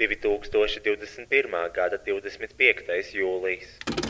2021. gada 25. jūlijas.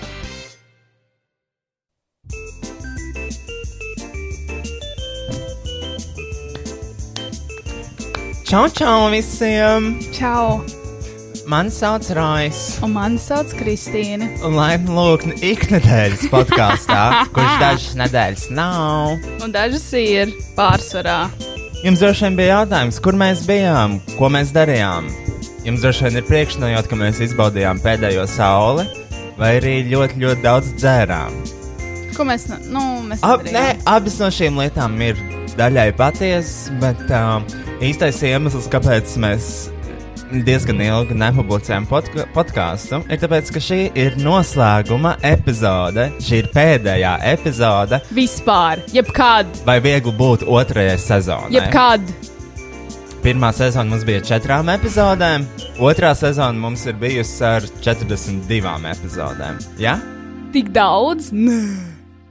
Čau, čau visiem! Čau! Mani sauc Rais. Un mani sauc Kristīne. Un laipni lūgni iknedēļas podkāstā, kurš dažas nedēļas nav. Un dažas ir pārsvarā. Jums droši vien bija jautājums, kur mēs bijām, ko mēs darījām. Jums droši vien ir priekšnojot, ka mēs izbaudījām pēdējo sauli, vai arī ļoti, ļoti daudz dzērām. Ko mēs, ne- nu, mēs Ab, nē, nedarījām? abas no šīm lietām ir daļai patiesas, bet uh, īstais iemesls, kāpēc mēs diezgan ilgi nepublicējām podka podkāstu, ir tas, ka šī ir noslēguma epizode. Šī ir pēdējā epizode, Vispār, jebkad, vai viegli būt otrajai sezonai. jebkad. Pirmā sezona mums bija četrām epizodēm, otrā sezona mums ir bijusi ar 42 epizodēm. Ja? Tik daudz? Nē.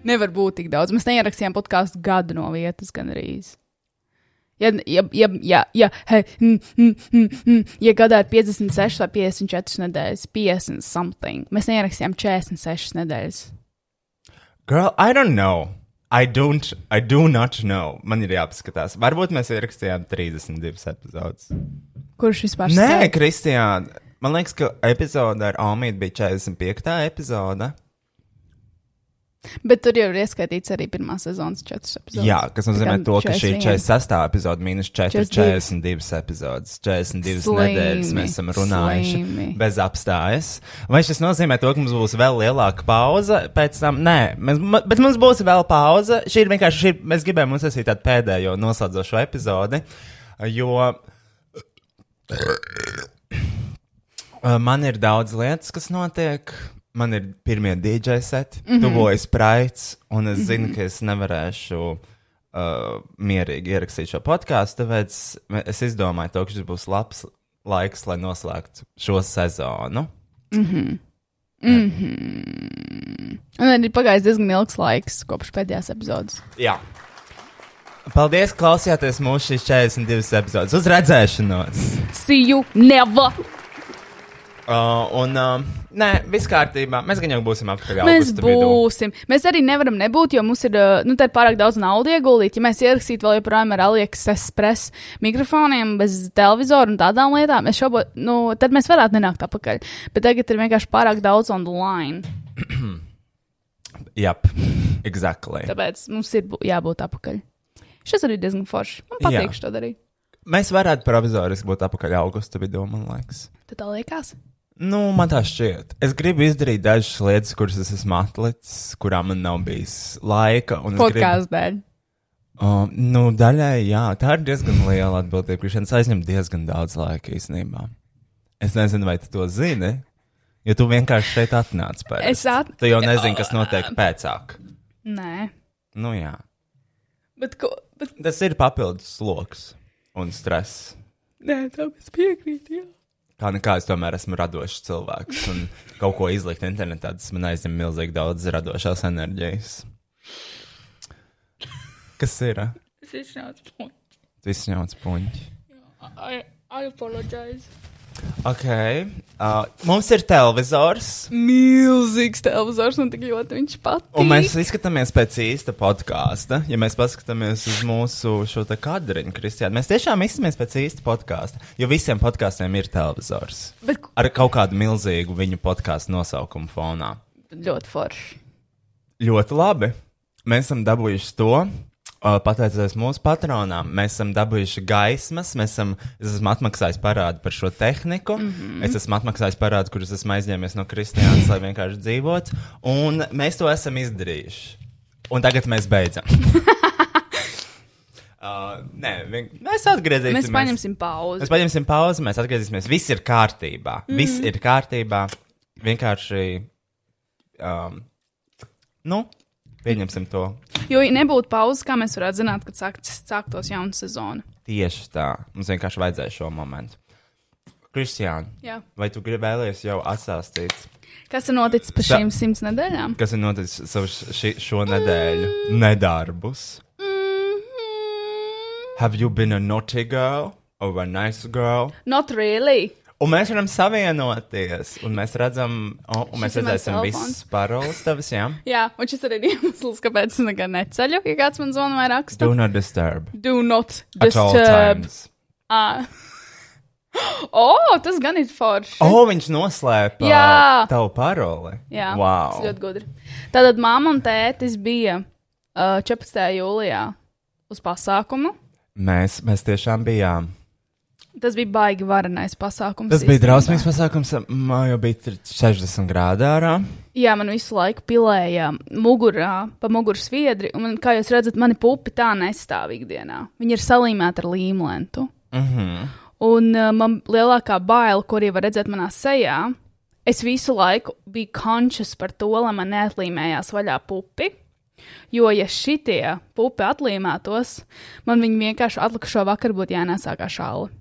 Nevar būt tik daudz. Mēs neierakstījām podkāstu gadu no vietas, gan arī. Ja, ja, ja, ja, ja, hei, mm, mm, mm, mm, ja gadā ir 56 vai 54 nedēļas, 50 something, mēs neierakstījām 46 nedēļas. Girl, I don't know. I don't, I do not know. Man ir jāpaskatās. Varbūt mēs ierakstījām 32 epizodes. Kurš vispār Nē, skait? Kristiāna. Man liekas, ka epizode ar Almītu bija 45. epizode. Bet tur jau ir ieskaitīts arī pirmā sezonas četras epizodes. Jā, kas nozīmē to, ka šī 41. 46. epizode mīnus 4, 42. 42 epizodes. 42 Slimi, nedēļas mēs esam runājuši slimi. bez apstājas. Vai šis nozīmē to, ka mums būs vēl lielāka pauze pēc tam? Nē, mēs, bet mums būs vēl pauze. Šī ir vienkārši, šī, mēs gribējām uzsākt tādu pēdējo noslēdzošo epizodi, jo Man ir daudz lietas, kas notiek. Man ir pirmie DJ seti, mm -hmm. tuvojas praits, un es zinu, mm -hmm. ka es nevarēšu uh, mierīgi ierakstīt šo podkāstu. Tāpēc es izdomāju, to, ka šis būs labs laiks, lai noslēgtu šo sezonu. Un ir pagājis diezgan ilgs laiks kopš pēdējās epizodes. Jā. Paldies, klausījāties mūsu šīs 42 epizodes. Uz redzēšanos! See you never! Uh, un, uh, nē, viss kārtībā. Mēs gan jau būsim apakaļ. Mēs augusta vidū. būsim. Mēs arī nevaram nebūt, jo mums ir, uh, nu, pārāk daudz naudas ieguldīt. Ja mēs ierakstītu vēl joprojām ar AliExpress mikrofoniem, bez televizora un tādām lietām, mēs šobrīd, nu, tad mēs varētu nenākt apakaļ. Bet tagad ir vienkārši pārāk daudz on the line. Jap, exactly. Tāpēc mums ir bū- jābūt apakaļ. Šis arī diezgan forši. Man patīk Jā. šo darīt. Mēs varētu provizoriski būt apakaļ augusta vidū, man liekas. Tad tā liekas. Nu, man tā šķiet. Es gribu izdarīt dažas lietas, kuras es esmu atlicis, kurām man nav bijis laika. es gribu- Podkāstu dēļ. Um, nu, daļai, jā, tā ir diezgan liela atbildība. Krišņs aizņem diezgan daudz laika īstenībā. Es nezinu, vai tu to zini, jo tu vienkārši šeit atnāc pēc. Es at- Tu jau nezini, kas notiek pēcāk. Nē. Nu, jā. Bet ko? Bet, Tas ir papildus sloks un stress. nē, tam es piekrītu. Jā. Kā nekā es tomēr esmu radošs cilvēks un kaut ko izlikt internetā, tas man aizņem milzīgi daudz radošās enerģijas. Kas ir? eh? Es izšķiru puņu. Viss ņauts puņķi. I, I apologize. Ok. Uh, mums ir televizors. Milzīgs televizors un tik ļoti viņš patīk. Un mēs izskatāmies pēc īsta podkāsta. Ja mēs paskatāmies uz mūsu šo te kadriņu, Kristiāna, mēs tiešām izskatāmies pēc īsta podkāsta. Jo visiem podkāstiem ir televizors. Bet Ar kaut kādu milzīgu viņu podkāstu nosaukumu fonā. ļoti forši. Ļoti labi. Mēs esam dabūjuši to. Pateicoties mūsu patronām, mēs esam dabūjuši gaismas, mēs esam, es esmu atmaksājis parādu par šo tehniku, mm -hmm. es esmu atmaksājis parādu, kurus esmu aizņēmies no Kristiānas, lai vienkārši dzīvotu, un mēs to esam izdarījuši. Un tagad mēs beidzam. uh, nē, vien, mēs atgriezīsimies. Mēs paņemsim pauzi. Mēs paņemsim pauzi, mēs atgriezīsimies. Viss ir kārtībā. Mm. Viss ir kārtībā. Vienkārši. Um, nu, pieņemsim to. Jo, ja nebūtu pauzes, kā mēs varētu zināt, kad sāk, sāktos jauna sezona. Tieši tā. Mums vienkārši vajadzēja šo momentu. Kristiāna, vai tu gribējies jau atstāstīt, Kas ir noticis Sa- šīm simts nedēļām? kas ir noticis ši, šo nedēļu? Nedarbus. Have you been a naughty girl or a nice girl? Not really. Un mēs varam savienoties, un mēs redzam, oh, un mēs redzēsim visas paroles tavas, jā? Jā, un šis arī ir iemesls, kāpēc es nekad neceļu, ja kāds man zvana vai raksta. Do not disturb. Do not At all disturb. times. Ah. oh, tas gan ir forši. Oh, viņš noslēpa Jā. tavu paroli. Jā, wow. tas ļoti gudri. Tātad mamma un tētis bija uh, 14. jūlijā uz pasākumu. Mēs, mēs tiešām bijām. Tas bija baigi varenais pasākums. Tas bija īstenībā. drausmīgs pasākums. Man jau bija tur 60 grādi ārā. Jā, man visu laiku pilēja mugurā, pa muguras sviedri, un, kā jūs redzat, mani pupi tā nestāv ikdienā. Viņi ir salīmēti ar līmlentu. Mm -hmm. Un uh, man lielākā baila, ko arī var redzēt manā sejā, es visu laiku biju conscious par to, lai man neatlīmējās vaļā pupi. Jo, ja šitie pupi atlīmētos, man viņi vienkārši atlikušo vakaru būtu jānesā kā šāli.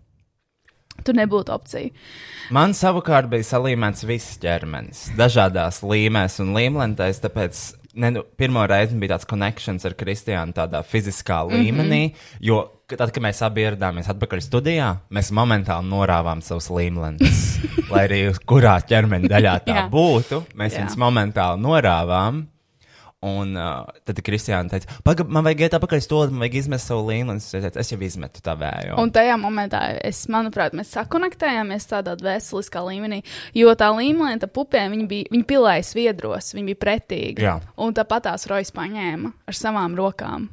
Tur nebūtu opcija. Man savukārt bija salīmēts viss ķermenis, dažādās līmēs un līmlentēs, tāpēc ne, nu, pirmo reizi bija tāds konekšņs ar Kristiānu tādā fiziskā Mhm. līmenī, mm -hmm. jo tad, kad mēs abi ieradāmies atpakaļ studijā, mēs momentāli norāvām savus līmlentes. lai arī kurā ķermeņa daļā tā būtu, mēs viņus momentāli norāvām. Un uh, tad Kristiāna teica, pagaidi, man vajag iet atpakaļ stūri, man vajag izmest savu līmeni. Es teicu, es jau izmetu tā vēju. Un tajā momentā, es, manuprāt, mēs sakonektējāmies tādā veseliskā līmenī, jo tā līmenī, tā pupēm, viņi bija, viņi pilēja sviedros, viņi bija pretīgi. Jā. Un tāpat tās rojas paņēma ar savām rokām.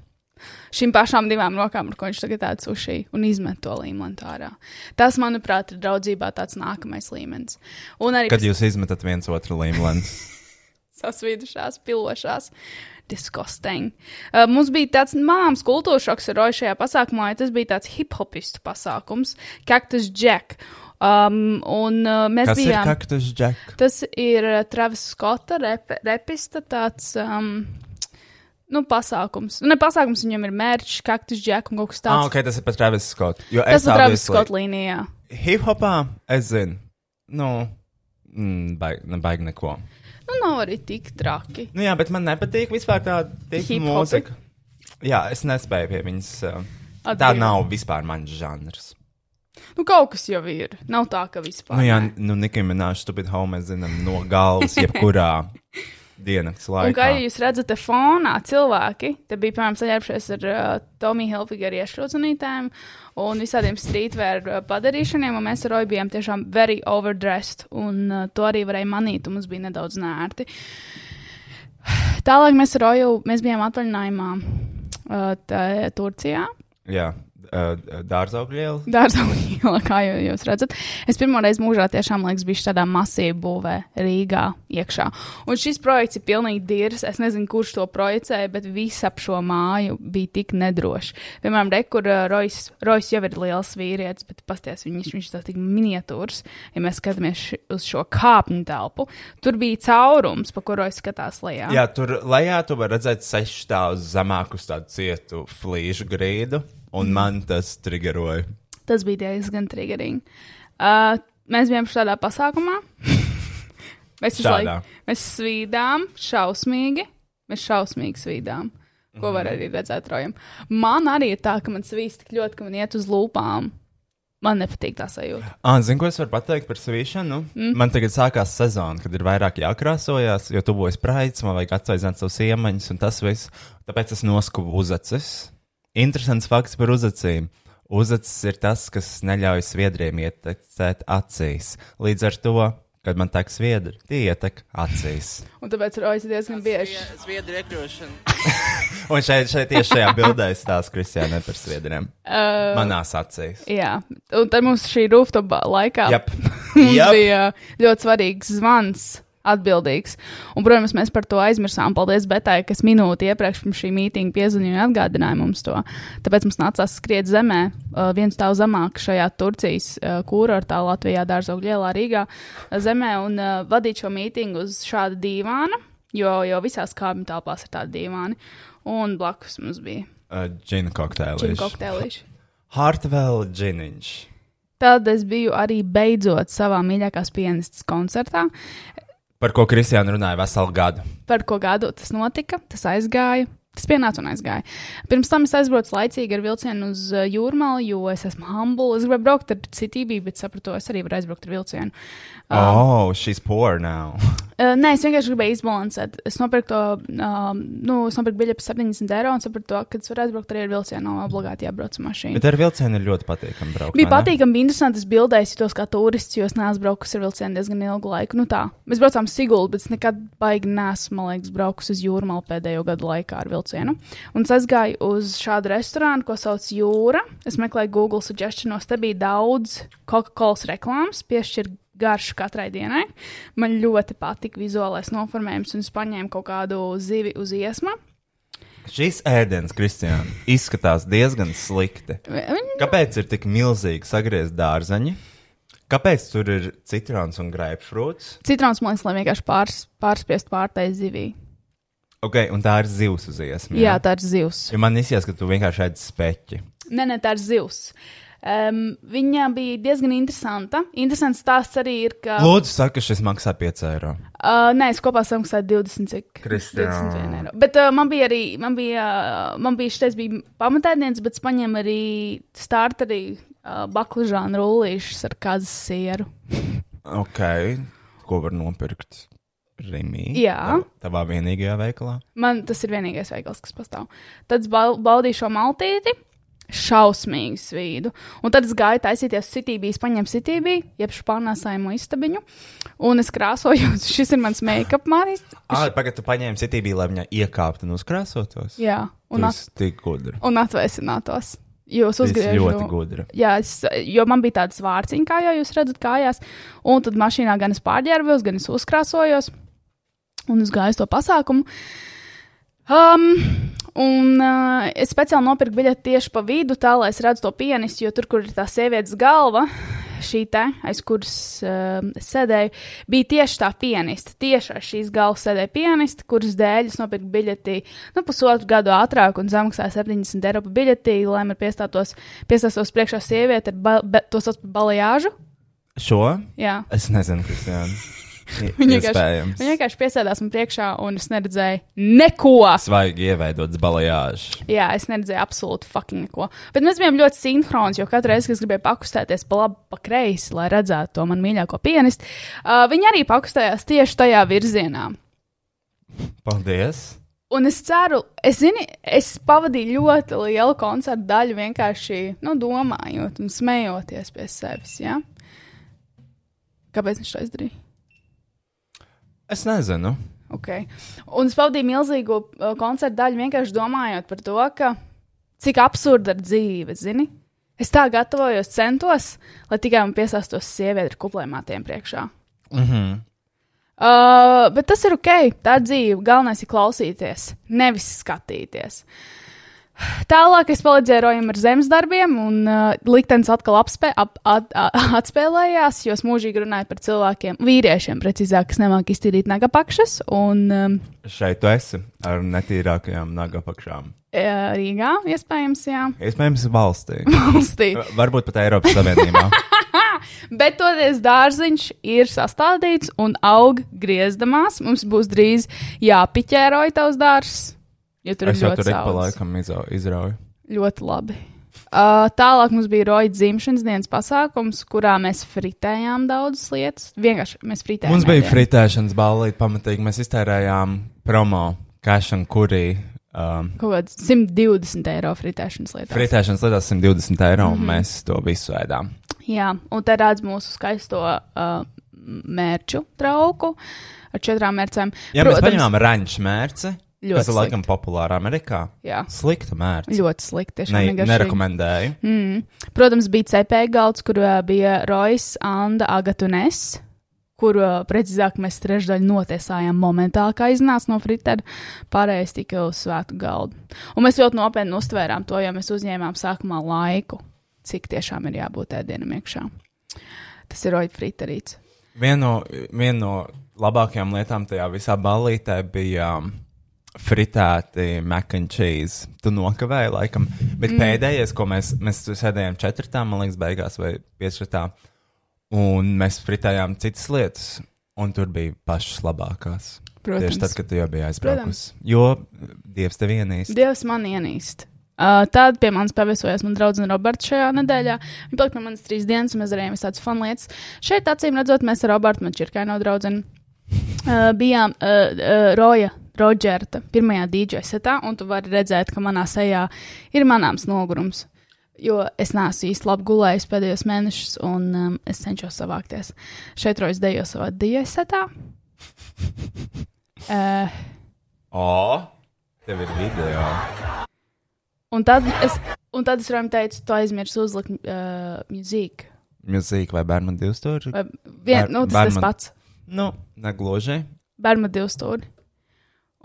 Šīm pašām divām rokām, ar ko viņš tagad tāds ušī un izmet to līmeni ārā. Tas, manuprāt, ir draudzībā tāds nākamais līmenis. Arī Kad jūs izmetat viens otru līmeni. sasvīdušās, pilošās. Disgusting. Uh, mums bija tāds māmas kultūras šoks ar Roju šajā pasākumā, jo tas bija tāds hip-hopistu pasākums, Cactus Jack. Um, un uh, mēs Kas ir bijām. kaktus džek? Tas ir uh, Travis Skotta, rep, repista tāds. Um, Nu, pasākums. Nu, Ne pasākums, viņam ir mērķis, kaktus, džek un kaut kas tāds. Ah, ok, tas ir pat Travis Scott. Jo Tas ir Travis Skotta līnijā. Hip hopā es zinu. Nu, mm, baigi, ne, baigi neko. Nu, nav arī tik traki. Nu, jā, bet man nepatīk vispār tāda mūzika. Jā, es nespēju pie viņas. Uh, tā nav vispār mans žanrs. Nu, kaut kas jau ir. Nav tā, ka vispār. Nu, jā, nu, Nikai Minēša, stupid home, mēs zinām no galvas, jebkurā dienas Un kā laikā. jūs redzat, fonā cilvēki, te bija, piemēram, saģērbšies ar uh, Tomiju Hilfigeru iešrūdzenītēm un visādiem streetwear uh, padarīšaniem, un mēs ar Roju bijām tiešām very overdressed, un uh, to arī varēja manīt, un mums bija nedaudz nērti. Tālāk mēs ar Roju, mēs bijām atvaļinājumā uh, tā- Turcijā. Jā, dārzaugļu iela. Dārza iela, kā jau jūs redzat. Es pirmo reizi mūžā tiešām liekas, biju tādā masīvā būvē Rīgā iekšā. Un šis projekts ir pilnīgi dirs. Es nezinu, kurš to projicēja, bet viss ap šo māju bija tik nedroši. Piemēram, re, kur uh, Rojas, Rojas jau ir liels vīrietis, bet pasties, viņš, viņš tas tik miniatūrs. Ja mēs skatāmies uz šo kāpņu telpu, tur bija caurums, pa kuru Rojas skatās lejā. Jā, tur lejā tu vari redzēt sešu stāvus zemāk uz tādu cietu flīžu grīdu. Un man tas triggeroja. Tas bija diezgan triggerīgi. Uh, mēs bijām šādā pasākumā. mēs Šādā. laiku mēs svīdām, šausmīgi. Mēs šausmīgi svīdām. Ko var arī redzēt rojam. Man arī ir tā, ka man svīst tik ļoti, ka man iet uz lūpām. Man nepatīk tā sajūta. Ah, Zinu, ko es varu pateikt par svīšanu? Mm. Man tagad sākās sezona, kad ir vairāk jākrāsojas, jo tuvojas praids, man vajag atsveicināt savus iemaņas un tas viss. Tāpēc es noskubu uzacis. Interesants fakts par uzacīm. Uzacis ir tas, kas neļauj sviedriem ietekmēt acīs. Līdz ar to, kad man tek sviedri, tie ietek acīs. Un tāpēc rojas diezgan bieži. Zviedru iekļūšana. Un šeit, šeit tieši šajā bildē stāsta Kristiāna par sviedriem. Uh, Manās acīs. jā, un tad mums šī rooftop laikā Jap. mums Jap. bija ļoti svarīgs zvans. Atbildīgs. Un, protams, mēs par to aizmirsām. Paldies Betai, kas minūti iepriekš pirms šī mītīņa piezvanīja un atgādināja mums to. Tāpēc mums nācās skriet zemē, uh, viens stāv zemāk šajā Turcijas uh, kurortā, Latvijā, Dārzogļu ielā, Rīgā uh, zemē un uh, vadīt šo mītīņu uz šāda dīvāna, jo, jo visās kāpņu telpās ir tādi dīvāni. Un blakus mums bija Uh, Džina čim kokteilīši. Hartvēl džiniņš. Tad es biju arī beidzot savā mīļākās pianistas koncertā. Par ko Kristiāna runāja veselu gadu. Par ko gadu tas notika, tas aizgāja. Tas pienāca un aizgāja. Pirms tam es aizbraucu laicīgi ar vilcienu uz uh, jūrmālu, jo es esmu humble. Es gribēju braukt ar citību, bet sapratu, es arī varu aizbraukt ar vilcienu. Oh, she's poor now. Uh, nē, es vienkārši gribēju izbalansēt. Es nopirku to, um, nu, es nopirku biļeti par 70 eiro un sapratu, to, ka es varu aizbraukt arī ar vilcienu. Nav obligāti jābrauc ar mašīnu. Bet ar vilcienu ir ļoti patīkami braukt. Bija patīkami, bija interesanti. Es bildēju, jutos kā turists, jo es neesmu braukusi ar vilcienu diezgan ilgu laiku. Nu tā, mēs braucām Sigulu, bet es nekad baigi nesmu, man liekas, braukusi uz jūrmālu pēdējo gadu laikā ar vilcienu. Un es aizgāju uz šādu restorānu, ko sauc Jūra. Es meklēju Google suggestionos, te bija daudz Coca-Cola reklāmas, piešķir garšu katrai dienai. Man ļoti patika vizuālais noformējums, un es paņēmu kaut kādu zivi uz iesma. Šis ēdiens, Kristiāna, izskatās diezgan slikti. Kāpēc ir tik milzīgi sagriezt dārzeņi? Kāpēc tur ir citrons un grapefruits? Citrons man liekas, lai vienkārši pārs, pārspiest pārtai zivī. Ok, un tā ir zivs uz iesmu. Jā, tā ir zivs. Jo man izskatās, ka tu vienkārši ēd speķi. Nē, nē, tā ir zivs. Um, viņa bija diezgan interesanta. Interesants stāsts arī ir, ka. Lūdzu, saka, ka šis maksā 5 eiro. Uh, nē, es kopā samaksāju 20, cik Kristiāna. 21 eiro. Bet uh, man bija arī, man bija, uh, man bija šitais bija pamatēdiens, bet es paņēmu arī starterī uh, baklažānu rullīšus ar kazas sieru. Ok, ko var nopirkt? Rimī. Jā. Tav- Tavā vienīgajā veikalā. Man tas ir vienīgais veikals, kas pastāv. Tad es bau- baudīju šo maltīti. Šausmīgi svīdu. Un tad es gāju taisīties sitībīs, paņēmu sitībī, jeb pārnēsājumu istabiņu. Un es krāsoju, šis ir mans make-up māris. Ah, pagaidi, tu paņēmi citībā, lai viņa iekāptu un uzkrāsotos. Jā, un, at, un atvēsinātos. Esi uzgriežu. ļoti gudra. Jā, es, jo man bija tāds vārciņš, kā jau jūs redzat, kājās. Un tad mašīnā gan es pārģērbos, gan es uzkrāsojos. Un es gāju uz to pasākumu. Um, un uh, es speciāli nopirku biļeti tieši pa vidu, tā lai es redzu to pianistu, jo tur, kur ir tā sievietes galva, šī te, aiz kuras uh, sēdēju, bija tieši tā pianiste. Tieši aiz šīs galvas sēdēja pianiste, kuras dēļ es nopirku biļeti nu, pusotru gadu ātrāk un samaksāju 70 eiro par biļeti, lai man piestātos, piestātos priekšā sieviete ar ba, be, to sauc par balajāžu. Šo? Jā. Es nezinu, Kristiāna. Viņa vienkārši, viņa vienkārši piesēdās man priekšā, un es neredzēju neko. Svaigi ieveidots balajāžs. Jā, es neredzēju absolūti fucking neko. Bet mēs bijām ļoti sinhroni, jo katru reizi, kad es gribēju pakustēties pa labi, pa kreisi, lai redzētu to man mīļāko pianistu, uh, viņi arī pakustējās tieši tajā virzienā. Paldies! Un es ceru, es zinu, es pavadīju ļoti lielu koncertu daļu vienkārši nu, domājot un smejoties pie sevis. Ja? Kāpēc viņš to izdarīja? Es nezinu. Okay. Un es pavadīju milzīgu uh, koncertu daļu vienkārši domājot par to, ka cik absurda ir dzīve, zini? Es tā gatavojos, centos, lai tikai man piesāstos sieviete ar kupliem matiem priekšā. Mhm. Uh, bet tas ir ok, tā ir dzīve. Galvenais ir klausīties, nevis skatīties. Tālāk es palīdzēju ar zemes darbiem, un uh, liktenis atkal apspē, ap, at, at, atspēlējās, jo es mūžīgi runāju par cilvēkiem, vīriešiem, precīzāk, kas nemāk iztīrīt nagapakšas. Un um, Šeit tu esi ar netīrākajām nagapakšām. uh, Rīgā, iespējams, jā, Iespējams, valstī. valstī. Varbūt pat Eiropas Savienībā. Bet toties dārziņš ir sastādīts un aug griezdamās. Mums būs drīz jāpiķēroja tavs dārzs, jo tur es ir jau ļoti tur ik pa saules. laikam izau- izrauju. Ļoti labi. Uh, tālāk mums bija roja dzimšanas dienas pasākums, kurā mēs fritējām daudzas lietas. Vienkārši mēs fritējām. Mums bija fritēšanas ballīte pamatīgi. Mēs iztērējām promo, cash un kurī. Um, Kaut kāds 120 eiro fritēšanas lietās. fritēšanas lietās 120 eiro, Mhm. un mēs to visu ēdām. Jā, un te redz mūsu skaisto uh, mērķu trauku ar četrām mērcēm. Ja mēs paņemam ranču mērci, Ļoti kas ir laikam slikti. populāra Amerikā, Jā, slikta mērce. ļoti tiešām Ne, negaršīgi. nerekomendēju. Mm. Protams, bija CP galds, kur uh, bija Rojas, Anna, Agata un es, kur uh, precīzāk mēs trešdaļu notiesājām momentāli, kā iznāca no fritera, pārējais tika uz svētu galdu. Un mēs ļoti nopietni uztvērām to, jo mēs uzņēmām sākumā laiku, cik tiešām ir jābūt ēdienam iekšā. Tas ir Roja friterīts. Viena no, vien no labākajām lietām tajā visā ballītē bija um, fritēti mac and cheese. Tu nokavēji, laikam. Bet mm. pēdējais, ko mēs, mēs sēdējām četrtā, man liekas, beigās vai piecrtā, un mēs fritējām citas lietas, un tur bija pašas labākās. Protams. Tieši tad, kad tu jau biji aizbraukusi. Jo Dievs tev ienīst. Dievs man ienīst. Uh, tad pie manis paviesojās mana draudzene Roberta šajā nedēļā. Viņa palika pie manis trīs dienas, un mēs darījām visādas fun lietas. Šeit, acīm redzot, mēs ar Robertu, man čirkaino draudzeni, uh, bijām uh, uh, Roja Rodžerta pirmajā DJ setā, un tu vari redzēt, ka manā sejā ir manāms nogurums. Jo es neesmu īsti labi gulējis pēdējos mēnešus, un um, es cenšos savākties. Šeit Rojas dejo savā DJ setā. Uh, O, tev ir video. Un tad es, un tad es viņam teicu, tu aizmirsi uzlikt uh, mūziku. Mūzika vai bērnu divu stūri? Vai vien, Bēr- nu, tas tas bērnam- pats. Nu, negluži. Bērnu divu stūri.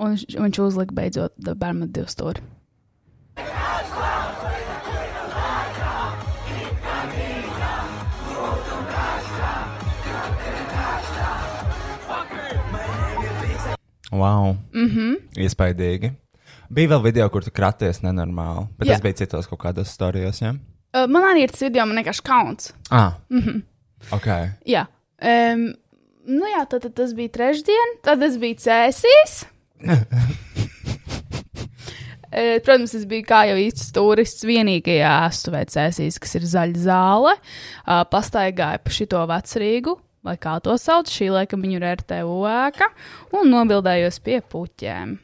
Un viņš, uzlika beidzot bērnu divu stūri. Wow. Mm -hmm. Iespaidīgi. Bija vēl video, kur tu kraties nenormāli, bet Jā. tas bija citos kaut kādos stāstījos. Ja? uh, man arī ir tas video, man vienkārši kauns. Ah, mm -hmm. ok. Jā. Um, nu jā, tad, tad tas bija trešdien, tad tas bija cēsīs. Eh, Protams, es biju kā jau īsts turists vienīgajā aizstuvē cēsīs, kas ir zaļa zāle. Uh, pastaigāju pa šito vecrīgu, vai kā to sauc, šī laika viņu RTU ēka, un nobildējos pie puķēm.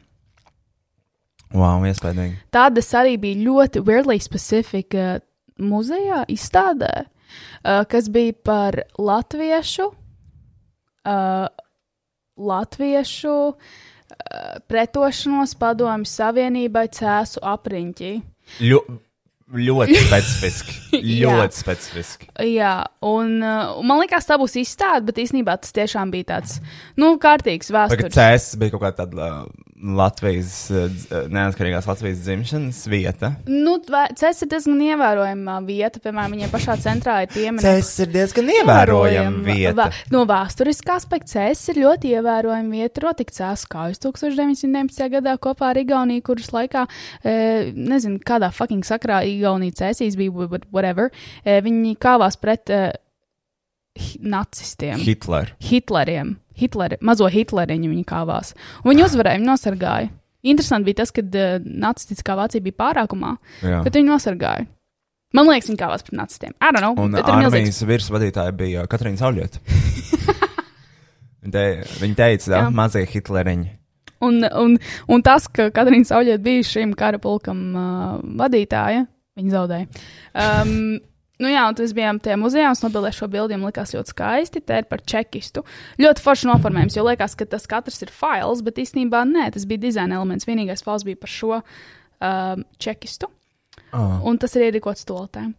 Wow, iespaidīgi. Tādas arī bija ļoti weirdly specifika muzejā, izstādē, uh, kas bija par latviešu, uh, latviešu uh, pretošanos padomju savienībai cēsu apriņķī. Ļo, ļoti specifiski. Ļoti specifiski. Jā, un, uh, man liekas, tā būs izstāde, bet īstenībā tas tiešām bija tāds, nu, kārtīgs vēstures. cēsis bija kaut kāda tāda uh, Latvijas, dz- uh, neatkarīgās Latvijas dzimšanas vieta. Nu, Cēlis ir diezgan ievērojama vieta, piemēram, viņai pašā centrā ir pieminiekti. Cēsis ir diezgan ievērojama vieta. No vēsturiskā aspekta Cēlis ir ļoti ievērojama vieta. Rotika cēlus kājas 1919. gadā kopā ar Igauniju, kuras laikā, e, nezinu, kādā fucking sakrā Igaunija cēsīs bija, but whatever. Viņi kāvās pret nacistiem. Hitler. Hitleriem, Hitleri, mazo Hitleriņu viņi kāvās. Un viņi uzvarēja, viņi nosargāja. Interesanti bija tas, ka uh, nacistiskā Vācija bija pārākumā, Jā. bet viņi nosargāja. Man liekas, viņi kāvās pret nacistiem. I don't know, Un armijas virsvadītāja bija Katrīna Saulieta. Viņa te, viņa teica, ka mazie Hitleriņi. Un, un, un tas, ka Katrīna Sauļieta bija šim kara pulkam uh, vadītāja, viņa zaudēja. Um, nu jā, un tas bijām tajā muzejā, un es nobildēju šo bildi, man likās ļoti skaisti. Te ir par čekistu. Ļoti forši noformējums, jo liekas, ka tas katrs ir fails, bet īstenībā nē, tas bija dizaina elements. Vienīgais fails bija par šo um, čekistu, Oh. un tas ir ierīkots stoltēm.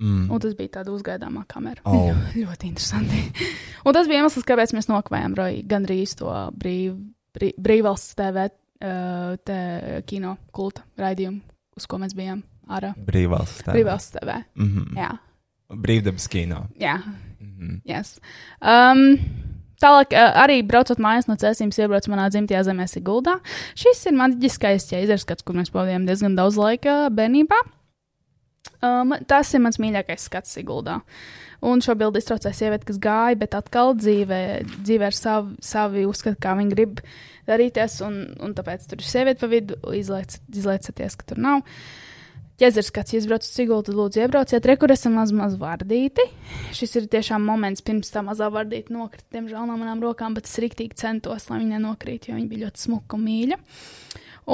Mm. Un tas bija tāds uzgaidāmā kamera. Oh. ļoti interesanti. un tas bija iemesls, kāpēc mēs nokavējām gandrīz to brīv, brīv, brīvvalsts TV uh, kino kulta raidījumu, uz ko mēs bijām ārā. Brīvvalsts. tā. Brīvvalsts TV. Mm -hmm. Jā, Brīvdabas kino. jā. Mm -hmm. Yes. Um, Tālāk, uh, arī braucot mājās no cēsīm, iebrauc manā dzimtajā zemē, Siguldā. Šis ir maģiskais ķēzerskats, kur mēs pavadījām diezgan daudz laika bērnībā. Um, tas ir mans mīļākais skats Siguldā. Un šo bildi iztraucēja sieviete, kas gāja, bet atkal dzīvē, dzīvē ar savu, savu uzskatu, kā viņa grib darīties. Un, un tāpēc tur ir sieviete pa vidu, izlaic- izlaicaties, ka tur nav. Ķezers, kāds iebrauc uz Sigulu, tad lūdzu iebrauciet. Rekur esam maz, maz vardīti. Šis ir tiešām moments, pirms tā mazā vardīta nokrita, diemžēl no manām rokām, bet es rīktīgi centos, lai viņa nenokrīt, jo viņa bija ļoti smuka un mīļa.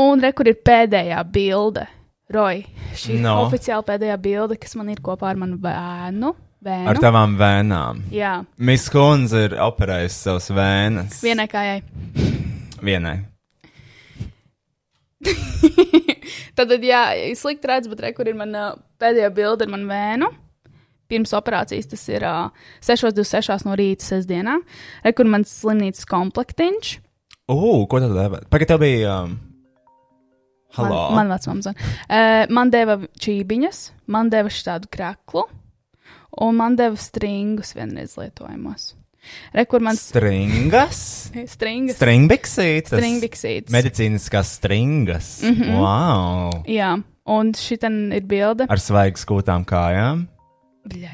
Un rekur ir pēdējā bilde. Roja, šī ir No. oficiāli pēdējā bilde, kas man ir kopā ar manu bērnu. bērnu. Ar tavām vēnām. Jā, Miss Kunze ir operējusi savas vēnas. vienai kājai. Vienai. Tad, tad, jā, slikti redz, bet rekur ir mana pēdējā bilde ar manu vēnu. Pirms operācijas tas ir uh, 6.26 no rīta sestdienā. Rekur mans slimnīcas komplektiņš. Ugh, ko tad deva? Pagaid, tev bija. Um... Halo. Man, man vecmāmiņa zina. Uh, man deva čībiņas, man deva šādu kraklu, un man deva stringus vienreiz lietojamos. Rekur mans Stringas. stringas. Stringbiksītes. Stringbiksītes. Medicīniskās stringas. Mm. -hmm. Wow. Jā, un šī ir bilde. Ar svaigi skūtām kājām.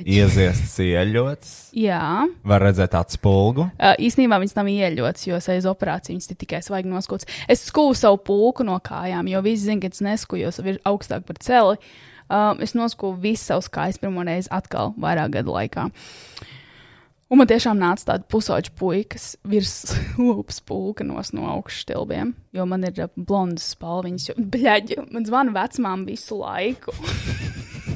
Ieziests ieļots. Jā, Var redzēt atspulgu. Uh, īsnībā viņas nav ieļotas, jo aiz operāciju viņas tikai svaigi noskūts. Es skūju savu pulku no kājām, jo visi zina, ka es neskūju, jo ir augstāk par celi. Um, es noskūju visu savus kājas pirmo reizi atkal vairāk gadu laikā. Un man tiešām nāca tāda pusauģa puikas virs lupas pulkanos no augšas stilbiem, jo man ir blondas spalviņas. Jo, bļaģi, man zvana vecmām visu laiku.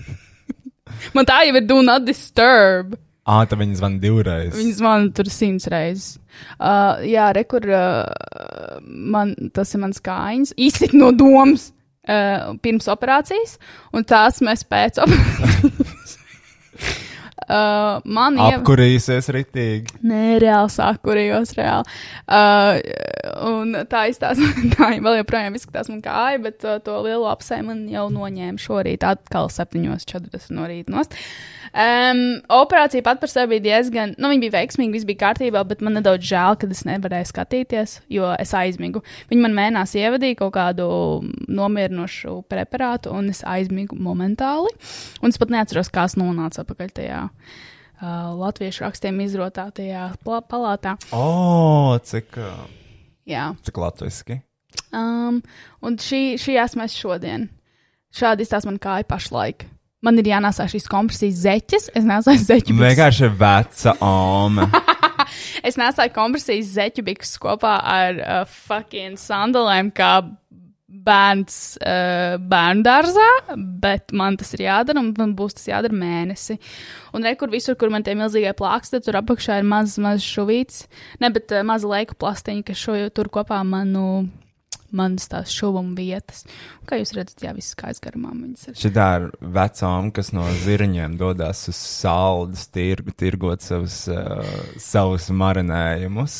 man tā jau ir do not disturb. Ā, tad viņi zvana divreiz. Viņa zvana tur simts reizes. Uh, jā, rekur, uh, man, tas ir mans kājiņš. Izsit no domas uh, pirms operācijas, un tās mēs pēc operācijas. Uh, man jau Apkurīsies ritīgi. Nē, reāli sākurījos, reāli. Uh, un tā izstāsta, tā vēl joprojām izskatās man kāja, bet uh, to lielo apsēju man jau noņēma šorīt, atkal 7.40 no rīta nost. Um, operācija pat par sevi bija diezgan, nu, viņa bija veiksmīga, viss bija kārtībā, bet man nedaudz žēl, ka es nevarēju skatīties, jo es aizmigu. Viņi man mēnās ievadīja kaut kādu nomierinošu preparātu, un es aizmigu momentāli. Un es pat neatceros, kā es nonācu atpakaļ tajā uh, latviešu rakstiem izrotātajā palātā. O, cik, ā, Jā. cik latviski. Um, un šī, šī esmu es šodien. Šādi izstāsta man kāja pašlaik. Man ir jānāsā šīs kompresijas zeķes. Es nesāju zeķu bikses. Vienkārši veca ome. Es nesāju kompresijas zeķu bikses kopā ar uh, fucking sandalēm, kā bērns uh, bērnu dārzā, bet man tas ir jādara, un man būs tas jādara mēnesi. Un rekur visur, kur man tie milzīgie plāksti, tur apakšā ir mazs, mazs šuvīts, ne, bet uh, maza leiku plastiņa, kas šo tur kopā manu. Manas tās šuvuma vietas. Un, kā jūs redzat, jā, visas kājas garumā viņas ir. Šitā ir vecām, kas no zirņiem dodas uz saldus tirgu, tirgot savus, uh, savus marinējumus.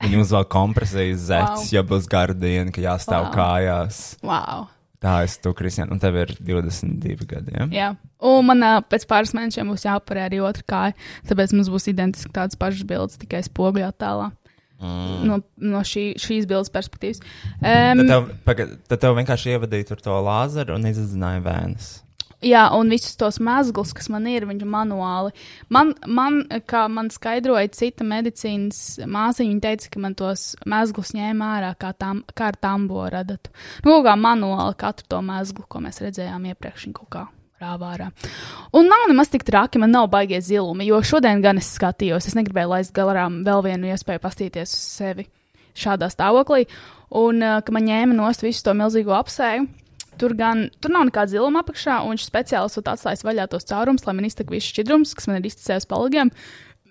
Viņi uzvelk kompresijas zeķes, Wow. ja būs gara diena, ka jāstāv Wow. kājās. Wow! Tā es tu, Kristian, un tev ir 22 gadi. Ja? Jā, un man pēc pāris mēnešiem būs jāapārē arī otra kāja. Tāpēc mums būs identiski tādas pašas bildes, tikai spoguļā attēlā. Mm. No, no šī, šīs bildes perspektīvas. Tad Um, tev, pagad, tad tev vienkārši ievadīja to lāzeru un izzināja vēnas. Jā, un visus tos mezglus, kas man ir, viņš manuāli. Man, man, kā man skaidroja cita medicīnas māsīņa, viņa teica, ka man tos mezglus ņēma ārā kā, tam, kā ar tamboru radatu. Nu, kā manuāli katru to mezglu, ko mēs redzējām iepriekš, viņa kaut kā rāvā ārā. Un nav nemaz tik traki, man nav baigie zilumi, jo šodien gan es skatījos, es negribēju laist garām vēl vienu iespēju pastīties uz sevi šādā stāvoklī, un uh, ka man ņēma nost visu to milzīgo apsēju. Tur gan tur nav nekāda ziluma apakšā, un viņš speciāli esot atstājis vaļā tos caurumus, lai man iztek viss šķidrums, kas man ir izticējis palīgiem,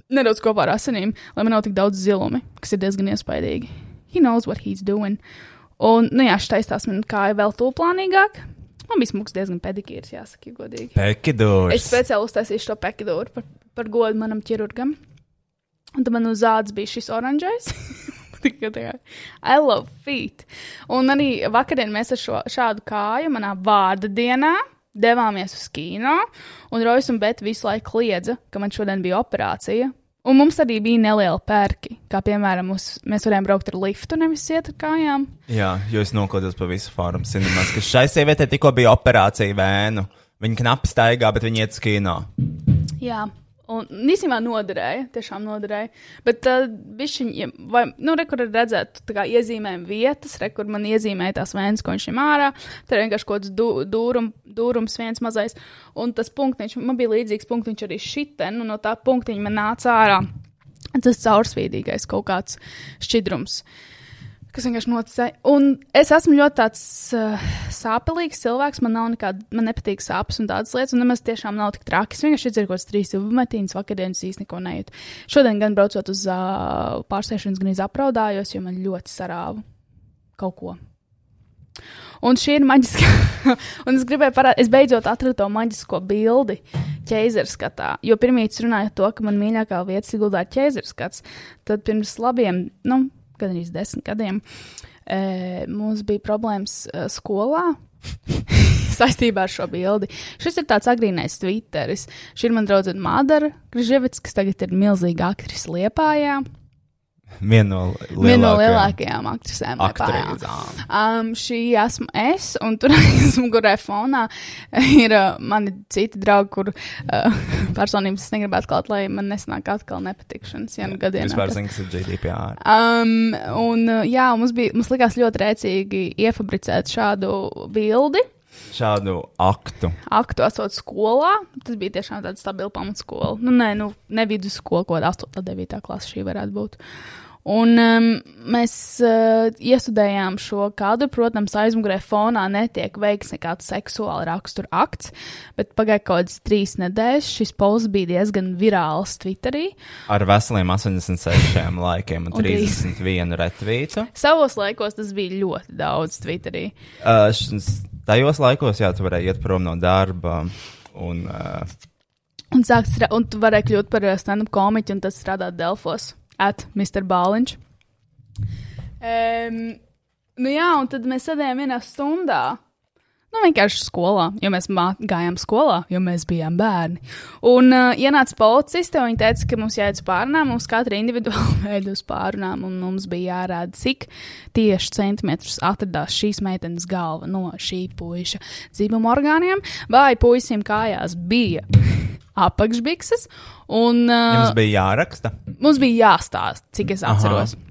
nedaudz kopā ar asinīm, lai man nav tik daudz zilumi, kas ir diezgan iespaidīgi. He knows what he's doing. Un, nu jā, šis taistās man kāja vēl tūplānīgāk. Man bija smūgs diezgan pedikīrs, jāsaka, godīgi. Pekidūrs. Es speciāli uztaisīju šo pekidūru par, par godu manam ķirurgam. Un tad man uz zāles bija šis oranžais. I love feet. Un arī vakarā mēs ar šo, šādu kāju manā vārda dienā devāmies uz kino. Un Rojas un Bet visu laiku kliedza, ka man šodien bija operācija. Un mums arī bija neliela pērki, kā piemēram, mums, mēs varējām braukt ar liftu, nevis iet ar kājām. Jā, jo es nokodos pa visu fórumu cinemās, ka šai sievietei tikko bija operācija vēnu. Viņa knapi staigā, bet viņa iet uz kino. Jā, un īstenībā noderēja, tiešām noderēja. Bet uh, bišķiņi, vai, nu, re, kur redzēt, tā kā iezīmējam vietas, re, kur man iezīmēja tās vēns, ko viņš ir ārā, tur vienkārši kaut kāds du, dūrum, dūrums viens mazais, un tas punktiņš, man bija līdzīgs punktiņš arī šiten, un no tā punktiņa man nāca ārā tas caurspīdīgais kaut kāds šķidrums. Kas vienkārši noticēja. Un es esmu ļoti tāds uh, sāpīgs cilvēks. Man nav nekāda, man nepatīk sāpes un tādas lietas, un nemaz tiešām nav tik traki. Es vienkārši izdzeru kaut kādas trīs ilgmetīnas, vakardienas īsti neko nejūtu. Šodien gan braucot uz uh, pārsēšanas, gan izapraudājos, jo man ļoti sarāva kaut ko. Un šī ir maģiskā. un es gribēju parādīt, es beidzot atradu to maģisko bildi ķēzerskatā. Jo pirmie runāja to, ka man mīļākā vieta ir gulēt ķēzerskats. Tad pirms labiem, nu, gan arī desmit gadiem, e, mums bija problēmas e, skolā. Saistībā ar šo bildi. Šis ir tāds agrīnais Twitteris. Šī ir mana draudzene Madara Križevits, kas tagad ir milzīga aktrise Liepājā. Viena no Viena no lielākajām aktrisēm. Um, šī esmu es, un tur esmu gurē fonā. Ir uh, mani citi draugi, kur uh, personības es negribētu atklāt, lai man nesanāk atkal nepatikšanas. Ja nu gadiem Vispār zinu, kas ir GDPR. Um, un, uh, jā, mums, bija, mums likās ļoti rēcīgi iefabricēt šādu bildi. Šādu aktu. Aktu esot skolā, tas bija tiešām tāds stabils pamatskola. Nu, nē, nu, ne vidusskola, ko 8. un 9. klase šī varētu būt. Un um, mēs uh, iestudējām šo kadru. Protams, aizmugurē fonā netiek veikts nekāds seksuāla rakstura akts, bet pagāja kaut kādas trīs nedēļas. Šis posts bija diezgan virāls Twitterī. Ar veseliem 86 laikiem un Un trīs. 31 retvītu. Savos laikos tas bija ļoti daudz Twitterī. Uh, šis- tajos laikos, jā, tu varēji iet prom no darba. Un, uh, Un, sākt, un tu varēji kļūt par uh, stand-up komiķu, un tas strādāt Delfos, at Mr. Bāliņš. Um, nu jā, un tad mēs sēdējām vienā stundā. Nu, vienkārši skolā, jo mēs gājām skolā, jo mēs bijām bērni. Un uh, ienāca policisti, un viņi teica, ka mums jāiet uz pārunām, mums katra individuāli veidu uz pārunām, un mums bija jārāda, cik tieši centimetrus atradās šīs meitenes galva no šī puiša dzimuma orgāniem, vai puisim kājās bija apakšbikses, un uh, jums bija jāraksta. mums bija jāstāsta, cik es atceros. Aha.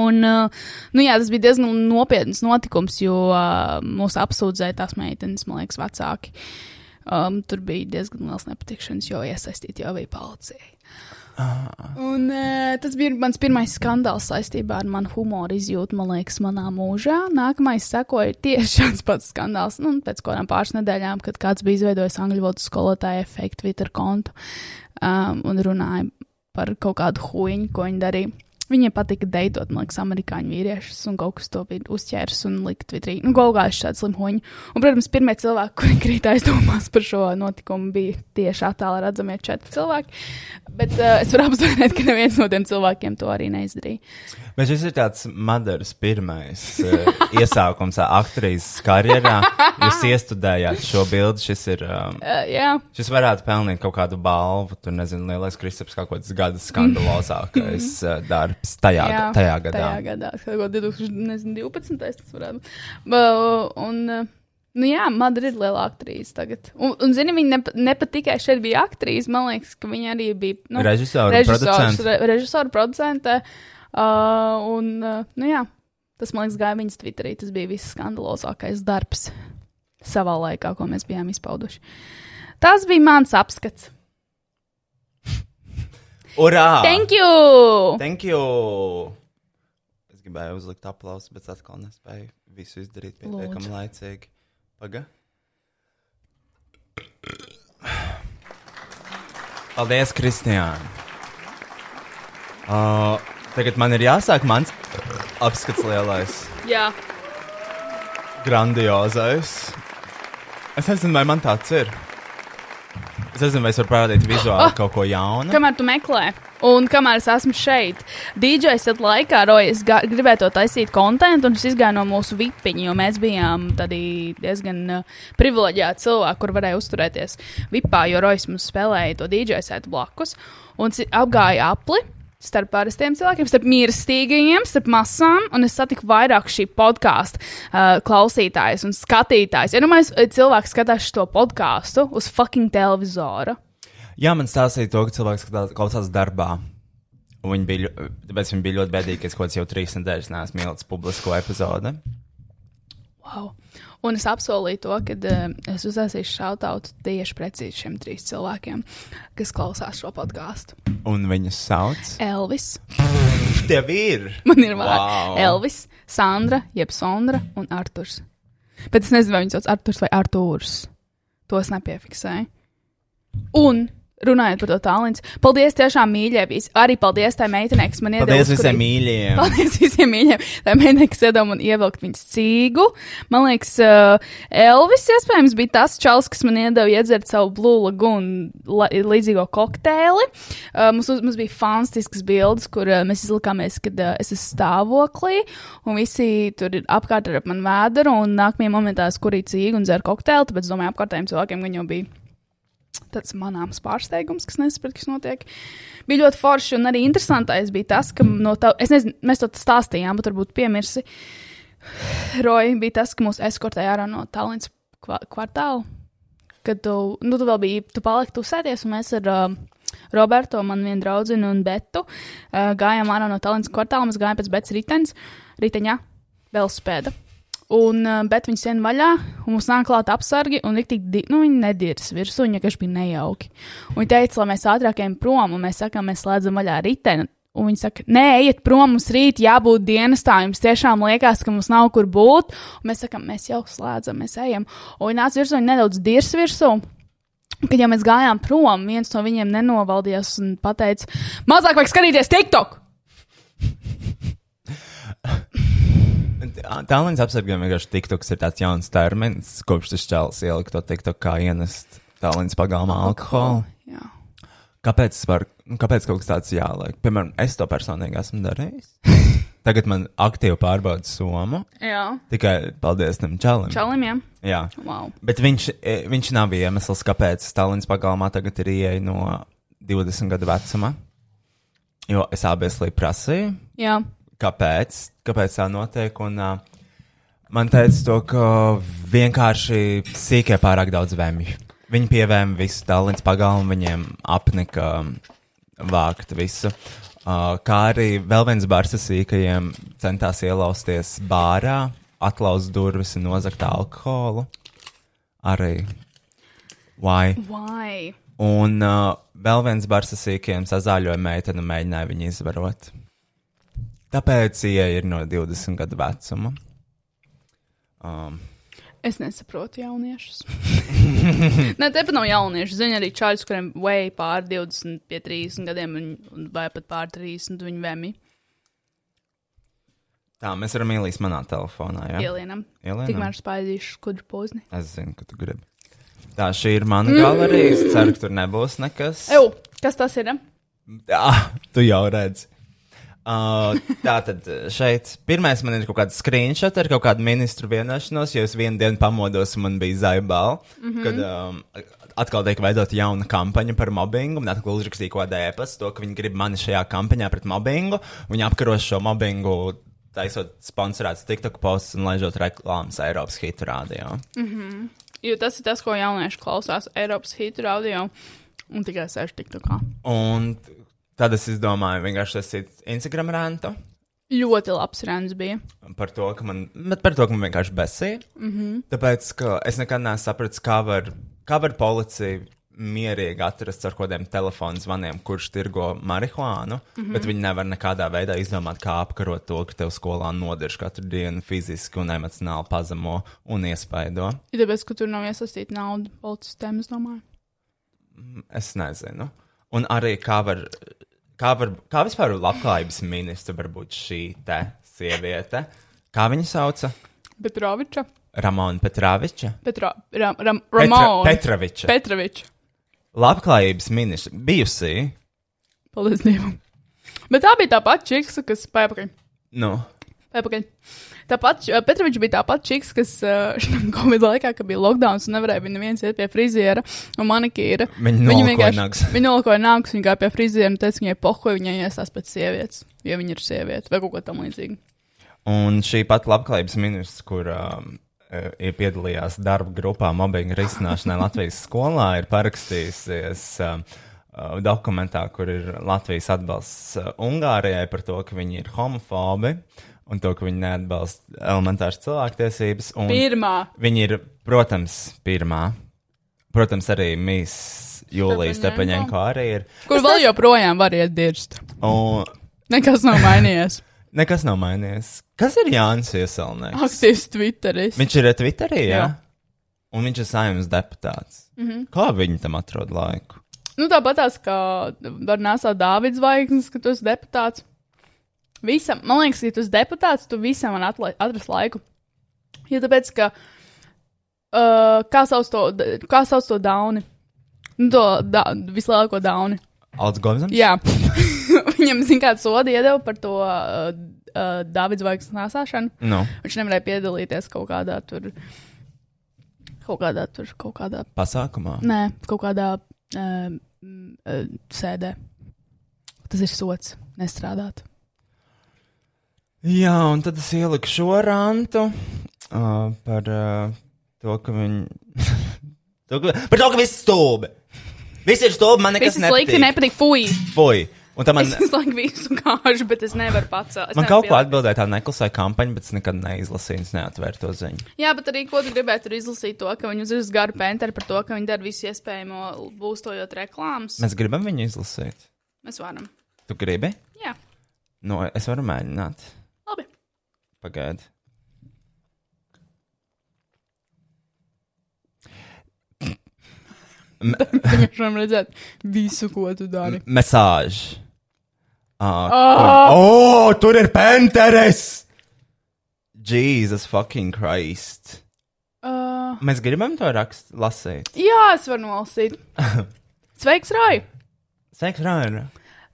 Un, uh, nu jā, tas bija diezgan nopietns notikums, jo uh, mūs apsūdzēja tās meitenes, man liekas, vecāki. Um, tur bija diezgan liels nepatikšanas, jo iesaistīti jau bija policija. Un, uh, tas bija mans pirmais skandāls saistībā ar manu humoru izjūtu, man liekas, manā mūžā. Nākamais sekoja tieši šāds pats skandāls. Nu, pēc kādām pāris nedēļām, kad kāds bija izveidojis angļu valodas skolotāju efektu Twitter kontu um, un runāja par kaut kādu huīņu, ko viņi darīja. Viņai patika deitot, man liekas, amerikāņu vīriešus, un kaut kas to bija uzķēris un likt Twitterī. Nu, gaugājuši šādu slimhoņu. Un, protams, pirmie cilvēki, kuri krīt aizdomās par šo notikumu, bija tieši attēlā redzamie četri cilvēki. Bet uh, es varu apsvērt, ka neviens no tiem cilvēkiem to arī neizdarīja. Bet šis ir tāds Madaras pirmais uh, iesākums aktrīzes karjerā. Jūs iestudējāt šo bildi. Šis, ir, um, Uh, jā, šis varētu pelnīt kaut kādu balvu. Tur nezinu, lielais Kristaps kaut kāds gada skandalozākais uh, darbs tajā, jā, jā, tajā gadā. Tajā gadā, kaut kā 2012. tas varētu būt. Un, uh, Nu jā, Madrid ir liela aktrise tagad. Un, un zini, viņa ne, ne pat tikai šeit bija aktrise, man liekas, ka viņa arī bija nu, Režisora, režisors, producente. re, režisora, producente. Uh, un, uh, nu jā, tas, man liekas, gāja viņas Twitterī. Tas bija viss skandalozākais darbs savā laikā, ko mēs bijām izpauduši. Tas bija mans apskats. Urā! Thank you! Thank you! Es gribēju uzlikt aplausu, bet atkal nespēju visu izdarīt pietiekami laicīgi. Paga. Paldies, Kristiāna! Uh, tagad man ir jāsāk mans apskats lielais, Jā, grandiozais. Es nezinu, vai man tāds ir. Es nezinu, vai es varu parādīt vizuāli Oh! kaut ko jaunu. kamēr tu meklē, un kamēr es esmu šeit, DJ set laikā, Roja, es ga- gribēju to taisīt kontentu, un es izgāju no mūsu vipiņa, jo mēs bijām diezgan uh, privileģēti cilvēki, kur varēja uzturēties vipā, jo Rojas mums spēlēja to DJ setu blakus, un apgāja apli. Starp parastiem cilvēkiem, starp mīlestīgajiem, starp masām, un es satiku vairāk šī podkāstu uh, klausītājus un skatītājus. Ja nu mēs cilvēki skatās šo podkāstu uz fucking televizora, Jā, man stāstīja to, ka cilvēks skatās- klausās darbā. Un Viņi bija, tāpēc viņi bija ļoti bēdīgi, ka es kaut kāds jau trīs nedēļas neesmu ielicis publisko epizodi. Wow. Un es apsolīju to, ka uh, es uzsāsīšu šautautu tieši precīzi šiem trīs cilvēkiem, kas klausās šo podkāstu. Un viņus sauc. Elvis, Tev ir! man ir vārds Wow. Elvis, Sandra, jeb Sondra un Arturs. Bet es nezinu, vai viņi sauc Arturs vai Artūrs. To es nepiefiksēju. Un runājot par to tālruņa, paldies tiešām mīļai. vis- Arī paldies tai meitenei, kas man iedeva. Paldies visiem mīļajiem! Paldies visiem mīļiem. Tā meitene, kas iedeva man ievilkt viņas cīgu. Man liekas, uh, Elvis iespējams bija tas čels, kas man iedeva iedzert savu Blue Lagoon la- līdzīgo kokteili. Uh, mums, mums bija fantastisks bildes, kur uh, mēs izlikāmies, kad uh, es esmu stāvoklī, un visi tur ir apkārt ar ap manu vēdru, un nākamajā momentā es kurīju cīgu un dzeru kokteili, tāpēc domāju, apkārtējiem cilvēkiem gan jau bija tāds manāms pārsteigums, kas nesaprot, kas notiek. Bija ļoti forši un arī interesantais bija tas, ka no tā, es nezinu, mēs to stāstījām, bet varbūt piemirsi. Roja bija tas, ka mūs eskortēja ārā no Tallinas kva- kvartāla. Kad tu, nu, tu vēl biji, tu paliki tusēties, un mēs ar uh, Roberto, man vienu draugu un Betu uh, gājām ārā no Tallinas kvartāla. Mēs gājām pēc Betas riteņa, riteņa, velospēda. Un, uh, bet viņi sen vaļā, un mums nāk klāt apsargi, un riktīgi, nu, viņi nedirs virsū, viņa vienkārši bija nejauki. Un viņi teica, lai mēs ātrāk ejam prom, un mēs sakām, mēs slēdzam vaļā riteni. Un viņi saka, nē, ejiet prom, mums rīt jābūt dienestā, jums tiešām liekas, ka mums nav kur būt. Un mēs sakām, mēs jau slēdzam, mēs ejam. Un viņi nāca virsū, viņi nedaudz dirs virsū. Kad jau mēs gājām prom, viens no viņiem nenovaldījās un teica, mazāk vajag skatīties TikTok! Tālruņa apsargiem vienkārši TikToks ir tāds jauns termins, kopš tas čels ielika to TikTok kā ienest tālruņa pagalmā alkoholu. Jā. Kāpēc, var, kāpēc kaut kas tāds jāliek? Piemēram, es to personīgi esmu darījis. Tagad man aktīvi pārbauda somu. Jā. Tikai paldies tam čalim. Čalim, jā. Jā. Wow. Bet viņš, e, viņš nav iemesls, kāpēc Stalins pagalmā tagad ir ieeja no 20 gadu vecuma. Jo es abies līdz prasīju, Jā. Kāpēc, kāpēc tā notiek. Un, uh, man teica to, ka vienkārši sīkie pārāk daudz vēmju. Viņi pievēma visu Stalins pagalmu, viņiem apnika vākt visu. Uh, kā arī vēl viens bars ar sīkajiem centās ielausties bārā, atlaust durvis un nozagt alkoholu. Arī. Why? Why? Un uh, vēl viens bars ar sīkiem sazāļoja meiteni un mēģināja viņu izvarot. Tāpēc ieeja ir no 20 gadu vecuma. Um, Es nesaprotu jauniešus. Nē, te pat nav jaunieši. Zini, arī čaļus, kuriem vai pār 20, pie 30 gadiem, vai pat pār 30, viņi vemi tā, mēs varam ielīst manā telefonā. Ja? ielienam. Ielienam? Tikmēr spaidīšu skudru pozni. Es zinu, ka tu gribi. Tā šī ir mana galerija. Es ceru, ka tur nebūs nekas. Eju, kas tas ir? Ah, tu jau redzi. Uh, tā tad šeit pirmais man ir kaut kāda screenshot ar kaut kādu ministru vienošanos, jo es vienu dienu pamodos un man bija zaibāla, mm -hmm. kad um, atkal tiek veidota jauna kampaņa par mobbingu. Un atkal uzrakstīja kaut kādā ēpastā to, ka viņi grib mani šajā kampaņā pret mobbingu. Viņi apkaros šo mobbingu taisot sponsorēts TikTok posts un laižot reklāmas Eiropas hitu rādio. Jo tas ir tas, ko jaunieši klausās Eiropas hitu radio un tikai sēž TikTokā. Un tad es izdomāju vienkārši taisīt Instagram rāntu. Ļoti labs rēns bija. par to, ka man, par to, ka man vienkārši besīja. Mm -hmm. Tāpēc, ka es nekad neesmu sapratis, kā var, kā var policija mierīgi atrast ar kādiem telefonu zvaniem, kurš tirgo marihuānu, mm -hmm. bet viņi nevar nekādā veidā izdomāt, kā apkarot to, ka tev skolā nodirž katru dienu fiziski un emocionāli pazemo un iespaido. Ir tāpēc, ka tur nav iesaistīta nauda policistēm, es domāju. Es nezinu. Un arī kā var, kā var, kā vispār labklājības ministra var būt šī te sieviete. Kā viņa sauca? Petroviča. Ramona Petraviča. Petro, Ram, Ram, Petra, Ramona. Petraviča. Petroviča. Labklājības ministra bijusī. Paldies Dievam. Bet tā bija tā pati čiksa, kas pēpakaļ. Nu, Pēpakaļ. Tāpat uh, Petrovičs bija tā pati čiks, kas uh, šim Covid laikā, kad bija lockdown, un nevarēja viņa viens iet pie friziera un manikīra. Viņa nolikoja nagus. Viņa nolikoja nākus, viņa gāja pie friziera un teica, viņai pohoja, viņai iesās pēc sievietes, jo viņa ir sieviete vai kaut ko tam līdzīgu. un šī pati labklājības ministrs, kur um, eh, ir piedalījās darba grupā mobbinga risināšanai Latvijas skolā, ir parakstījusies um, uh, dokumentā, kur ir Latvijas atbalsts uh, Ungārijai par to, ka viņi ir homofobi un to, ka viņi neatbalsta elementāras cilvēktiesības. un Pirmā. Viņi ir, protams, pirmā. Protams, arī Mīs Jūlijas Stepaņenko. Stepaņenko arī ir. Kur vēl joprojām var iet dirst. Un Nekas nav mainījies. nekas nav mainījies. Kas ir Jānis Ieselnieks? Aktīvs Twitteris. Viņš ir Twitterī, jā? Jā. Un viņš ir saimnes deputāts. Mm -hmm. Kā viņi tam atrod laiku? Nu, tāpat tās, ka var nesāt Dāvids Zvaigznes, ka tu esi deputāts. Visam, man liekas, ja tu esi deputāts, tu visam atla- atrast laiku. Jo tāpēc, ka, uh, kā sauc to, kā sauc to dauni? Nu, to da, vislielāko dauni. Govzams? Jā, viņam, zin, kādu sodu iedeva par to uh, uh, Dāvids Zvaigznes nesāšanu. Nu, Viņš nevarēja piedalīties kaut kādā tur, kaut kādā tur, kaut kādā pasākumā. Nē, kaut kādā uh, uh, sēdē. Tas ir sots, nestrādāt. Jā, un tad es ieliku šo rantu uh, par uh, to, ka viņi. to, ka, par to, ka viss stulbi. Viss ir stulbi, man nekas ir slikti, nepatīk. Fui! Fui. Un tā man, Es visu laiku visu kāžu, bet es nevaru pats. es man kaut ko atbildēja tā neklusēja kampaņa, bet es nekad neizlasīju, es neatvēru to ziņu. Jā, bet arī ko tu gribētu tur izlasīt to, ka viņi uzreiz garu penteri par to, ka viņi dara visu iespējamo, būstojot reklāmas. Mēs gribam viņu izlasīt. Mēs varam. Tu gribi? Jā, No, es varu mēģināt. Pagaidi. Mēs varam redzēt visu, ko tu dari. Mesāžu. Ah, kur- oh, tur ir penteres! Jesus fucking Christ. Uh, Mēs gribam to rakstu, lasīt. jā, es varu nolasīt. Sveiks, Rāj! Sveiks, Rāna.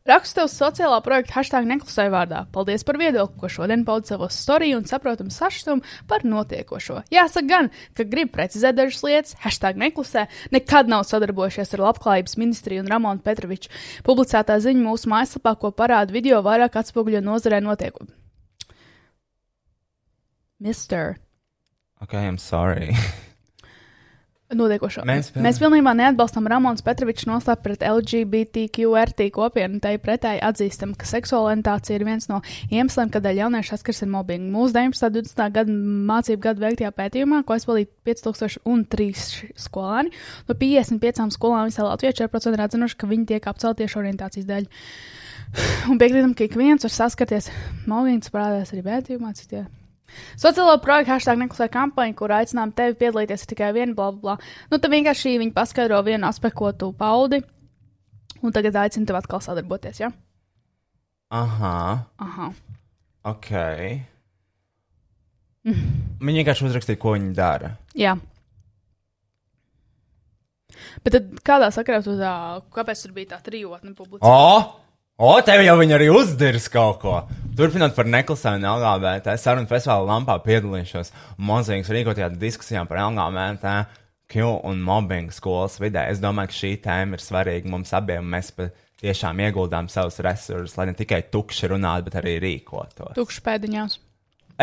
Rakstu tev sociālā projekta hashtag neklusēju vārdā. Paldies par viedokli, ko šodien paudz savos storiju un saprotamu sašutumu par notiekošo. Jāsaka gan, ka grib precizēt dažas lietas, hashtag neklusē, nekad nav sadarbojušies ar Labklājības ministriju un Ramonu Petroviču. Publicētā ziņa mūsu mājaslapā, ko parāda video, vairāk atspoguļo nozarē notiekumu. Mister. Ok, I'm sorry. Notiekošo. Mēs pilnībā- Mēs pilnībā neatbalstam Ramons Petrovičs nostāju pret LGBTQRT kopienu. Tai pretēji atzīstam, ka seksualitāte ir viens no iemesliem, kādēļ jaunieši saskars ar mobbingu. Mūsu 19. un 20. gada mācību gadu veiktajā pētījumā, ko aizpildīja 5003 skolāni, no 55 skolām visā Latvijā 4% ir atzinuši, ka viņi tiek apcelti tieši orientācijas dēļ. Un piekrītam, ka ik viens var saskarties. Mobbings parādās arī pētījumā, citie. Sociālo projektu hashtag neklusē kampaņu, kur aicinām tevi piedalīties tikai viena, bla, bla. Nu, tad vienkārši viņi paskaidro vienu aspektu, ko tu paudi, un tagad aicinu tevi atkal sadarboties, ja? Aha, Aha. ok. Viņi vienkārši uzrakstīja, ko viņi dara. Jā. Bet tad kādā sakarā tu tā, kāpēc tur bija tā trijotne publicēta? O! O, tev jau viņi arī uzdirs kaut ko. Turpinot par neklusēju LGBT, sarunu festivāla lampā piedalīšos mozaīkas rīkotajā diskusijā par LGBT, Q un mobbingu skolas vidē. Es domāju, ka šī tēma ir svarīga mums abiem. Mēs tiešām ieguldām savus resursus, lai ne tikai tukši runātu, bet arī rīkotos. Tukšs pēdiņās.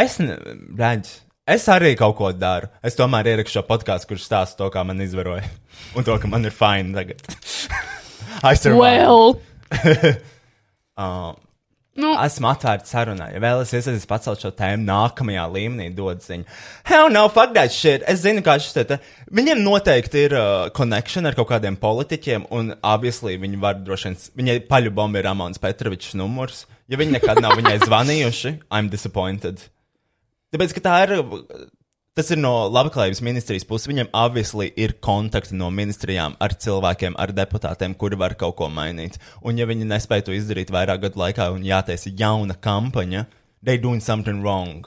Es, ne- redz, es arī kaut ko daru. Es tomēr ierakstu šo podkāstu, kurš stāsta to, kā man izvaroja. Un to, ka man ir fine tagad. Survived. Well, Uh, nu, Esmu atvērts sarunai. Ja vēlaties iesaistīties pacelt šo tēmu nākamajā līmenī, dod ziņu. Hell no, fuck that shit. Es zinu, kā šis te. Viņiem noteikti ir uh, connection ar kaut kādiem politiķiem, un obviously viņi var droši vien. Viņai paļu bomba ir Ramons Petrovičs numurs. Ja viņi nekad nav viņai zvanījuši, I'm disappointed. Tāpēc, ka tā ir. Tas ir no labklājības ministrijas puses. Viņam obviously ir kontakti no ministrijām ar cilvēkiem, ar deputātiem, kuri var kaut ko mainīt. Un, ja viņi nespēja to izdarīt vairāk gadu laikā, un jātaisa jauna kampaņa, they doing something wrong.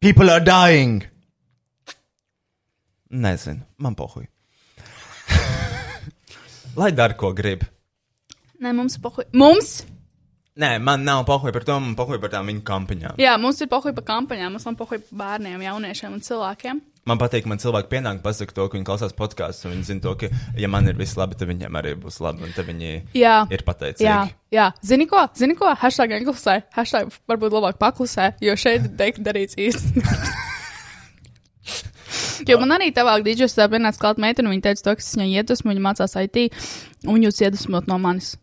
People are dying! Nezinu, man pohuj. Lai dara, ko grib. nē, mums pohuj. Mums? Nē, man nav pohuj par to, man pohuj par tām viņu kampaņām. Jā, mums ir pohuj par kampaņām, mums nav pohuj par bērniem, jauniešiem un cilvēkiem. Man patīk, man cilvēki pienāk, pasakā to, ka viņi klausās podkāstu, un viņi zina to, ka, ja man ir viss labi, tad viņiem arī būs labi, un tad viņi Jā. ir pateicīgi. Jā, jā. Zini ko? Zini ko? Hashtag neklusē. Hashtag varbūt labāk paklusē, jo šeit tiek darīts īsti. Jo man arī tavā dīdžers tā pienāca klāt meitene, viņa teica to, ka es viņai iedvesmu, viņa mācās IT, un jūs iedvesmot no manis.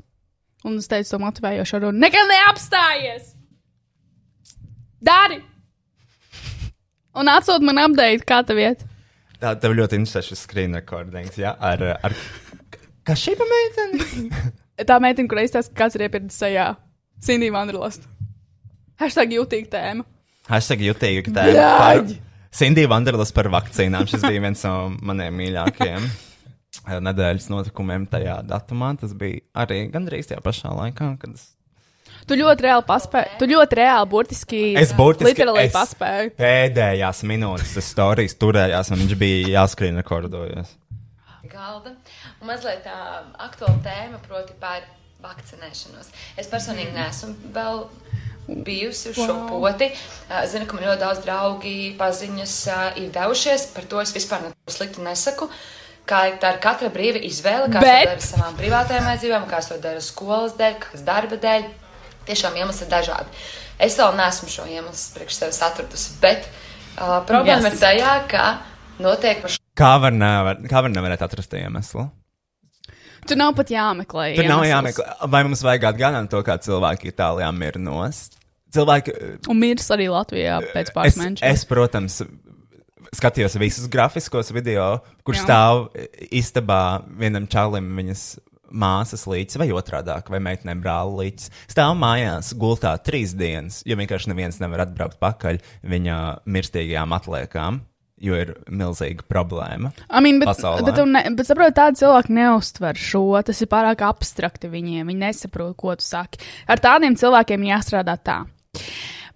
Un es teicu to motivējošu runu. Nekad neapstājies! Dari! Un atsūt man update, kā tev iet. Tā tev ļoti interesē šis screen recordings, jā, ar, ar, kas šī pa meiteni? Tā meitene, kur izstāsta, kāds ir iepirkts sejā. Cindy Vanderlust. Hashtag jūtīga tēma. Hashtag ir Bļaģ! par Cindy Vanderlas par vakcīnām. Šis bija viens no maniem mīļākajiem nedēļas notikumiem tajā datumā. Tas bija arī gandrīz tajā pašā laikā, kad es Tu ļoti reāli paspēji. Tu ļoti reāli, burtiski. Es burtiski es paspēju. Pēdējās minūtes tas stāstījis turējās, un viņš bija jāskrien rekordojas. galda. Un mazliet tā aktuāla tēma, proti, par vakcinēšanos. Es personīgi neesmu vēl bijusi uz šo Wow. poti. Ā, Zinu, ka man ļoti daudz draugi, paziņas ir devušies. Par to es vispār neko sliktu nesaku. Kā tā ir katra brīva izvēle, kā Bet- to dara savām privātajām vajadzībām, kā to dara skolas dēļ, kādas darba dēļ. Tiešām iemesli ir dažādi. Es vēl neesmu šo iemeslu priekš sevis atradusi, bet uh, problēma Yes. ir tajā, ka notiek par šo Kā var, nevar, kā var nevarēt atrast iemeslu? Tur nav pat jāmeklē. Tur nav iemesls. jāmeklē, vai mums vajag atgādināt to, kā cilvēki Itālijā mir nost. Cilvēki, Un mirs arī Latvijā pēc es, pāris mēnešiem. es, protams, skatījos visus grafiskos video, kur Jā. stāv istabā vienam čalim viņas māsas līdzi, vai otrādi, vai meitenei brāli līdzi. Stāv mājās gultā trīs dienas, jo vienkārši neviens nevar atbraukt pakaļ viņa mirstīgajām atliekām, jo ir milzīga problēma. I mean, bet, pasaulē. bet, ne, bet saproti, tādi cilvēki neuztver šo. Tas ir pārāk abstrakti viņiem. Viņi nesaprot, ko tu saki. Ar tādiem cilvēkiem jāstrādā tā.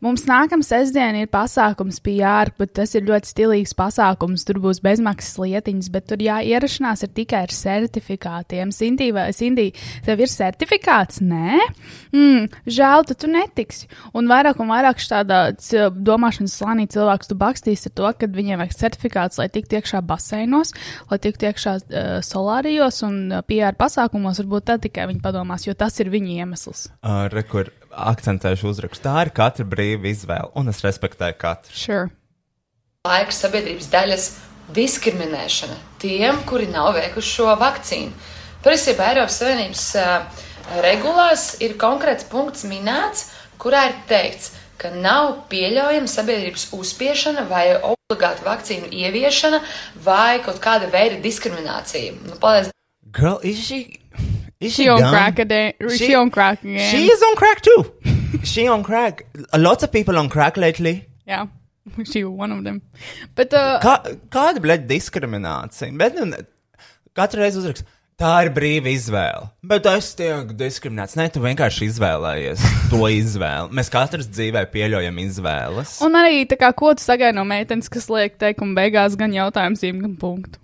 Mums nākamā sestdiena ir pasākums PR, bet tas ir ļoti stilīgs pasākums. Tur būs bezmaksas lietiņas, bet tur jāierašanās ir tikai ar certifikātiem. Sindī, vai Sindī, tev ir certifikāts? Nē, mm, žēl, tad tu netiksi. Un vairāk un vairāk šādā domāšanas slānī cilvēks tu bakstīsi ar to, ka viņiem vajag certifikāts, lai tiktu iekšā baseinos, lai tiktu iekšā uh, solārijos un PR pasākumos. Varbūt tad tikai viņi padomās, jo tas ir viņu iemesls. Uh, re, kur akcentēšu uzrakstu. Tā ir katra brīva izvēle, un es respektēju katru. Sure. laika sabiedrības daļas diskriminēšana tiem, kuri nav veikuši šo vakcīnu. Patiesībā Eiropas Savienības uh, regulās ir konkrēts punkts minēts, kurā ir teikts, ka nav pieļaujama sabiedrības uzspiešana vai obligāta vakcīnu ieviešana vai kaut kāda veida diskriminācija. Nu, paldies Girl, is she? Is she, She on dumb? crack again. She on crack again. She is on crack too. she on crack. A lot of people on crack lately. Jā, she one of them. Bet, uh, Kā, kāda bleģa diskriminācija? Bet nu, katru reizi uzrakst. Tā ir brīva izvēle. Bet es tiek diskriminēts. Nē, tu vienkārši izvēlējies to izvēli. Mēs katrs dzīvē pieļaujam izvēles. un arī tā kā ko tu sagaidi no meitenes, kas liek teikumu beigās gan jautājumu zīmi, gan punktu.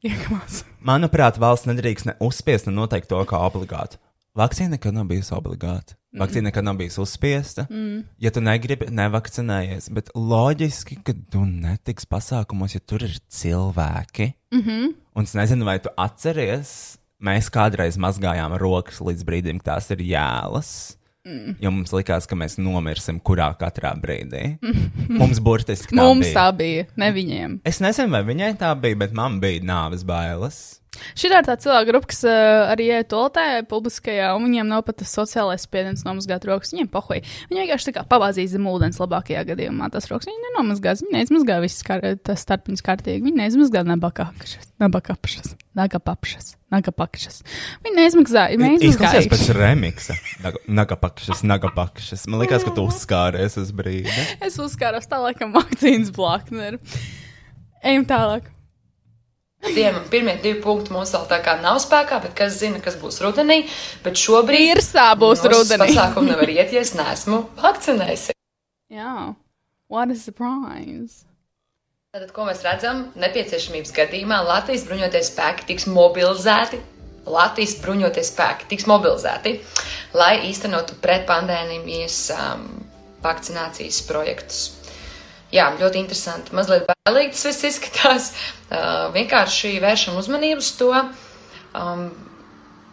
Iekamās. Manuprāt, valsts nedrīkst ne uzspiest, ne noteikt to kā obligātu. Vakcīna nekad nav bijusi obligāta. Vakcīna nekad nav bijusi uzspiesta. Mm. Ja tu negribi, nevakcinējies, bet loģiski, ka tu netiks pasākumos, ja tur ir cilvēki. Mm -hmm. Un es nezinu, vai tu atceries, mēs kādreiz mazgājām rokas līdz brīdim, kad tās ir jēlas. Mm. Jo mums likās, ka mēs nomirsim kurā katrā brīdī. mums burtiski tā Mums bija. tā bija, ne viņiem. Es nezinu, vai viņai tā bija, bet man bija nāves bailes. Šī ir tā cilvēka grupa, kas uh, arī iet toaletē, publiskajā, un viņiem nav pat tas sociālais spiediens nomazgāt rokas. Viņiem pohoja. Viņi vienkārši tā kā pavāzīs zem ūdens labākajā gadījumā. Tas rokas viņi nenomazgās. Viņi neizmazgā visas kar starpiņas kārtīgi. Viņi neizmazgā nabakāpšas, nabakāpšas, nagapapšas, nagapakšas. Viņi neizmazgā. Viņi Izklausās pēc remiksa. Naga- Nagapakšas, nagapakšas. Man liekas, ka tu uzskāries uz brīdi. Es uzskāros tā, laikam, vakcīnas blakni. ir. Ejam tālāk. Tiem pirmie divi punkti mums vēl tā kā nav spēkā, bet kas zina, kas būs rudenī. Bet šobrīd Irsā būs uz rudenī. pasākumu nevar iet, ja es neesmu vakcinējis. Jā. What a surprise. Tātad, ko mēs redzam, nepieciešamības gadījumā Latvijas bruņoties spēki tiks mobilizēti. Latvijas bruņoties spēki tiks mobilizēti, lai īstenotu pretpandēmijas um, vakcinācijas projektus. Jā, ļoti interesanti. Mazliet bailīgi tas viss izskatās. Uh, vienkārši vēršam uzmanību uz to. Um,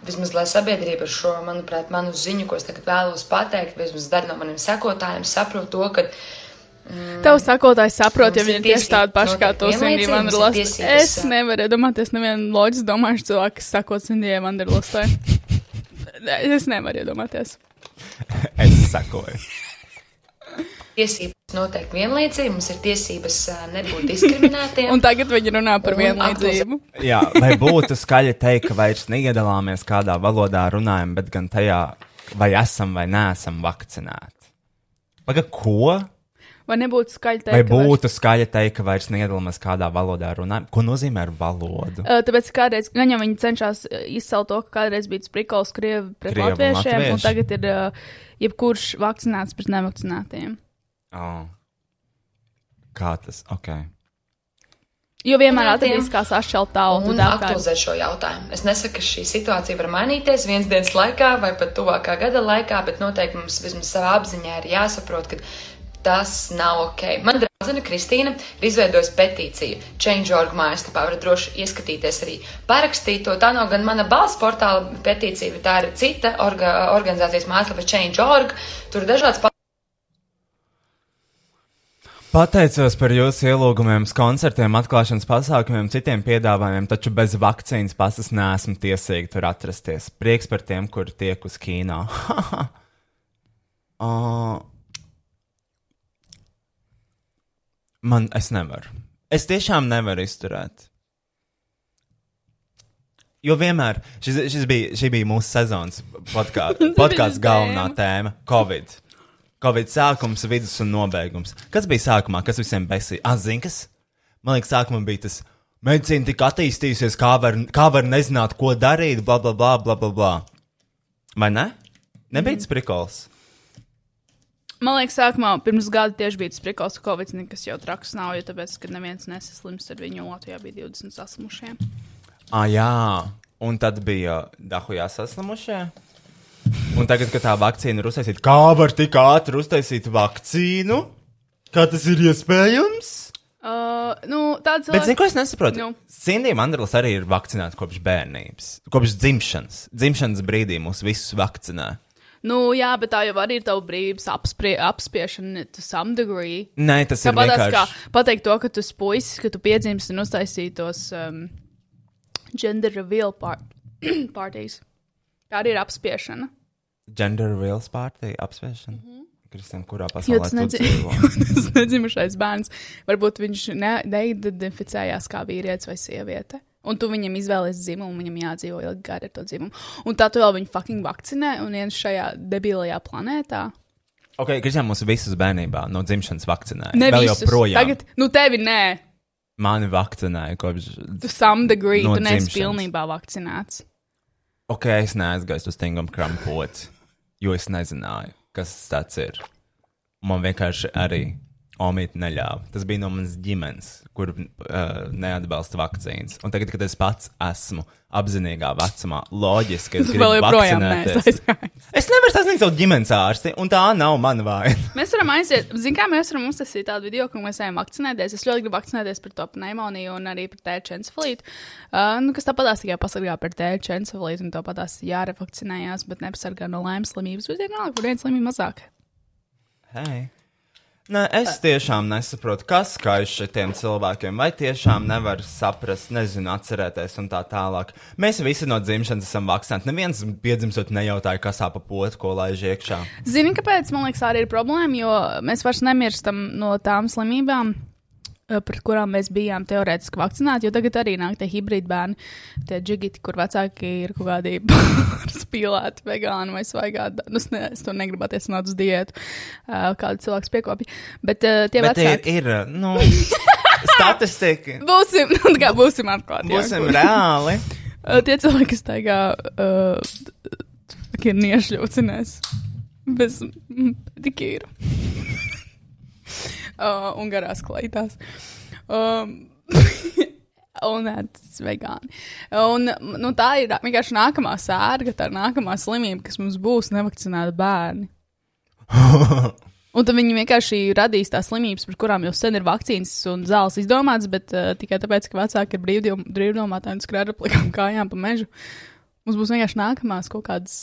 vismaz lai sabiedrība ar šo, manuprāt, manu ziņu, ko es tagad vēlos pateikt, vismaz daļa no maniem sekotājiem saprot to, ka Tev sakotājs saprot, ja viņi tieši tādi paši kā tu, Sindija vienlaicīgi, mums ir Vanderlasta. tiesības, Es nevaru iedomāties nevienu loģisku domājušu cilvēku, kas sakot Sindijai Vanderlastai. Es nevaru iedomāties. Es sakoju. Tiesības noteikti vienlaicīgi, mums ir tiesības nebūt diskriminētiem. Un tagad viņi runā par Un vienlīdzību. Jā, vai būtu skaļi teikt, ka vairs neiedalāmies kādā valodā runājam, bet gan tajā, vai esam vai neesam vakcinēti? Paga, ko? Vai nebūtu skaļi teikt? Vai ka vairs- būtu skaļi teikt, ka vairs neiedalāmies kādā valodā runājam? Ko nozīmē ar valodu? Uh, tāpēc kādreiz, gan jau viņi cenšas izcelt to, ka kādreiz bija sprikols krievi pret Krievi un latviešiem, un latvieši. tagad ir uh, jebkurš vakcinēts pret nevakcinētiem. Oh. Kā tas? Ok. Jo vienmēr atradīs, kā sašķelt tautu. Un aktualizēt šo jautājumu. Es nesaku, ka šī situācija var mainīties vienas dienas laikā vai pat tuvākā gada laikā, bet noteikti mums vismaz savā apziņā ir jāsaprot, ka tas nav ok. Man draudzene Kristīna ir izveidojusi petīciju Change.org mājaslapā. Varat droši ieskatīties arī parakstīt to. Tā nav gan mana balss portāla petīcija, bet tā ir cita orga, organizācijas mājaslapa Change.org. Tur ir dažādas pa- Pateicos par jūsu ielūgumiem, koncertiem, atklāšanas pasākumiem, citiem piedāvājumiem, taču bez vakcīnas pasas neesmu tiesīgi tur atrasties. Prieks par tiem, kuri tiek uz kino. uh, man, es nevaru. Es tiešām nevaru izturēt. Jo vienmēr šis, šis bija, šī bija mūsu sezonas podkā, podkāsts galvenā tēma - Covid. Covid sākums, vidus un nobeigums. Kas bija sākumā, kas visiem besīja? Ah, zini, kas? Man liekas, sākumā bija tas. Medicīna tik attīstījusies, kā var, kā var nezināt, ko darīt, bla, bla, bla, bla, bla. bla. Vai ne? Nebija tas prikols. Man liekas, sākumā pirms gada tieši bija tas prikals, ka Covid nekas jau traks nav, jo tāpēc, ka neviens nesaslims ar viņu, Latvijā bija 20 saslimušie. Ah, jā, un tad bija dahujā saslimušie. Un tagad, kad tā vakcīna ir uztaisīta, kā var tik ātri uztaisīt vakcīnu? Kā tas ir iespējams? Uh, nu, tāds Bet, zini, ko es nesaprotu? Nu. Sindija Mandrels arī ir vakcinēta kopš bērnības, kopš dzimšanas. Dzimšanas brīdī mūs visus vakcinē. Nu, jā, bet tā jau arī ir tava brīvības apspiešana to some degree. Nē, tas ir Tāpat vienkārši. kā pateikt to, ka tu esi puisis, ka tu piedzimsti un uztaisīji tos um, gender reveal part partijas. Tā arī ir apspiešana. Gender reveals party apsvēršana. Mm -hmm. Kristēn, kurā pasaulē tas tu nedzi- dzīvo? tas nedzimušais bērns. Varbūt viņš ne, neidentificējās kā vīrietis vai sieviete. Un tu viņam izvēlējies dzimumu, viņam jādzīvo ilgi gari ar to dzimumu. Un tā tu vēl viņu fucking vakcinē un viens šajā debilajā planētā. Ok, Kristēn, mūs visus bērnībā no dzimšanas vakcinēja. Ne Vēl visus. joprojām. Tagad, nu tevi nē, Mani vakcinēja kopš. tu some degree, No tu neesi pilnībā vakcinēts. Ok, es neaizgāju uz stingam krampot, jo es nezināju, kas tas ir. Man vienkārši arī. Omīte neļāva. Tas bija no manas ģimenes, kur uh, neatbalsta vakcīnas. Un tagad, kad es pats esmu apzinīgā vecumā, loģiski, es gribu vakcinēties. Es nevaru sasniegt savu ģimenes ārsti, un tā nav mana vaina. Mēs varam aiziet, zinām, kā mēs varam uztaisīt tādu video, ka mēs ejam vakcinēties. Es ļoti gribu vakcinēties par to pneimoniju un arī par tēču encefalītu. Uh, nu, kas tāpatās tikai pasargā par tēču encefalītu un tāpatās jārefakcinējās, bet nepasargā no laimes slimības. Bet vienalga, kur viena slimība mazāk. Hei. Nē, es tiešām nesaprotu, kas skaiž šitiem cilvēkiem, vai tiešām nevar saprast, nezinu, atcerēties un tā tālāk. Mēs visi no dzimšanas esam vakcinēti. Neviens piedzimstot nejautāja, kas ap potu, ko laiž iekšā. Zini, kāpēc man liekas, arī ir problēma, jo mēs vairs nemirstam no tām slimībām. Eh, Par kurām mēs bijām teorētiski vakcinēti, jo tagad arī nāk tie hibrīdi bērni, tie džigiti, kur vecāki ir kaut kādi spīlēti, vegāni vai svaigāti. Nu, es, ne, es to negribu attiecināt uz diētu, uh, kādu cilvēku piekopja. Bet uh, tie Bet ir, vecāki. ir nu, statistika. Būsim, nu, kā būsim atklāti. jā, Būsim kur- reāli. Tie cilvēki, kas taigā uh, ir niešļaucinās bez pedikīra uh, un garās klaitās. Um, un tas ir vegāni. Un, nu, tā ir vienkārši nākamā sērga, tā ir nākamā slimība, kas mums būs nevakcinēti bērni. Un tad viņi vienkārši radīs tās slimības, par kurām jau sen ir vakcīnas un zāles izdomāts, bet uh, tikai tāpēc, ka vecāki ir brīvdom- brīvdomātāji un skrēja ar plikām kājām pa mežu. Mums būs vienkārši nākamās kaut kādas,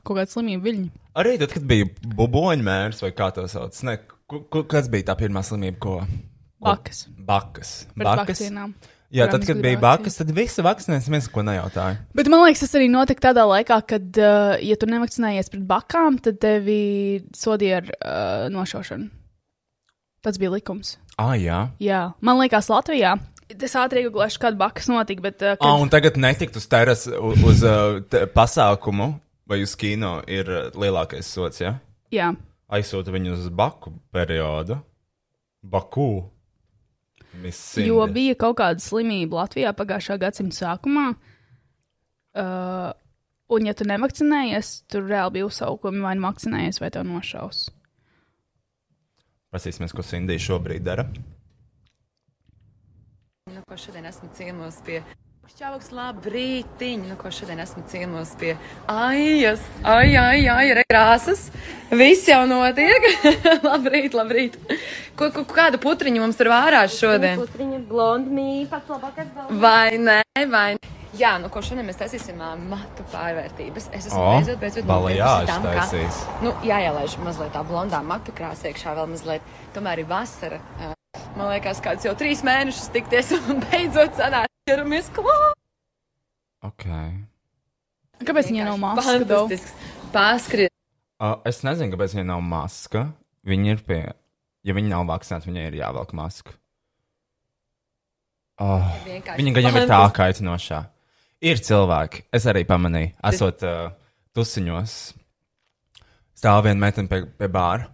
kaut kāda slimība viļņa. Arī tad, kad bija buboņu mērs vai kā to sauc, ne, ku, kas bija tā pirmā slimība, ko? ko- Bakas. Bakas. Vakcīnām. Jā, tad, kad bija bakas, tad visi vakcinēsimies, ko nejautāja. Bet man liekas, tas arī notika tādā laikā, kad, uh, ja tu nevakcinējies pret bakām, tad tevi sodīja ar uh, nošaušanu. Tas bija likums. Ah, jā. Jā, man liekas, Latvijā. Es ātri iegūšu, kāda bakas notika, bet. Uh, Ah, kad... un tagad netikt uz teras uz, uz uh, pasākumu vai uz kino ir lielākais sots, ja? Jā, Aizsūta viņu uz Baku periodu. Baku. Miss jo bija kaut kāda slimība Latvijā pagājušā gadsimta sākumā. Uh, un, ja tu nevakcinējies, tur reāli bija uzsaukumi, vai nu vakcinējies, vai tev nošaus. Pasīsimies, ko Sindija šobrīd dara. Nu, ko šodien esmu ciemos pie Čauks, labrītiņ, nu, ko šodien esmu ciemos pie Aijas, ai, ai, ai, re, krāsas. Viss jau notiek. labrīt, labrīt. Ko, ko, kādu putriņu mums tur vārās šodien? Putriņa blondmī, pats labākais balvas. Vai ne, vai ne? Jā, nu, ko šodien mēs taisīsim matu pārvērtības. Es esmu O, beidzot, beidzot nopirkusi tam, ka- taisīs. Nu, jāielaiž mazliet tā blondā matu krāsa iekšā vēl mazliet. Tomēr ir vasara. ā, Man liekas, kāds jau trīs mēnešus tikties un beidzot sanāk, ķeramies klāt. Ok. Kāpēc viņai nav maska? though? Fantastisks. Pārskriet. Uh, es nezinu, kāpēc viņai nav maska. Viņa ir pie. Ja viņa nav vakcinēta, viņai ir jāvelk maska. Oh, viņa gan jau ir tā kaitinošā. Ir cilvēki, es arī pamanīju, esot uh, tusiņos, stāv viena meitene pie, pie bāra.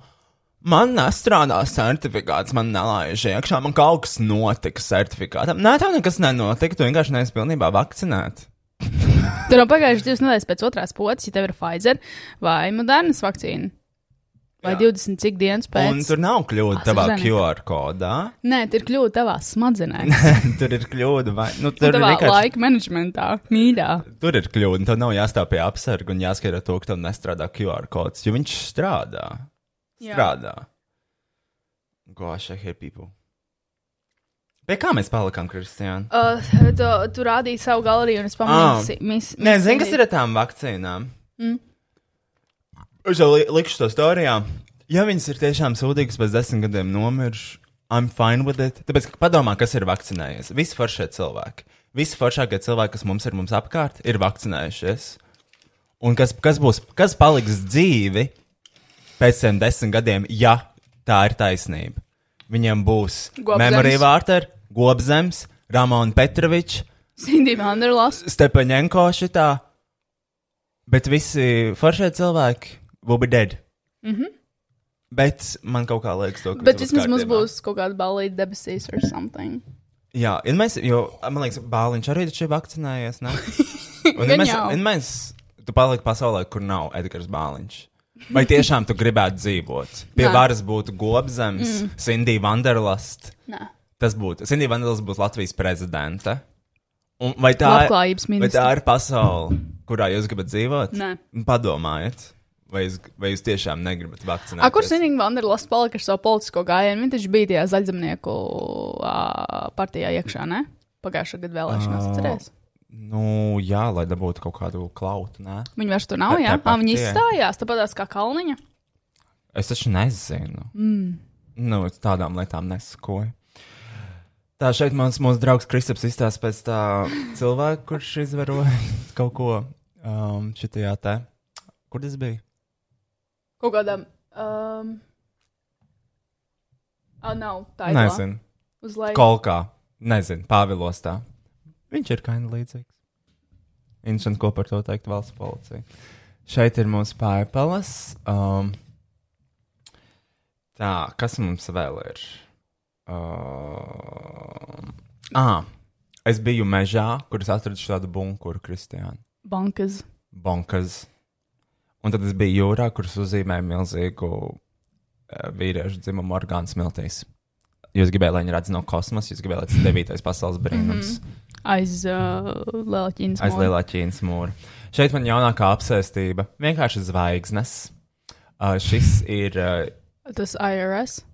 Man nestrādā certifikāts, man nelaiž iekšā, man kaut kas notika certifikātam. Nē, tev nekas nenotika, tu vienkārši neesi pilnībā vakcinēta. Tur jau pagājušas divas nedēļas pēc otrās potes, ja tev ir Pfizer vai Modernas vakcīna. Vai Jā. 20 cik dienas pēc? Un tur nav kļūda tavā AstraZeneca. QR kodā. Nē, tur ir kļūda tavā smadzenēs. tur ir kļūda, vai nu, Tur tavā vienkārši. laika menedžmentā, mīļā. Tur ir kļūda, un tev nav jāstāv pie apsarga un jāskatās to, ka tev nestrādā QR kods, jo viņš strādā. Jā. Strādā. Gosh, I hate people. Pie kā mēs palikām, Kristiāna? Uh, tu, tu rādīji savu galeriju, un es pamanīju, Ah. ah. mis, Nē, zini, kas ir ar tām vakcīnām? Mm. Es jau li likšu to storijā. Ja viņas ir tiešām sūdīgas, pēc desmit gadiem nomiršu, I'm fine with it. Tāpēc, ka padomā, kas ir vakcinējies. Visi foršie cilvēki. Visi foršākie cilvēki, kas mums ir mums apkārt, ir vakcinējušies. Un kas, kas būs, kas paliks dzīvi pēc tiem desmit gadiem, ja tā ir taisnība? Viņiem būs Gobzems. Memory Vārter, Gobzems, Ramona Petrovičs, Cindy Vanderlast. Stepaņenko šitā, bet visi foršie cilvēki will be dead. Mm -hmm. Bet man kaut kā liekas, to, ka Bet vismaz mums būs kaut kāda balīta debesīs or something. Jā, un mēs, jo, man liekas, Bāliņš arī taču ir vakcinējies, ne? Un Gan mēs, un mēs, tu paliki pasaulē, kur nav Edgars Bāliņš. Vai tiešām tu gribētu dzīvot? Pie Nē. varas būtu Gobzems, mm. Cindy Vanderlast. Nē. Tas būtu. Cindy Vanderlast būtu Latvijas prezidente. Un vai tā, Labklājības vai tā ir pasaule, kurā jūs gribat dzīvot? Nē. Padomājiet, vai jūs, vai jūs tiešām negribat vakcinēt? A, kur Sinīga Vanderlas palika ar savu politisko gājienu? Viņš taču bija tajā zaļzemnieku ā, partijā iekšā, ne? Pagājušā gada vēlēšanās, Ā. Nu, jā, lai dabūtu kaut kādu klautu. Nē. Viņa vairs tur nav, Tā- jā? tā viņa izstājās, tāpat kā Kalniņa. Es taču nezinu. Mm. Nu, tādām lietām nesakoju. Tā šeit mans mūsu draugs Kristaps izstāsta pēc tā cilvēka, kurš izvaroja kaut ko um, šitajā te. Kur tas bija? Kaut kādam. Um, ah, nav tā ir. Nezinu. Uz leju. Kolkā. Nezinu, Pāvilostā. Viņš ir of līdzīgs. Interesanti, ko par to teikt valsts policija. Šeit ir mūsu pārpalas. Um, tā, kas mums vēl ir? Um, ah, es biju mežā, kur es atradu šādu bunkuru, Kristiānu. Bankas. Bonkas. Un tad es biju jūrā, kuras uzzīmēja milzīgu uh, vīriešu dzimumu orgānu smiltīs. Jūs gribējāt, lai viņi redz no kosmosa, jūs gribējāt, lai tas ir devītais pasaules brīnums. Mm -hmm. Aiz uh, Lielā Ķīnas. Aiz lielā Ķīnas mūra. Šeit man jaunākā apsēstība - vienkārši zvaigznes. Uh, šis ir. Uh, Tas IRS.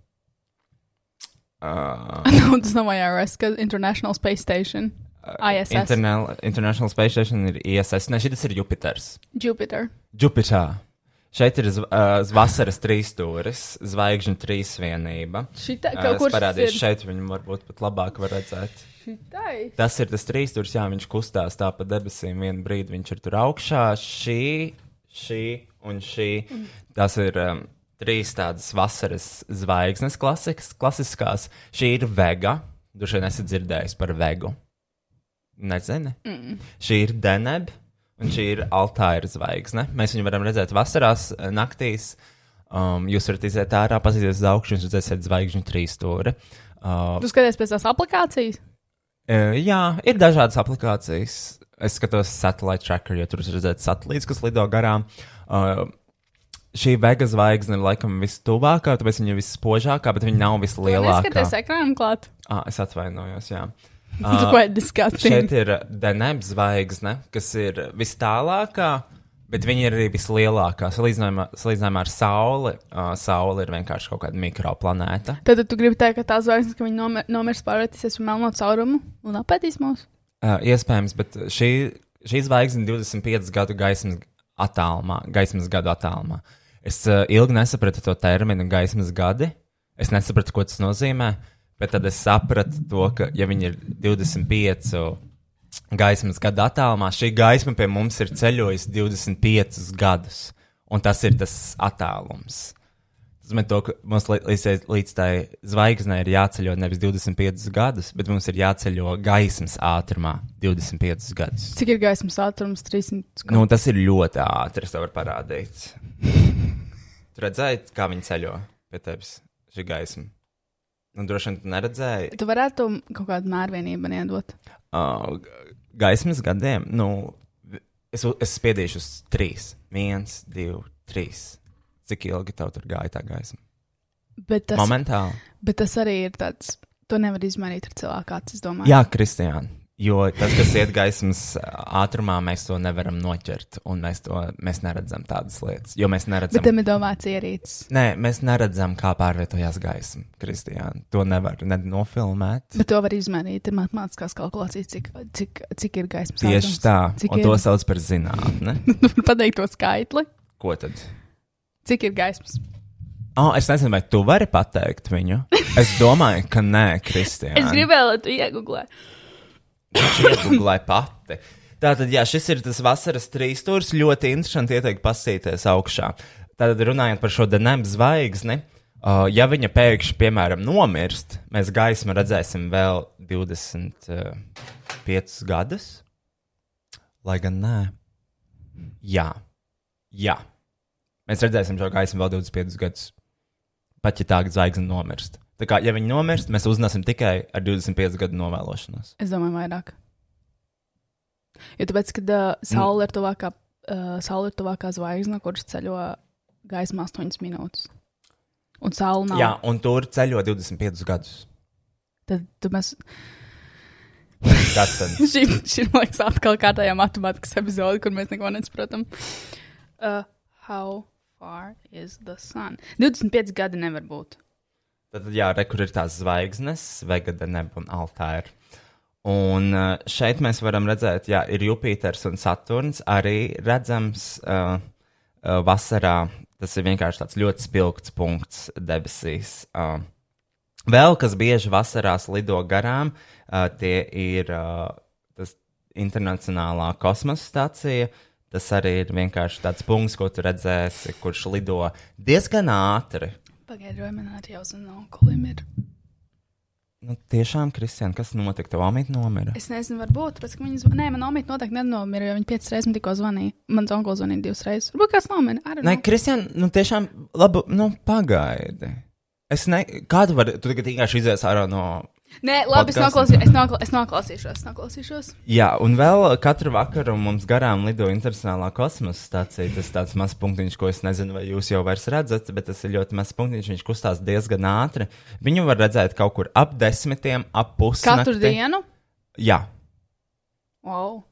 uh, no, tas nav IRS, kas International Space Station. ISS. Internal, International Space Station ir ISS. Ne, šis ir Jupiters. Jupiter. Jupiter. Šeit ir zv uh, vasaras trīs stūris, zvaigžņu trīsvienība. Šita, Uh, kaut es parādīšu šeit, viņu varbūt pat labāk var redzēt. Šitai. Tas ir tas trīs stūris, jā, viņš kustās tā pa debesīm. Vienu brīdi viņš ir tur augšā, šī, šī un šī. Tas ir um, trīs tādas vasaras zvaigznes, klasikas, klasiskās. Šī ir vega. Vien esat dzirdējis par vegu. Nezini. Mm. Šī ir deneb, un šī ir altāra zvaigzne. Mēs viņu varam redzēt vasarās, eh, naktīs. Um, jūs varat iziet ārā, paskatīties uz augšu, un jūs redzēsiet zvaigžņu trīs stūri. Uh, Tu skaties pēc tās aplikācijas? Uh, jā, ir dažādas aplikācijas. Es skatos satellite tracker, jo tur ir redzēts satelīts, kas lido garām. Uh, šī vega zvaigzne ir laikam vistuvākā, tāpēc viņa ir visspožākā, bet viņa nav vislielākā. Skaties ekrānu klāt. Ah, es atvainojos, jā. Tas ir disgusting. Šeit ir Deneb zvaigzne, kas ir vistālākā, bet viņa ir arī vislielākā. Salīdzinājumā, salīdzinājumā ar Sauli, uh, Saule ir vienkārši kaut kāda mikroplanēta. Tad tu gribi teikt, ka tā zvaigznes, ka viņi nomi- nomirs pārvērtīsies par melno caurumu un apēdīs mūs? Uh, iespējams, bet šī, šī zvaigzne ir 25 gadu gaismas attālumā, gaismas gadu attālumā. Es uh, ilgi nesapratu to terminu gaismas gadi. Es nesapratu, ko tas nozīmē, bet tad es sapratu to, ka, ja viņi ir 25 gaismas gadu attālumā, šī gaisma pie mums ir ceļojusi 25 gadus, un tas ir tas attālums. Tas nozīmē, to, ka mums līdz, līdz tai zvaigznei ir jāceļo nevis 25 gadus, bet mums ir jāceļo gaismas ātrumā 25 gadus. Cik ir gaismas ātrums? 300. Nu, tas ir ļoti ātri, es tev varu parādīt. Tu redzēji, kā viņi ceļo pie tevis šī gaisma? Nu, droši vien tu neredzēji. Tu varētu kaut kādu mērvienību iedot. Uh, gaismas gadiem, nu, es, es spiedīšu uz trīs. Viens, divi, trīs. Cik ilgi tev tur gāja tā gaisma? Bet tas, Momentāli. bet tas arī ir tāds, to nevar izmainīt ar cilvēku acis, domāju. Jā, Kristiāna. Jo tas, kas iet gaismas ātrumā, mēs to nevaram noķert, un mēs to mēs neredzam tādas lietas. Jo mēs neredzam, Bet tam ir domāts ierīces. Nē, mēs neredzam, kā pārvietojās gaisma. Kristiāna, to nevar ne nofilmēt. Bet to var izmainīt. Ir matemātiskās kalkulācijas, cik, cik, cik ir gaismas Tieši ātrums. tā, Cik un ir? to sauc par zinātni. Pateikt to skaitli. Ko tad? Cik ir gaismas? Oh, es nezinu, vai tu vari pateikt viņu. Es domāju, ka nē, Kristiāna. Es gribēju, lai tu iegūglē. Iegūlēju pati. Tātad, jā, šis ir tas vasaras trīs stūris. Ļoti interesanti ieteikt pasīties augšā. Tātad, runājot par šo denēm zvaigzni, uh, ja viņa pēkšņi, piemēram, nomirst, mēs gaismu redzēsim vēl 25 gadus. Lai gan nē. Jā, jā. Mēs redzēsim šo gaismu vēl 25 gadus. Pat ja tā zvaigzne nomirst. Tā kā, ja viņi nomirst, mēs uzzināsim tikai ar 25 gadu novēlošanos. Es domāju, vairāk. Jo tāpēc, kad uh, saule ir tuvākā, uh, saule ir tuvākā zvaigzne, kuras ceļo gaismā 8 minūtes. Un saule nav. Jā, un tur ceļo 25 gadus. Tad, tad mēs. Tas tad. Šī, šī man liekas, atkal kārtējā matemātikas epizode, kur mēs neko nesaprotam. Uh, how far is the sun? 25 gadi nevar būt. Tad, jā, re, kur ir tās zvaigznes, Vegada neba un Altāra. Un uh, šeit mēs varam redzēt, jā, ir Jupiters un Saturns arī redzams uh, uh, vasarā. Tas ir vienkārši tāds ļoti spilgts punkts debesīs. Uh, vēl kas bieži vasarās lido garām, uh, tie ir uh, tas internacionālā kosmosa stācija. Tas arī ir vienkārši tāds punkts, ko tu redzēsi, kurš lido diezgan ātri. Pagaidiet, man arī jau zina, onkulim ir. Nu, tiešām, Kristian, kas notika? Tev omīt nomira. Es nezinu, varbūt, tāpēc, ka zvanīja. Nē, man omīt noteikti nenomira, jo viņi piecas reizes man tikko zvanīja. Mans onkulis zvanīja divas reizes. Varbūt kāds nomira. Nē, know. Kristian, nu tiešām, labi, nu pagaidi. Es ne, kādu var, tu tagad vienkārši izies ārā no. Nē, labi, es, noklausī, es, nokla, es noklausīšos. Noklausīšos. Jā, un vēl katru vakaru mums garām lido internacionālā kosmosa stācija. Tas tāds mazs punktiņš, ko es nezinu, vai jūs jau vairs redzat, bet tas ir ļoti mazs punktiņš. Viņš kustās diezgan ātri. Viņu var redzēt kaut kur ap desmitiem, ap pusnakti. Katru dienu? Jā. Wow.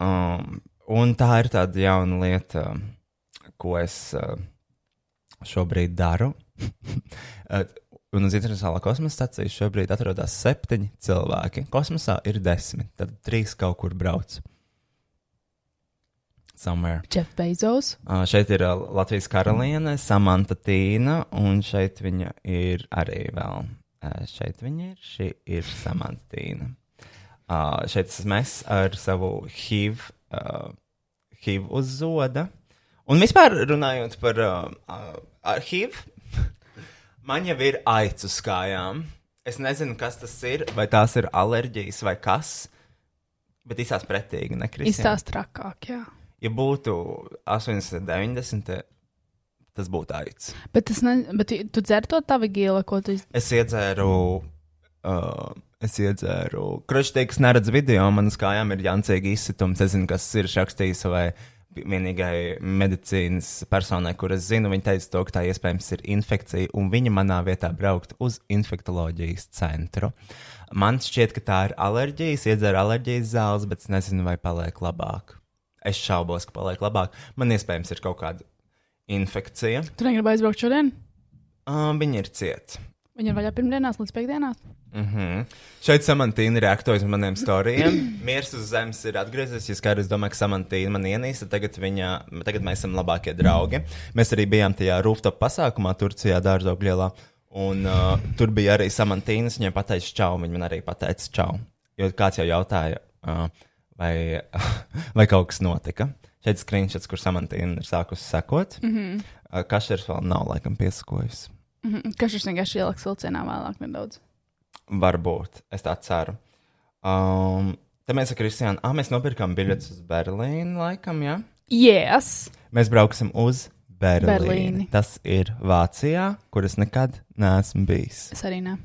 Um, un tā ir tāda jauna lieta, ko es uh, šobrīd daru. Un uz internacionālā kosmosa stācijas šobrīd atrodas septiņi cilvēki. Kosmosā ir desmit, tad trīs kaut kur brauc. Somewhere. Jeff Bezos. Uh, šeit ir uh, Latvijas karaliene, Samanta Tīna, un šeit viņa ir arī vēl. Uh, šeit viņa ir, šī ir Samanta Tīna. Uh, šeit esmu es ar savu HIV, uh, HIV uz zoda. Un vispār runājot par uh, uh, HIV, man jau ir aicu uz kājām. Es nezinu, kas tas ir, vai tās ir alerģijas vai kas, bet izsās pretīgi, nekristiāni. Izstāst trakāk, jā. Ja būtu 80, 90, tas būtu aicis. Bet, ne, bet tu dzer to tavu gīlu, ko tu iz... Es iedzēru, uh, es iedzēru, kruštīgs neredz video, man uz kājām ir jancīgi izsitums. Es zinu, kas ir rakstījis savai vienīgai medicīnas personai, kur es zinu, viņa teica to, ka tā iespējams ir infekcija, un viņa manā vietā braukt uz infektoloģijas centru. Man šķiet, ka tā ir alerģija, es iedzēru alerģijas zāles, bet es nezinu, vai paliek labāk. Es šaubos, ka paliek labāk. Man iespējams ir kaut kāda infekcija. Tu negribi aizbraukt šodien? Uh, viņa ir cieta. Viņa ir vaļā pirmdienās līdz piekdienās. Mm -hmm. Šeit Samantīna reaktojas uz maniem stāstiem. Mieres uz zemes ir atgriezies. Es skaidrs domāju, ka Samantīna man ienīsta. Tagad, viņa, tagad mēs esam labākie draugi. Mēs arī bijām tajā rooftop pasākumā Turcijā, Dārzaugļielā. Un uh, tur bija arī Samantīnas. Viņai pateica čau, viņa man arī pateica čau. Jo kāds jau jautāja, uh, vai, vai kaut kas notika. Šeit screenshots, kur Samantīna ir sākusi sekot. Mm -hmm. uh, Kašers vēl nav laikam piesakojis. Mhm. Kas šis vienkārši ieliks vilcienā vēlāk nedaudz? Varbūt, es tā ceru. Um, tad mēs ar Kristiānu, ah, mēs nopirkām biļetes uz Berlīnu, laikam, jā. Ja? Yes! Mēs brauksim uz Berlīnu. Berlīni. Tas ir Vācijā, kur es nekad neesmu bijis. Es arī ne.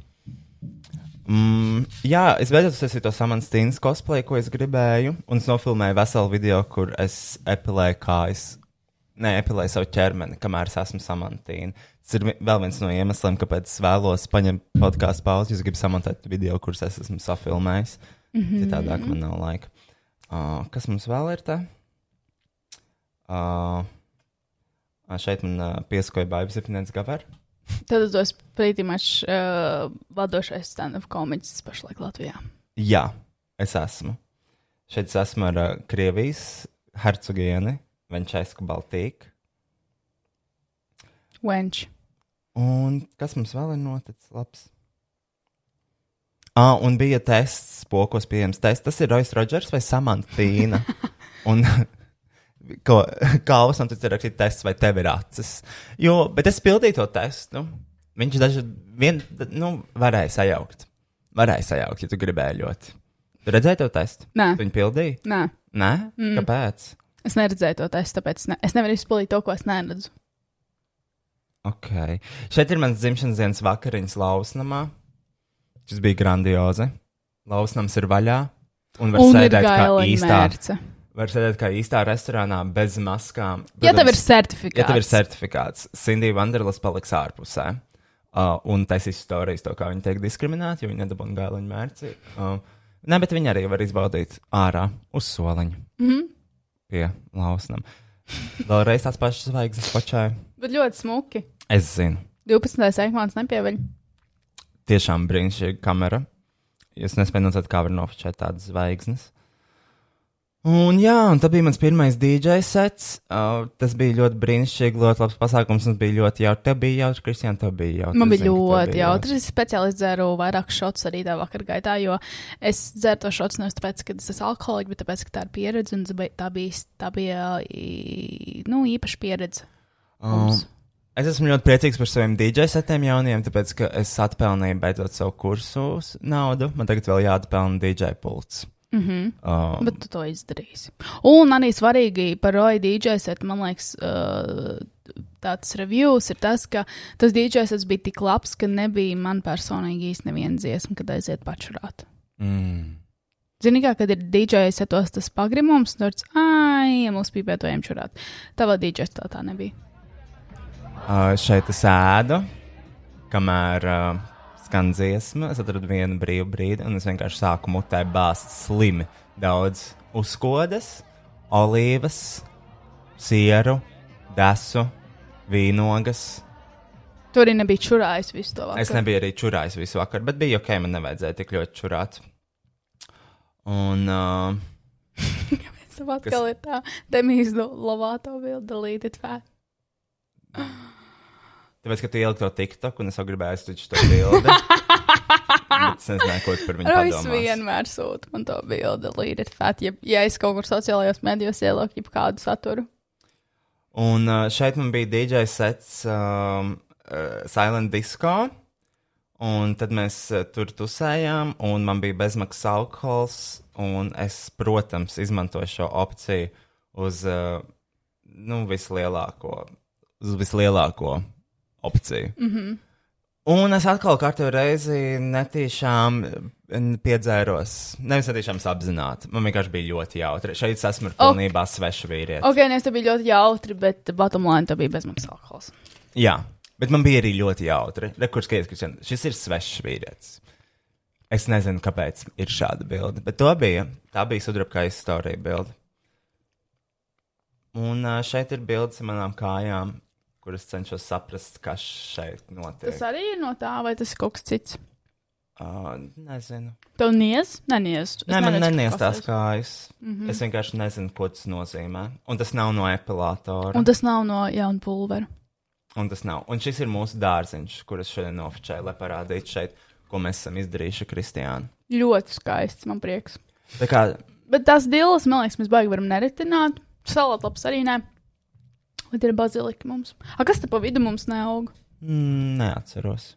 Mm, jā, es beidzot uztaisīju to samanstīnas cosplay, ko es gribēju, un es nofilmēju veselu video, kur es epilēju kājas. Nē, epilēju savu ķermeni, kamēr es esmu samantīna. Tas ir vēl viens no iemesliem, kāpēc es vēlos paņemt podkāstu pauzi. Es gribu samontēt video, kurus es esmu safilmējis. Mm -hmm. Citādāk man nav laika. Uh, kas mums vēl ir te? Uh, šeit man uh, piesakoja Bābis Zipnēts Gavar. Tad es esmu pretty much uh, vadošais stand-up komiķis pašlaik Latvijā. Jā, es esmu. Šeit es esmu ar uh, Krievijas hercogieni Venčēsku Baltīku. Wench. Un kas mums vēl ir noticis? Labs. Ah, un bija tests, spokos pieejams tests. Tas ir Rojas Rodžers vai Samantīna. un ko, kalvas, un tas ir rakstīts tests, vai tev ir acis. Jo, bet es pildīju to testu. Viņš daži vien, nu, varēja sajaukt. Varēja sajaukt, ja tu gribēji ļoti. Tu redzēji to testu? Nē. Viņu pildīji? Nē, Nē? Mm. Kāpēc? es neredzēju to testu, tāpēc ne, es nevaru izpildīt to, ko es neredzu. Ok. Šeit ir mans dzimšanas dienas vakariņas Lausnamā. Šis bija grandiozi. Lausnams ir vaļā. Un var Un sēdēt kā īstā. mērce. var sēdēt kā īstā restorānā bez maskām. Ja tev ir Protams, certifikāts. Ja tev ir certifikāts, Cindy Vanderlas paliks ārpusē. Uh, un taisīs stāstījis to, kā viņi tiek diskriminēti, jo viņi nedabūna gāliņu mērci. Uh, nē, bet viņi arī var izbaudīt ārā uz soliņa. Mm Mhm. -hmm. Pie lausnam. Vēlreiz tās pašas zvaigznes pašai. Bet ļoti smuki. Es zinu. 12. ekmāns nepieveļ. Tiešām brīnišķīga kamera. Es nespēju nocēt, kā var nofočēt tādas zvaigznes. Un jā, un tā bija mans pirmais DJ sets. Uh, tas bija ļoti brīnišķīgi, ļoti labs pasākums. Un bija ļoti jautri. Tev bija jautri, Kristiāna, tev bija jautri. Man bija zinu, ļoti jautri. Es speciāli dzēru vairāk šots arī tā vakar gaitā, jo es dzeru to šots nevis tāpēc, ka es esmu alkoholiķis, bet tāpēc, ka tā ir pieredze un tā bija, tā bija, nu, īpaša pieredze. mums. Um, es esmu ļoti priecīgs par saviem DJ setiem jauniem, tāpēc, ka es atpelnīju beidzot savu kursu naudu. Man tagad vēl jāatpelna DJ pults. Mm -hmm. um, Bet tu to izdarīsi. Un arī svarīgi par Roja DJ setu, man liekas, uh, tāds reviews ir tas, ka tas DJ sets bija tik labs, ka nebija man personīgi īsti neviena dziesma, kad aiziet pačurāt. mm, Zini, kā, kad ir DJ setos tas pagrimums, un tāds, ai, ja mūsu pīpētojiem čurāt. Tavā DJ tā tā nebija. uh, šeit es ēdu, kamēr uh, skan dziesma. Es atradu vienu brīvu brīdi, un es vienkārši sāku mutē bāzt slimi daudz uzkodas, olīvas, sieru, desu, vīnogas. Tur arī nebija čurājis visu to vakaru. Es nebiju arī čurājis visu vakaru, bet bija ok, man nevajadzēja tik ļoti čurāt. Un uh, Tas atkal ir tā, Demijas Lovato will delete it fat. tāpēc, ka tu ieliki to TikTok, un es jau gribēju aizsūtīt to bildi. es nezināju, ko tu par viņu Rojas padomā. vienmēr sūta man to bildi, delete it fat, ja, ja es kaut kur sociālajos medijos ielieku jau kādu saturu. Un uh, šeit man bija DJ sets um, uh, Silent Disco. Un tad mēs uh, tur tusējām, un man bija bezmaksas alkohols. Un es, protams, izmantoju šo opciju uz uh, nu, vislielāko, uz vislielāko opciju. Mm -hmm. Un es atkal katru reizi netīšām piedzēros. Nevis netīšām apzināti. Man vienkārši bija ļoti jautri. Šeit es esmu pilnībā svešs vīrietis. Ok, nes te bija ļoti jautri, bet bottom line te bija bezmaksas alkohols. Jā, bet man bija arī ļoti jautri. Rekurs, ka Kristian, šis ir svešs vīrietis. Es nezinu, kāpēc ir šāda bilde, bet to bija. Tā bija sudraba istorija bilde. Un šeit ir bildes ar manām kājām, kuras cenšos saprast, kas šeit notiek. Tas arī ir no tā, vai tas ir kaut kas cits? Uh, nezinu. Tev niez? Nē, niez. Es Nē, man kas tās kājas. Mm -hmm. Es vienkārši nezinu, ko tas nozīmē. Un tas nav no epilātora. Un tas nav no jauna pulvera. Un tas nav. Un šis ir mūsu dārziņš, kurus šodien nofočēju, lai parādītu šeit, ko mēs esam izdarījuši Kristiāna. Ļoti skaists, man prieks. Tā kā Bet tās dilas, man liekas, mēs baigi varam neritināt. Salātlaps arī nē. Bet ir bazilika mums. A, kas te pa vidu mums neaug? mm, neatceros.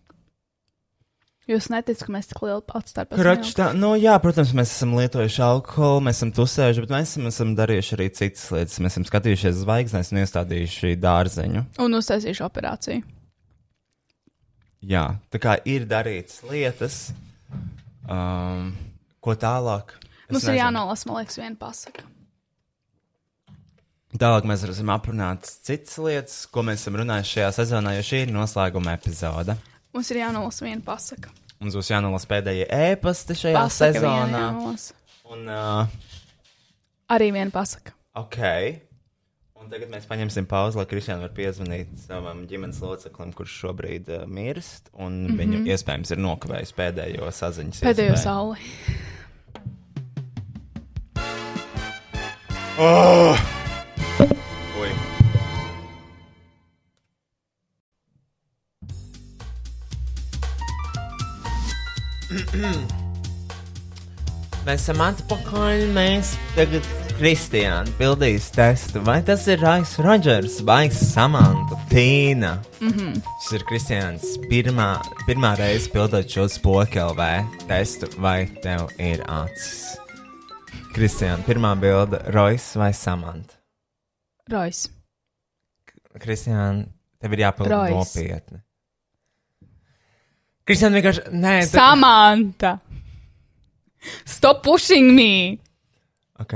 Jūs neticat, ka mēs tik lielu Kračs tā, nu jā, protams, mēs esam lietojuši alkoholu, mēs esam tusējuši, bet mēs esam, esam darījuši arī citas lietas. Mēs esam skatījušies zvaigznes un iestādījuši dārzeņu. Un uztaisīšu operāciju. Jā, tā kā ir darītas lietas, um, ko tālāk. Mums ir nezinu. jānolasa, man liekas, viena pasaka. Tālāk mēs varam aprunāt citas lietas, ko mēs esam runājuši šajā sezonā, jo šī ir noslēguma epizode. Mums ir jānolasa viena pasaka. Mums būs jānolasa pēdējie ēpasti šajā Pasaka sezonā. Un, uh, Arī viena pasaka. ok. Un tagad mēs paņemsim pauzi, lai Kristiāna var piezvanīt savam ģimenes loceklim, kurš šobrīd uh, mirst. Un mm -hmm. viņu iespējams ir nokavējis pēdējo saziņas. Pēdējo sauli. Ui. Mēs esam atpakaļ. Mēs tagad Kristiāna pildīs testu. Vai tas ir Rais Rodžers vai Samanta Tīna? Mm -hmm. Šis ir Kristiāns pirmā, pirmā reize pildot šo spokelvē testu, vai tev ir acis. Kristiāna, pirmā bilde - Rojas vai Samanta? Rojas. Kristiāna, tev ir jāpaliek Rojas. nopietni. Kristiāna vienkārši. Nē, te... Samanta! Stop pushing me! Ok.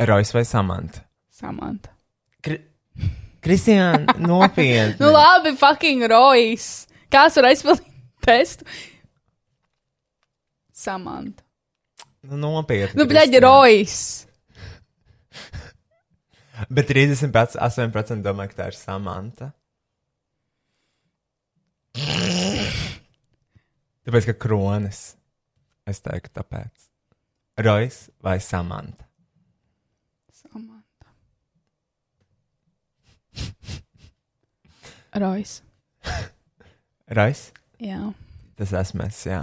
Rojas vai Samanta? Samanta. Kri... Kristiāna, nopietni. nu labi, fucking Rojas. Kāds var aizpildīt testu? Samanta. Nu, nopietni. Nu, bļaigi, Kristiāna. Rojas. Bet 38% domā, ka tā ir Samanta. Tāpēc, ka kronis. Es teiktu, tāpēc. Rojas vai Samanta? Samanta. Rojas. Rojas? Jā, Tas esmu es, jā.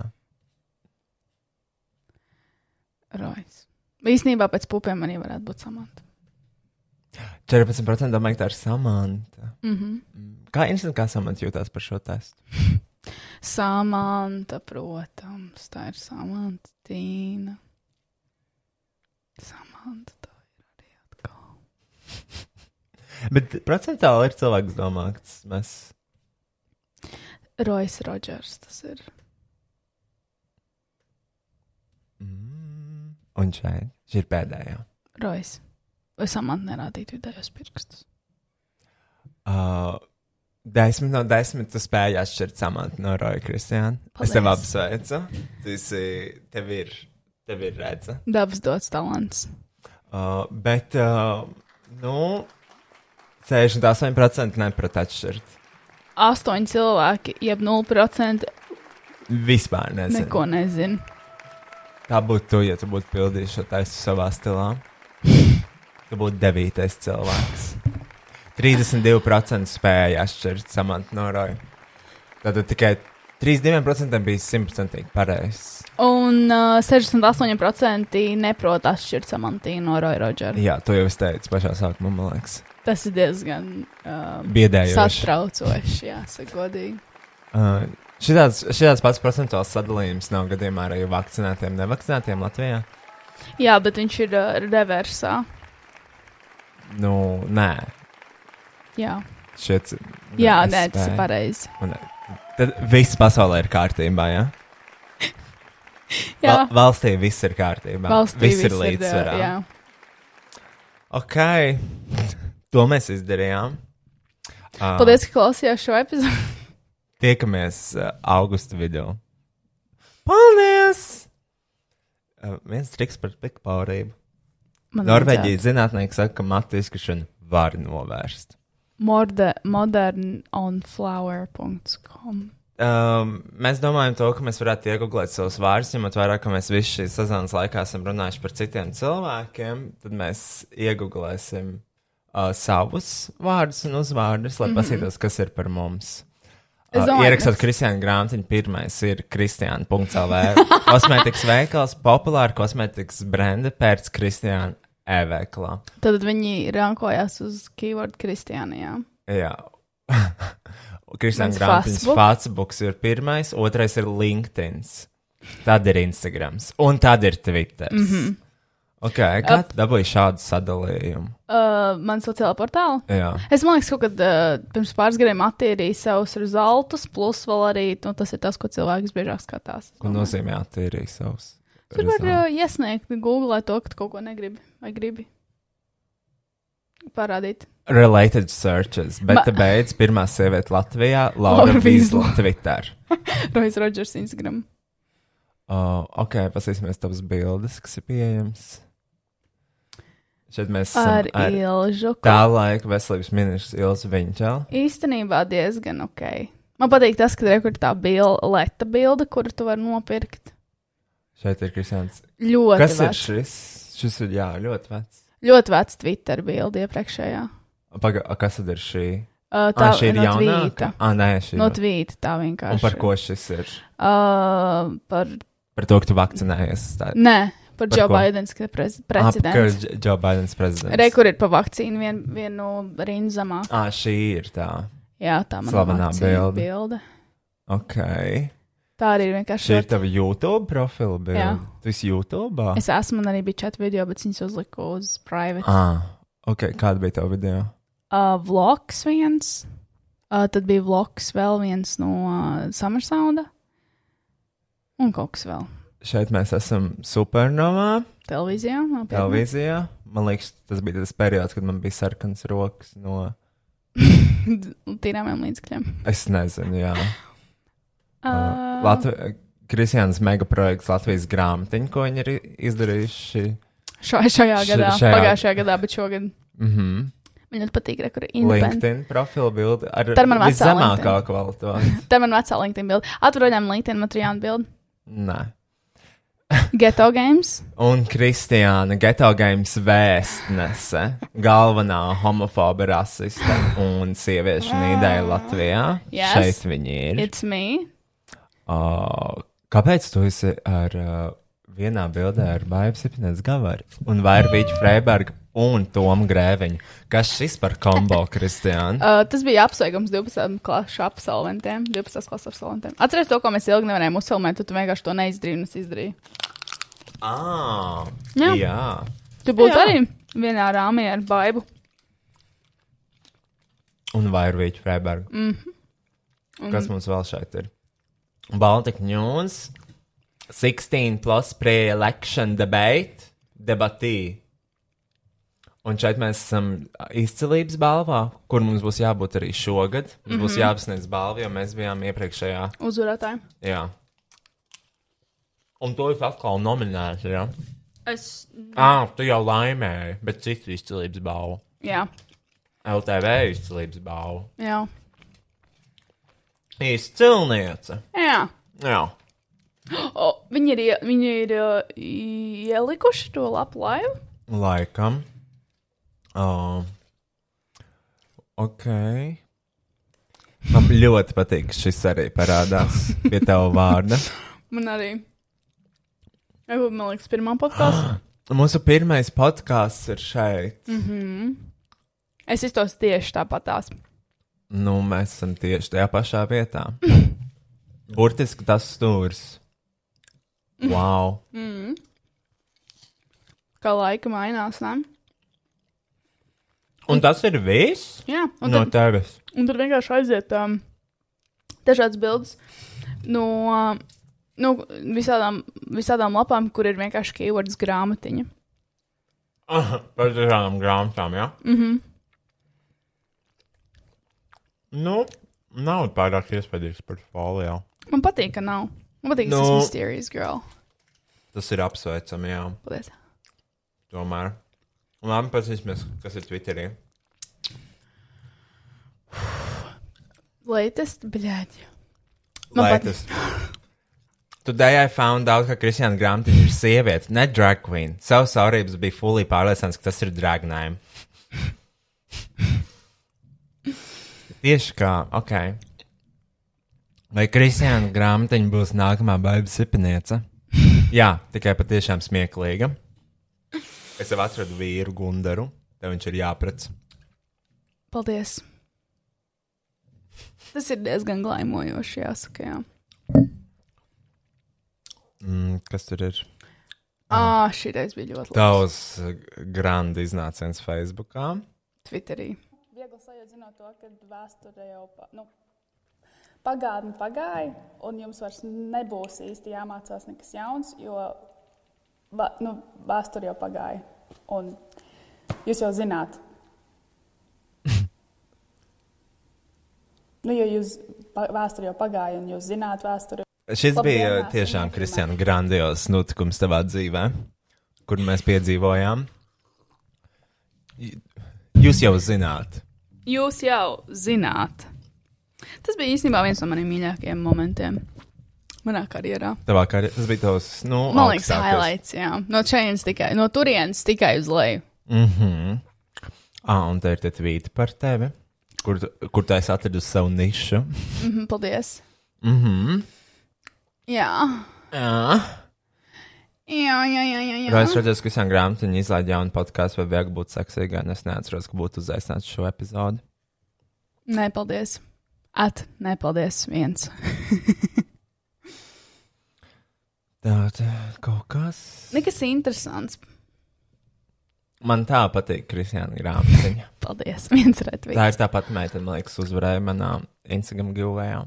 Rojas. Īsnībā pēc pupiem arī varētu būt Samanta. 14% domā, ka tā ir Samanta. Mm -hmm. Kā instant, kā Samanta jūtās par šo testu? Samanta, protams, tā ir Samanta Tīna. Samanta, tā ir arī atkal. Bet procentāli ir cilvēks domā, ka tas mēs. Rojas Rodžers, tas ir. Mm, un šeit, šī ir pēdējā. Rojas. Vai Samanta nerādīt vidējos pirkstus? Uh, desmit no desmit tu spēji atšķirt Samantu no Roja Kristiāna. Es tev apsveicu. Ir, tev ir, tev ir redza. Dabas dots talants. Uh, bet, uh, nu, 68% neprat atšķirt. Astoņi cilvēki, jeb 0% Vispār nezinu. neko nezinu. Tā būtu tu, ja tu būtu pildījis šo testu savā stilā. Tu būtu devītais cilvēks. 32% spēja atšķirt samantu no roja. Tātad tikai 32% bija simtprocentīgi pareizs. Un uh, 68% neprot atšķirt Samantīnu no Roja Rodžera. Jā, to jau es teicu pašā sākumā, man liekas. Tas ir diezgan uh, Biedējoši. satraucoši, jāsaka, godīgi. Uh, šitāds, šitāds pats procentuāls sadalījums nav gadījumā arī vakcinētiem, nevakcinētiem Latvijā. Jā, bet viņš ir uh, reversā. Nu, nē. Jā, Šiet, jā nē, tas ir pareizi. Un, Tad viss pasaulē ir kārtībā, jā? Jā, Val, valstī viss ir kārtībā. valstī viss ir uh, līdzsvarā. Jā, Ok, to mēs izdarījām. Uh, paldies, ka klausījās šo epizodu. Tiekamies uh, augusta vidū. Paldies! Uh, viens triks par pikpaurību. Man Norvēģijas zinātnieki saka, ka matu izkrišanu var novērst. Morde, modernonflower.com Um, mēs domājam, to, ka mēs varētu iegūt savus vārdus, ņemot vērā, ka mēs visu šīs sezonas laikā esam runājuši par citiem cilvēkiem. Tad mēs iegūsim uh, savus vārdus un uzvārdus, lai mm -hmm. paskatītos, kas ir par mums. Uh, domāju, ierakstot Kristiāna grāmatiņu, pirmais ir Kristiāna.CLV. kosmētikas veikals, populāra kosmētikas brenda pēc Kristiāna e-veiklā. Tad viņi rankojās uz keyword Kristiānijā. Jā. Kristiāna grāmatiņas Facebook. Facebooks ir pirmais, otrais ir LinkedIn. Tad ir Instagrams, un tad ir Twitter. Mm. -hmm. Okay, kā tu dabūji šādu sadalījumu? Uh, man sociālā portāla. Jā, Es domāju, ka kaut kad uh, pirms pāris gadiem attīrīju savus rezultātus, plus vēl arī nu, tas ir tas, ko cilvēks biežāk skatās. ko nozīmē attīrīt savus? Tur var uh, iesniegt, googlēt to, ka kaut ko negribi vai gribi parādīt. Related searches, bet te beidz pirmā sieviete Latvijā, Laura. Vīsla, Twitter. Rojas Rodžers Instagram. Uh, ok, paskatīsimies tavas bildes, kas ir pieejamas. Šeit mēs esam Ar ar ilžu. tā laika veselības ministrs Ilzu Viņķelu. Īstenībā diezgan ok. Man patīk tas, ka tur ir tā bilde, leta bilde, kuru tu vari nopirkt. Šeit ir Kristians. Ļoti Kas ir vecs. šis? Šis ir jā, ļoti vecs. Ļoti vecs Twitter bilde iepriekšējā. Paga, a, kas tad ir šī? Uh, Tā tā šī ir no jaunāka. Ah, nē, šī No ir. tvīta tā vienkārši. Un par ko šis ir? Uh, par, Par to, ka tu vakcinējies. Tā... nē, par Par? Bidens, ka prez, Ah, ka prezidents. Dž- Joe Bidens prezidents. Re, kur ir pa vakcīnu vien, vienu rindu zemāk. Ah, šī ir tā. Jā, tā man Slavenā bilde. bilde. Ok. Tā arī ir vienkārši. Šī ir tava YouTube profila bilde. Jā. Tu esi YouTube? Es esmu, man arī bija četri video, bet viņas uzliku uz private. Ah, ok. Kāda bija tava video? Uh, vlogs viens, uh, tad bija vlogs vēl viens no uh, Summer Sounda. Un kaut kas vēl. Šeit mēs esam supernovā, Televīzijā? nopietni? televīzijā. Man liekas, tas bija tas periods, kad man bija sarkans rokas no. Tīrāmiem līdzekļiem. Es nezinu, jā. Uh, Latvijas. Kristiānas megaprojekts Latvijas grāmatiņa, ko viņi ir izdarījuši. šo, šajā š- gadā, šajā- pagājušajā gadā, bet šogad Mm -hmm. man ļoti patīk, kur ir. LinkedIn profila bilde ar mana viszemākā kvalitāte. Tā ir man vecā LinkedIn bilde. Atrodam LinkedIn materiālu bildi. Nē. Geto games. Un Kristiāna Geto Games vēstnese, galvenā homofoba rasiste un sieviešu nīdēja Latvijā. Yes. Šeit viņi ir. It's me. Uh, kāpēc tu esi ar uh, vienā bildē ar Baibu Sipinēs Gavaru un Vairvīķu Freibergu un Tomu Grēviņu? Kas šis par kombo, Kristiāna? Uh, tas bija apsveikums 12. klases absolventiem. 12. klases absolventiem. Atceries to, ko mēs ilgi nevarējām uzfilmēt, tu, tu vienkārši to neizdarīji un es izdarīju. Ah, Jā. jā. Tu būtu Jā. arī vienā rāmī ar baibu. Un Vairvīķu Freibergu. Mm -hmm. Kas mums vēl šeit ir? Baltic News, 16 plus pre-election debate, debatī. Un šeit mēs esam izcilības balvā, kur mums būs jābūt arī šogad. Mums mm -hmm. būs jāapsniedz balva, jo mēs bijām iepriekšējā. Uzvarētāji. Jā. Un to ir atkal nominēts, jā. Es. Ah, tu jau laimēji, bet citu izcilības balvu. Jā, LTV izcilības balvu. jā. Izcilniece. jā. Jā. O, viņi ir, viņi ir uh, ielikuši to lapu laivu. Laikam. Uh, ok. Man ļoti patīk, ka šis arī parādās pie tava vārda. Man arī. Jau, man liekas, pirmā podkāstā. Mūsu pirmais podkāsts ir šeit. es iztos tieši tāpatās. Nu, mēs esam tieši tajā pašā vietā. Burtiski tas stūris. Wow! Kā laika mainās, ne? Un tas ir viss Jā, un no tad, tevis. un tad vienkārši aiziet um, dažādas bildes no, uh, no visādām, visādām lapām, kur ir vienkārši keywords grāmatiņa. Par dažādām grāmatām, jā? Ja? Mhm. Nu, nav pārāk iespaidīgs portfolio. Man patīk, ka nav. Man patīk, ka Nu. tas ir mysterious girl. Tas ir apsveicami, jā. Paldies. Tomēr. Labi, paskatīsimies, kas ir Twitterī. Latest, bļaļ. Man Lai pat-. Today I found out, ka Kristiāna Grāmatiņa ir sieviete, ne drag queen. Savu saurības bija fully pārliecināts, ka tas ir drag name. Tieši kā, ok. Vai Kristiāna Grāmatiņa būs nākamā baigas sipiniece? Jā, tikai patiešām smieklīga. Es jau atradu vīru Gundaru, tev viņš ir jāprec. Paldies. Tas ir diezgan glaimojoši, jāsaka. Jā. Mm, kas tur ir? Ah, šī reize bija ļoti labi. Tavs uh, grand iznāciens Facebookā. Twitterī. Viegli sajūt, zinot to, ka vēsture jau pa, nu, pagātne pagāja, un jums vairs nebūs īsti jāmācās nekas jauns, jo va, nu, vēsture jau pagāja. Un jūs jau zināt. nu, jo jūs vēsture jau pagāja, un jūs zināt vēsturi. Šis Labdien, bija tiešām. Kristiāna grandios notikums tavā dzīvē, kur mēs piedzīvojām. Jūs jau zināt, Jūs jau zināt. Tas bija īstenībā viens no maniem mīļākajiem momentiem manā karjerā. tavā karjerā tas bija tavs, nu, Man liekas, augstākais. highlights, jā. No šejienes tikai, no turienes tikai uz leju. Mhm. Ah, un te ir tie tvīti par tevi, kur, kur tu esi atradus savu nišu. Mhm, paldies. Mhm. Jā. Jā. Jā, jā, jā, jā. jā. Vai es redzēju, ka Kristiāna grāmatiņa izlaiž jaunu podkāstu, vai vajag būt seksīgai, es neatceros, ka būtu uzaicināts šo epizodu. Nē, paldies. At, nē, paldies. Viens. Tā, tā, kaut kas. Nekas interesants. Man tā patīk Kristiāna grāmatiņa. Paldies. Viens retvīts. Tā ir tā pati meitene, man liekas, uzvarēja manā Instagram gilvējā.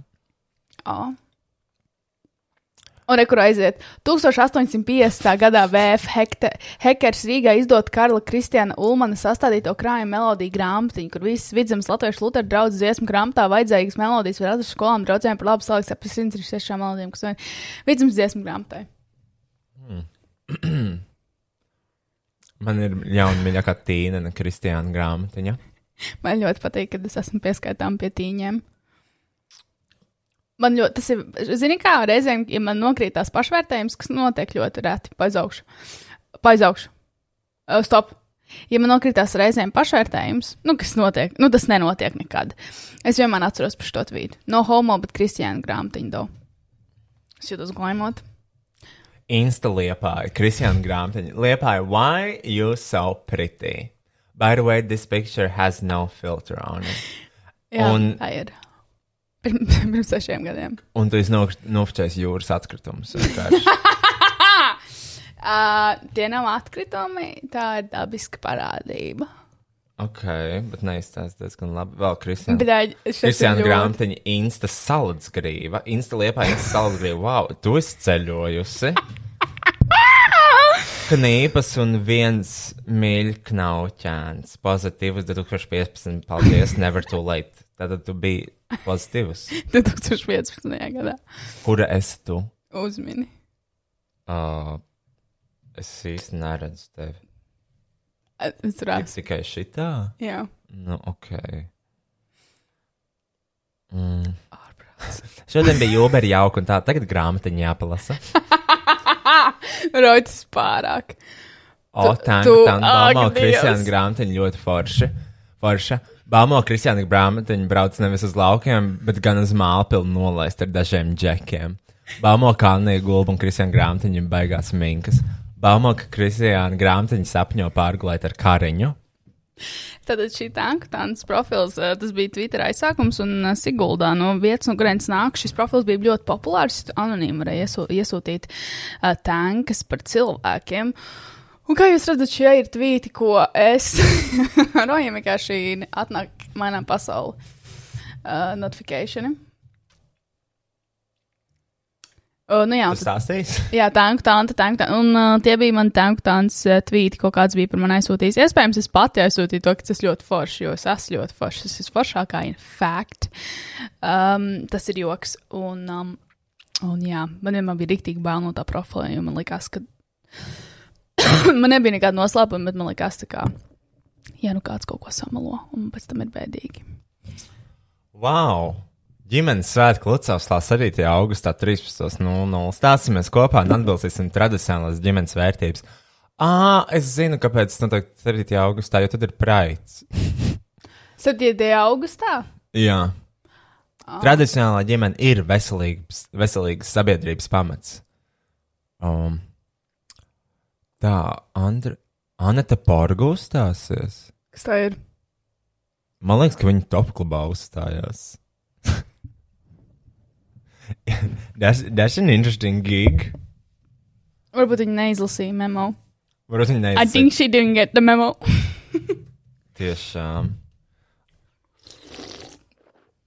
O, Un rekur aiziet. 1850. gadā VF hekte, Hekers Rīgā izdot Karla Kristiāna Ulmana sastādīto krājuma melodiju grāmatiņu, kur visas vidzemes latviešu Lutera draudzes dziesmu grāmatā vajadzīgas melodijas var atrast skolām draudzēm par labu saliks ap 136 melodijām, kas vien vidzemes dziesmu grāmatai. Man ir jauna mīļākā tīna, Kristiāna grāmatiņa. Man ļoti patīk, kad es esmu pieskaitām pie tīņiem. Man ļoti, tas ir, zini, kā reizēm, ja man nokrīt tās pašvērtējums, kas notiek ļoti reti, paizaugšu. Paizaugšu. Uh, stop. Ja man nokrītās reizēm pašvērtējums, nu, kas notiek, nu, tas nenotiek nekad. Es vienmēr atceros par šo tvītu. No homo, bet kristiāna grāmatiņu do. Es jūtos glaimot. Insta liepāja, Kristiāna grāmatiņa. Liepāja, why you so pretty? By the way, this picture has no filter on it. Jā, Un... tā ir. Pirms, pirms sešiem gadiem. Un tu esi nofčējis jūras atkritumus. Uh, tie nav atkritumi, tā ir dabiska parādība. ok, bet neizstāst diezgan labi. Vēl Kristiāna. Bet, šis ir Kristiāna grāmatiņa, Insta saldsgrīva. Insta liepā, Insta saldsgrīva. Wow, tu esi ceļojusi. Knīpas un viens mīļknauķēns. Pozitīvs 2015. Paldies, never too late. Tātad tu biji pozitīvs. 2015. gadā. Kura esi tu? Uzmini. Uh, es īsti neredzu tevi. Es redzu. Tikai šitā? Jā. Nu, ok. Mm. Šodien bija Uber jauka un tā, tagad grāmatiņa jāpalasa. Roķis pārāk. O, tā tā Bāmo Dievs. Kristiāna grāmatiņa ļoti forša. forša. Bāmo Kristiāna grāmatiņa brauc nevis uz laukiem, bet gan uz mālpilnu nolaist ar dažiem džekiem. Bāmo Kalnija gulba un Kristiāna grāmatiņa baigās minkas. Bāmo, ka Kristiāna grāmatiņa sapņo pārgulēt ar kariņu. Tātad šī tankas profils, eh, tas bija Twitter aizsākums, un eh, Siguldā no vietas, no kurienes nāk, šis profils bija ļoti populārs. Anonīmi varēja iesū, iesūtīt uh, tankas par cilvēkiem. Un kā jūs redzat, šie ir tvīti, ko es rojam vienkārši atnāk manā pasaulē. Uh, notifikācija. Uh, nu jā, Tu stāstīsi? Jā, tanku tāda, tanku tāda. Un uh, tie bija mani tanku tādas uh, tvīti, ko kāds bija par mani aizsūtījis. Iespējams, es pati aizsūtīju to, ka tas ļoti forši, jo es esmu ļoti foršs. Tas ir foršākā, in fact. Um, tas ir joks. Un, um, un jā, man vienmēr bija rīktīgi bail no tā profila, jo man likās, ka. man nebija nekāda noslēpuma, bet man tā kā, ja nu kāds kaut ko samalo, un pēc tam ir bēdīgi. Wow! Ģimenes svētku Lucavas 7. augustā 13.00. Stāsimies kopā un atbildīsim tradicionālās ģimenes vērtības. Ā, es zinu, kāpēc tas notiek 7. augustā, jo tad ir praids. 7. augustā? Jā. Tradicionālā ģimene ir veselīgs, veselīgas sabiedrības pamats. Um, tā, Andra, Anita Porga uzstāsies. Kas tā ir? Man liekas, ka viņa topklubā uzstājās. that's, that's an interesting gig. Varbūt viņi neizlasīja memo. Varbūt viņa I neizsaka. think she didn't get the memo. Tiešām.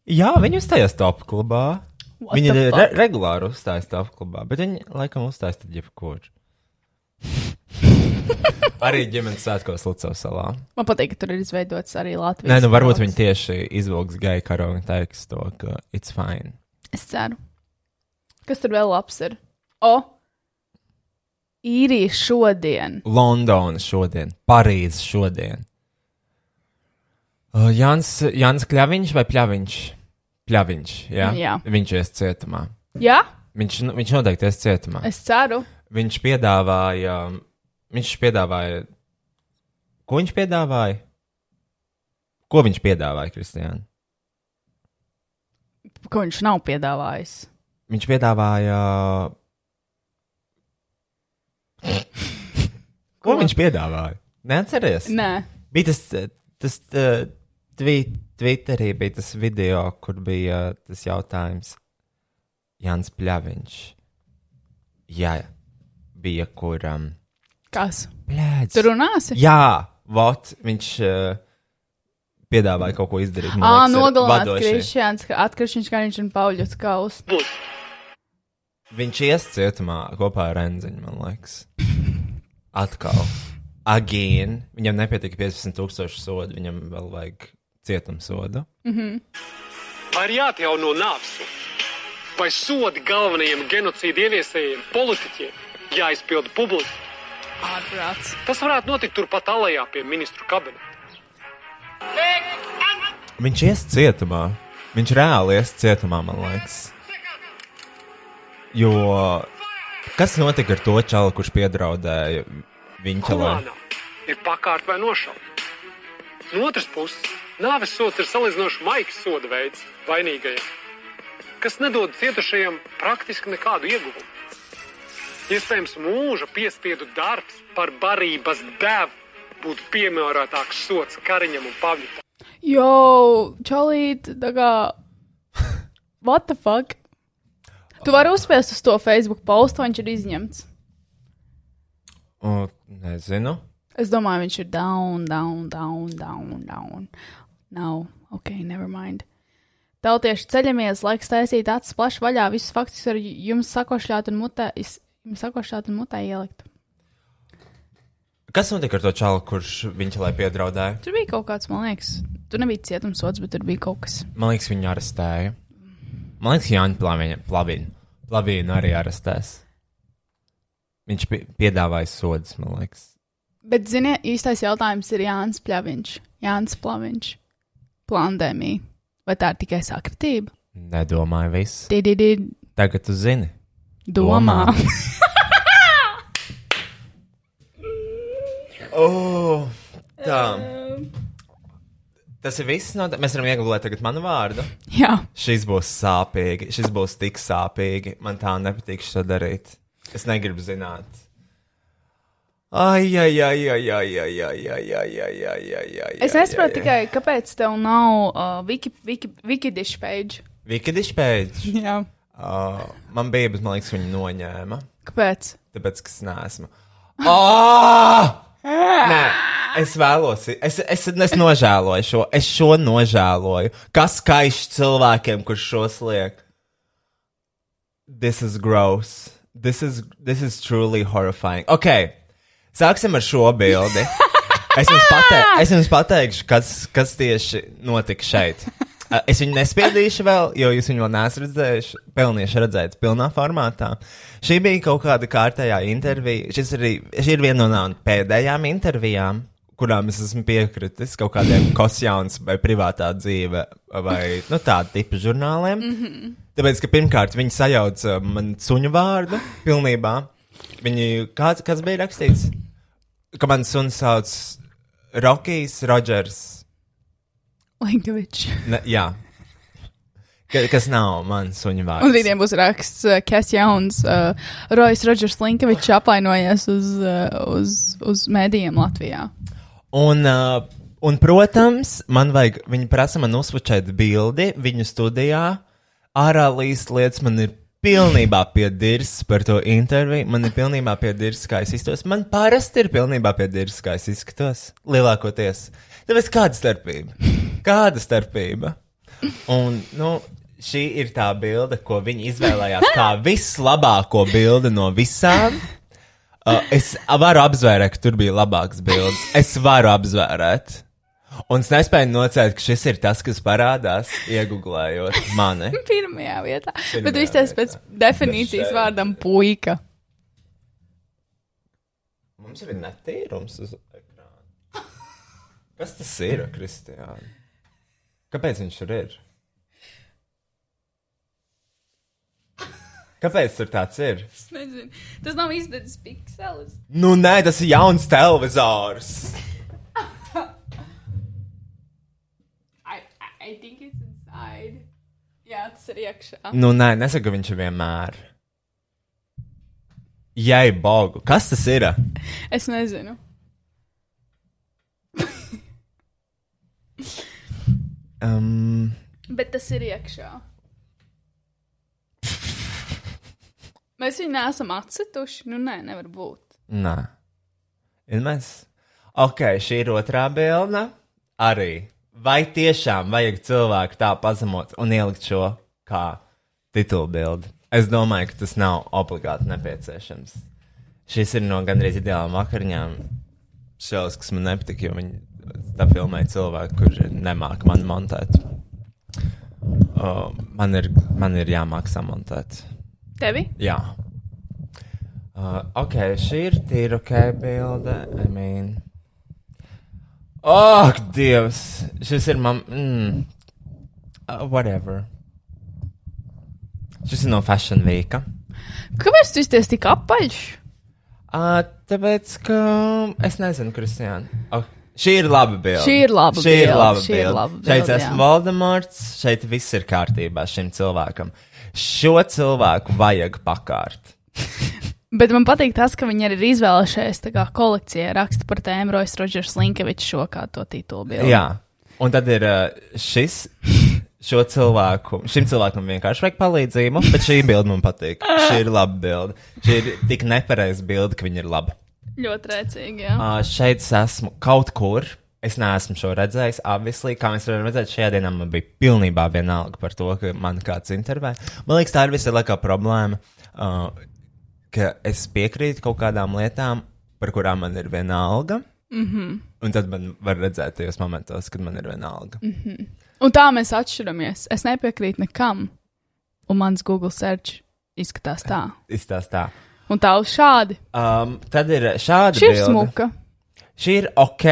Jā, viņa uzstājās top klubā. What viņa re regulāri uzstājas top klubā, bet viņa laikam uzstājas tad jebkur. arī ģimenes svētkos Lucavas salā. Man patīk, ka tur ir izveidots arī Latvijas. Nē, nu varbūt viņi tieši izvilks gai karogu un teiks to, ka it's fine. Es ceru. Kas tur vēl labs ir? O! Īrija šodien. Londona šodien, Parīze šodien. Uh, Jānis, Jānis Kļaviņš vai Pļaviņš? Pļaviņš, jā. Jā. Viņš ies cietumā. Jā, Viņš, nu, viņš noteikti ies cietumā. es ceru. Viņš piedāvāja, viņš piedāvāja, ko viņš piedāvāja? Ko viņš piedāvāja, Kristiāna? Ko viņš nav piedāvājis? Viņš piedāvāja. Ko viņš piedāvāja? Neatceries? Nē, Bija tas, tas tweet, Twitterī bija tas video, kur bija tas jautājums Jans Pļaviņš. Jā, bija kur. Um, Plēdz. Tu runāsi? Jā, vot, viņš uh, piedāvāja kaut ko izdarīt. ar nogalināt. Krišjāns, ka atkrišņš kā viņš un Pauļots kaus. Viņš ies cietumā kopā ar Enziņu, man liekas. Atkal. Again. Viņam nepietika 15,000 sodu, viņam vēl vajag cietumsodu. Vai ir jāatjauno nāves? Vai sodi galvenajiem genocīdu ieviesējiem, politiķiem, jāizpilda publiski? Ārprāts. Tas varētu notikt turpat alejā pie ministru kabineta. Viņš ies cietumā. Viņš reāli ies cietumā, man liekas. Jo kas notika ar to čalu, kurš piedraudēja viņa Humānā ir pakārt vai nošaut. No otras puses, nāves sots ir salīdzinoši maigs soda veids vainīgajam, kas nedod cietušajam praktiski nekādu ieguvumu. Iespējams, mūža piespiedu darbs par barības devu būtu piemērotāks sots Kariņam un Pavļitam. Jo, čalīt, tā kā. What the fuck? Tu vari uzspiest uz to Facebook postu, viņš ir izņemts. O, nezinu. Es domāju, viņš ir down, down, down, down, down. Nav, ok, never mind. Tautieši ceļamies, laiks taisīt acis plaši vaļā, visus faktus var jums sakošļāt un mutē, is- jums sakošļāt un mutē ielikt. Kas notika ar to čalu, kurš viņa lai piedraudēja? Tur bija kaut kāds, man liekas, tur nebija cietumsots, bet tur bija kaut kas. Man liekas, viņu arestēja. Man liekas, Jānis Plavīna, Plavīna, arī arestēs. Viņš pi- piedāvāja sodus, man liekas. Bet, ziniet, īstais jautājums ir Jānis Pļaviņš. Jānis Pļaviņš. Plandēmija. Vai tā ir tikai sakritība? Nedomāju. Didi, Tagad tu zini. Domā. Domā. Oh, tā. Tas ir viss. No, mēs varam iegūt tagad manu vārdu. Jā, Šis būs sāpīgi. Šis būs tik sāpīgi. Man tā nepatīk šo darīt. Es negribu zināt. Ai, ai, ai, ai, ai, ai, ai, ai, ai, ai, ai, ai, ai. es nesaprotu tikai, kāpēc tev nav uh, wiki, wiki, Wikidish page. Vikediš pēc. Uh, man bija, bet man liekas, viņi noņēma. Kāpēc? Tāpēc, ka es neesmu. Oh! Nē, es vēlos, es, es, es nožēloju šo, es šo nožēloju. Kas kaiš cilvēkiem, kurš šo sliek? This is gross. This is, this is truly horrifying. Ok, sāksim ar šo bildi. Es jums, patē, es jums pateikšu, kas, kas tieši notika šeit. Es viņu nespiedīšu vēl, jo jūs viņu vēl neesat redzējuši. Pelnīšu redzēt, pilnā formātā. Šī bija kaut kāda kārtējā intervija. Šis arī, šī ir viena no pēdējām intervijām, kurām es esmu piekritis kaut kādiem kosjauns vai privātā dzīve vai nu, tādu tipu žurnāliem. Mm -hmm. Tāpēc, ka pirmkārt viņi sajauca man suņu vārdu pilnībā. Viņi, kāds, kas bija rakstīts? Ka man suns sauc Rokijs Rodžers. Linkovičs. Jā. Ka, kas nav mans suņu vārds. Un rītdien būs raksts, uh, kas jauns. Uh, Rojas Rodžers Linkovičs apvainojies uz, uh, uz, uz mēdījiem Latvijā. Un, uh, un, protams, man vajag, viņi prasa man uzsvačēt bildi viņu studijā. Ārā līst lietas man ir pilnībā piedirs par to interviju. Man ir pilnībā piedirs, kā es izskatos. Man parasti ir pilnībā piedirs, kā es izskatos. Lielākoties. Tāpēc kāda starpība? Kāda starpība? Un, nu, šī ir tā bilde, ko viņi izvēlējās kā vislabāko bildi no visām. Uh, es varu apzvērēt, ka tur bija labāks bildes. Es varu apzvērēt. Un es nespēju nocēt, ka šis ir tas, kas parādās, iegūlējot mani. Pirmajā vietā. Pirmajā Bet viņš tas pēc definīcijas vārdam puika. Mums ir netīrums uz ekrāna. Kas tas ir, Kristiāna? Kāpēc viņš tur ir? Kāpēc tur tāds ir? Es nezinu. Tas nav izdedzis pikselis. Nu, nē, tas ir jauns televizors. I, I, I think it's inside. Jā, tas ir iekšā. Nu, nē, nesaka, ka viņš ir vienmēr. Jai, bogu, kas tas ir? Es nezinu. Um, Bet tas ir iekšā. Mēs viņu neesam atcituši. Nu, nē, nevar būt. nē, ir mēs. Ok, šī ir otrā bilde. Arī. Vai tiešām vajag cilvēku tā pazemot un ielikt šo kā titulu bildi? Es domāju, ka tas nav obligāti nepieciešams. Šis ir no gandrīz ideālām vakariņām. Šāds, kas man nepatīk, jo viņi tā filmē cilvēku, kurš nemāca man montēt. Uh, man, ir, man ir jāmāk samontēt. Tevi? Jā. Uh, ok, šī ir tīra ok bilde. I mean. Oh, Dievs! Šis ir man. Mm, uh, whatever. Šis ir no Fashion Week. Kāpēc tu izties tik apaļš? Uh, tāpēc, ka es nezinu, Kristiāna. Oh, šī ir laba bilde. Šī ir laba šī ir bilde, laba šī ir bilde. laba Šeit bilde, esmu jā. Voldemorts, šeit viss ir kārtībā šim cilvēkam. Šo cilvēku vajag pakārt. Bet man patīk tas, ka viņi arī ir izvēlējušies kolekcijā raksta par tēmu Rojas Rodžers Linkevičs šo kā to titulu bildi. Jā, un tad ir uh, šis. Šo cilvēku, šim cilvēkam vienkārši vajag palīdzību, bet šī bilde man patīk. Šī ir laba bilde. Šī ir tik nepareiza bilde, ka viņa ir laba. Ļoti rēcīgi, jā. Uh, šeit es esmu kaut kur. Es neesmu šo redzējis. Obviously, kā mēs varam redzēt, šajā dienā man bija pilnībā vienalga par to, ka man kāds intervē. Man liekas, tā ir visa lielākā problēma. Uh, ka es piekrītu kaut kādām lietām, par kurām man ir vienalga. Mm -hmm. Un tad man var redzēt tajos momentos, kad man ir vienalga. Mm -hmm. Un tā mēs atšķiramies. Es nepiekrītu nekam. Un mans Google search izskatās tā. Izstāst tā. Un tā uz šādi. Um, tad ir šāda Šī ir bilde. smuka. Šī ir ok.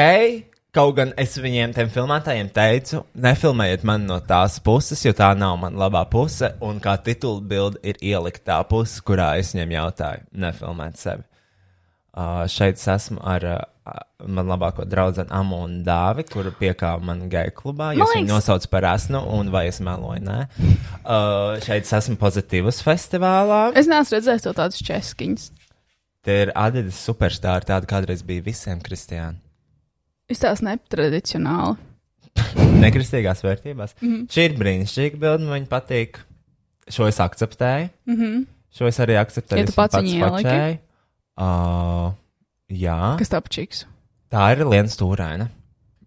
Kaut gan es viņiem, tiem filmētājiem, teicu, nefilmējiet mani no tās puses, jo tā nav mana labā puse. Un kā titula bilde ir ielikt tā puse, kurā es viņiem jautāju, nefilmēt sevi. Uh, šeit es esmu ar uh, manu labāko draugu Amonu Dāvi, kuru piekāpa man geju klubā. Jūs Man viņu nosaucat par esmu, un vai es meloju? Nē. Uh, šeit es esmu pozitīvas festivālā. Es neesmu redzējis to tādus českiņus. Tie ir Adidas superstāri, tādi kādreiz bija visiem kristiāniem. Izstāsta netradicionāli. nekristīgās vērtībās. Mm -hmm. Šī ir brīnišķīga bilde, man viņa patīk. Šo es akceptēju. Mm -hmm. Šo es arī akceptēju. Ja tu pats viņu ieliki? Uh, jā, Kas tā pačiks? tā ir Liena Stūraina.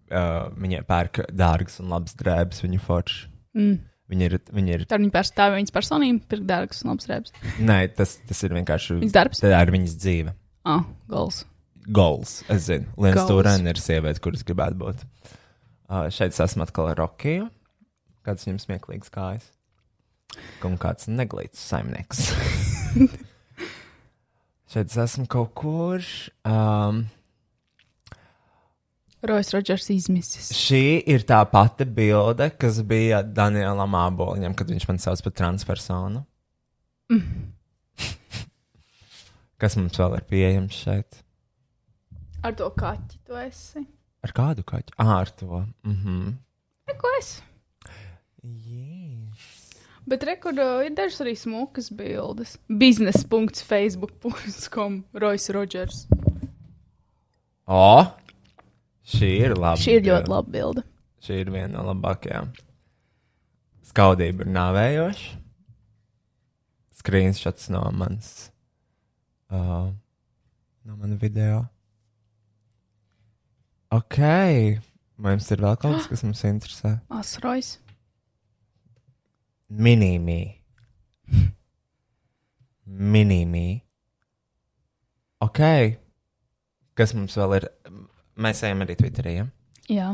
Uh, viņa pērk dārgas un labas drēbes, viņu forši. Mm. Viņa ir, viņa ir, Tā ir viņa pārstāvja, viņas personība, pirkt dārgas un labas rēbas. nē, tas, tas ir vienkārši. Viņas darbs? Tā ir viņas dzīve. Ah, gols. Goals, es zinu. Liena Goals. Stūraina ir sieviete, kuras gribētu būt. Uh, šeit es esmu atkal ar Rokiju. Kāds viņam smieklīgs kājas. Un kāds neglīts saimnieks. šeit es esmu kaut kur. Um, Rojas Rodžers izmisis. šī ir tā pati bilde, kas bija Danielam Āboliņam, kad viņš man sauc par transpersonu. Mm. Kas mums vēl ir pieejams šeit? Ar to kaķi tu esi. Ar kādu kaķu? Ah, ar to. Mhm. Neko es. Yes. Bet rekordā ir dažas arī smukas bildes. Biznes.facebook.com Rojas Rodžers. O! Šī ir laba. Šī ir ļoti laba bilde. Šī ir viena no labākajām. Skaudība ir nāvējoša. Screenshots no manas. Uh, no mana video. Ok. Jums ir vēl kaut kas, kas mums interesē? Asrojas. Minīmī. Minīmī. Ok. Kas mums vēl ir? Mēs ejam arī Twitterī. Ja? Jā.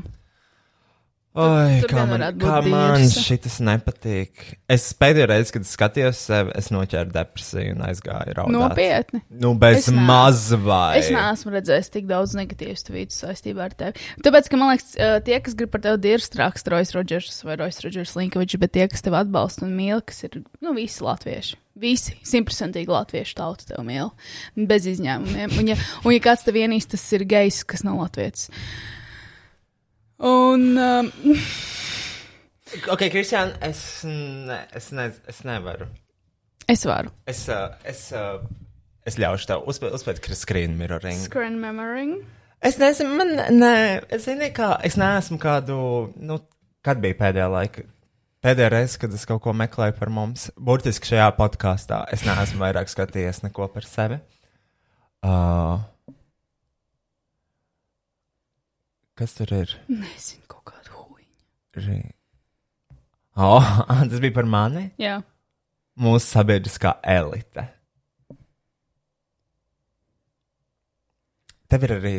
Oi, tur kā man, kā man šis nepatīk. Es pēdējo reizi, kad skatījos sevi, es noķēru depresiju un aizgāju raudāt. Nopietni. Nu, bez mazvai. Es neesmu redzējis tik daudz negatīvas tvītus saistībā ar tevi. Tāpēc, ka man liekas, tie, kas grib par tevi dirzt, raksta Rojas Rodžers vai Rojas Rodžers Linkovičs, bet tie, kas tevi atbalsta un mīl, kas ir nu, visi latvieši. Visi simtprocentīgi latviešu tauta tev mīl. Bez izņēmumiem. Un, ja, un, ja kāds tev vienīs, tas ir gejs, kas nav latviečs. Un um, Ok, Kristiāna, es, ne, es, ne, es nevaru. es varu. Es, uh, es, uh, es ļaušu tev uzspēlēt, screen mirroring. Screen memory. Es nezinu, man, nē, es zinu, kā, es neesmu kādu, nu, kad bija pēdējā laika. Pēdējā reize, kad es kaut ko meklēju par mums, burtiski šajā podkāstā, es neesmu vairāk skatījies neko par sevi. Uh, kas tur ir? Nezinu, kaut kādu huīņu. Rī... Oh, tas bija par mani. Jā. mūsu sabiedriskā elite. Tev ir arī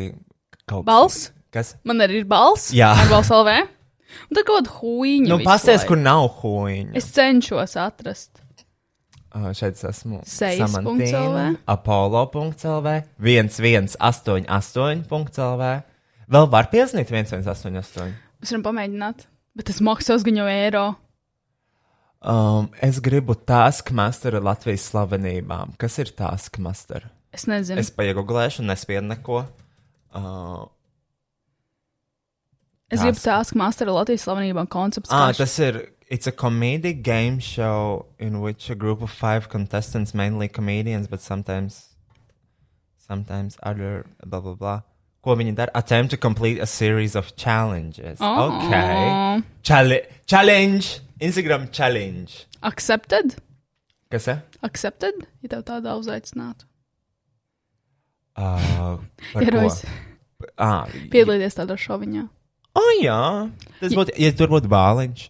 kaut kas Balss? Kas? Man arī ir balss. Jā. Ar balss LV. Un tad kaut kāda huīņa. Nu, pasties, kur nav huīņa. Es cenšos atrast. Uh, šeit es esmu. Samantīna, LV. Apollo.lv, 1188.lv. Vēl var piesaistīt 1188. Mēs varam pamēģināt. Bet tas maksās gan jau eiro. Um, es gribu Taskmasteru Latvijas slavenībām. Kas ir Taskmaster? Es nezinu. Es paiegūlēšu, nespiedu neko. Uh, Es gribu Master Latvijas slavenībām koncepts. ah, tas ir. It's a comedy game show in which a group of five contestants, mainly comedians, but sometimes, sometimes other blah blah blah. Ko viņi dara? Attempt to complete a series of challenges. Oh. Okay. Chale challenge. Instagram challenge. Accepted? Kas ir? Accepted? Ja tev tādā uzaicinātu. Uh, par Ierojas ko? Ah, piedalīties tādā šoviņā. oh, jā. Tas būtu, ja tur būtu bāliņš.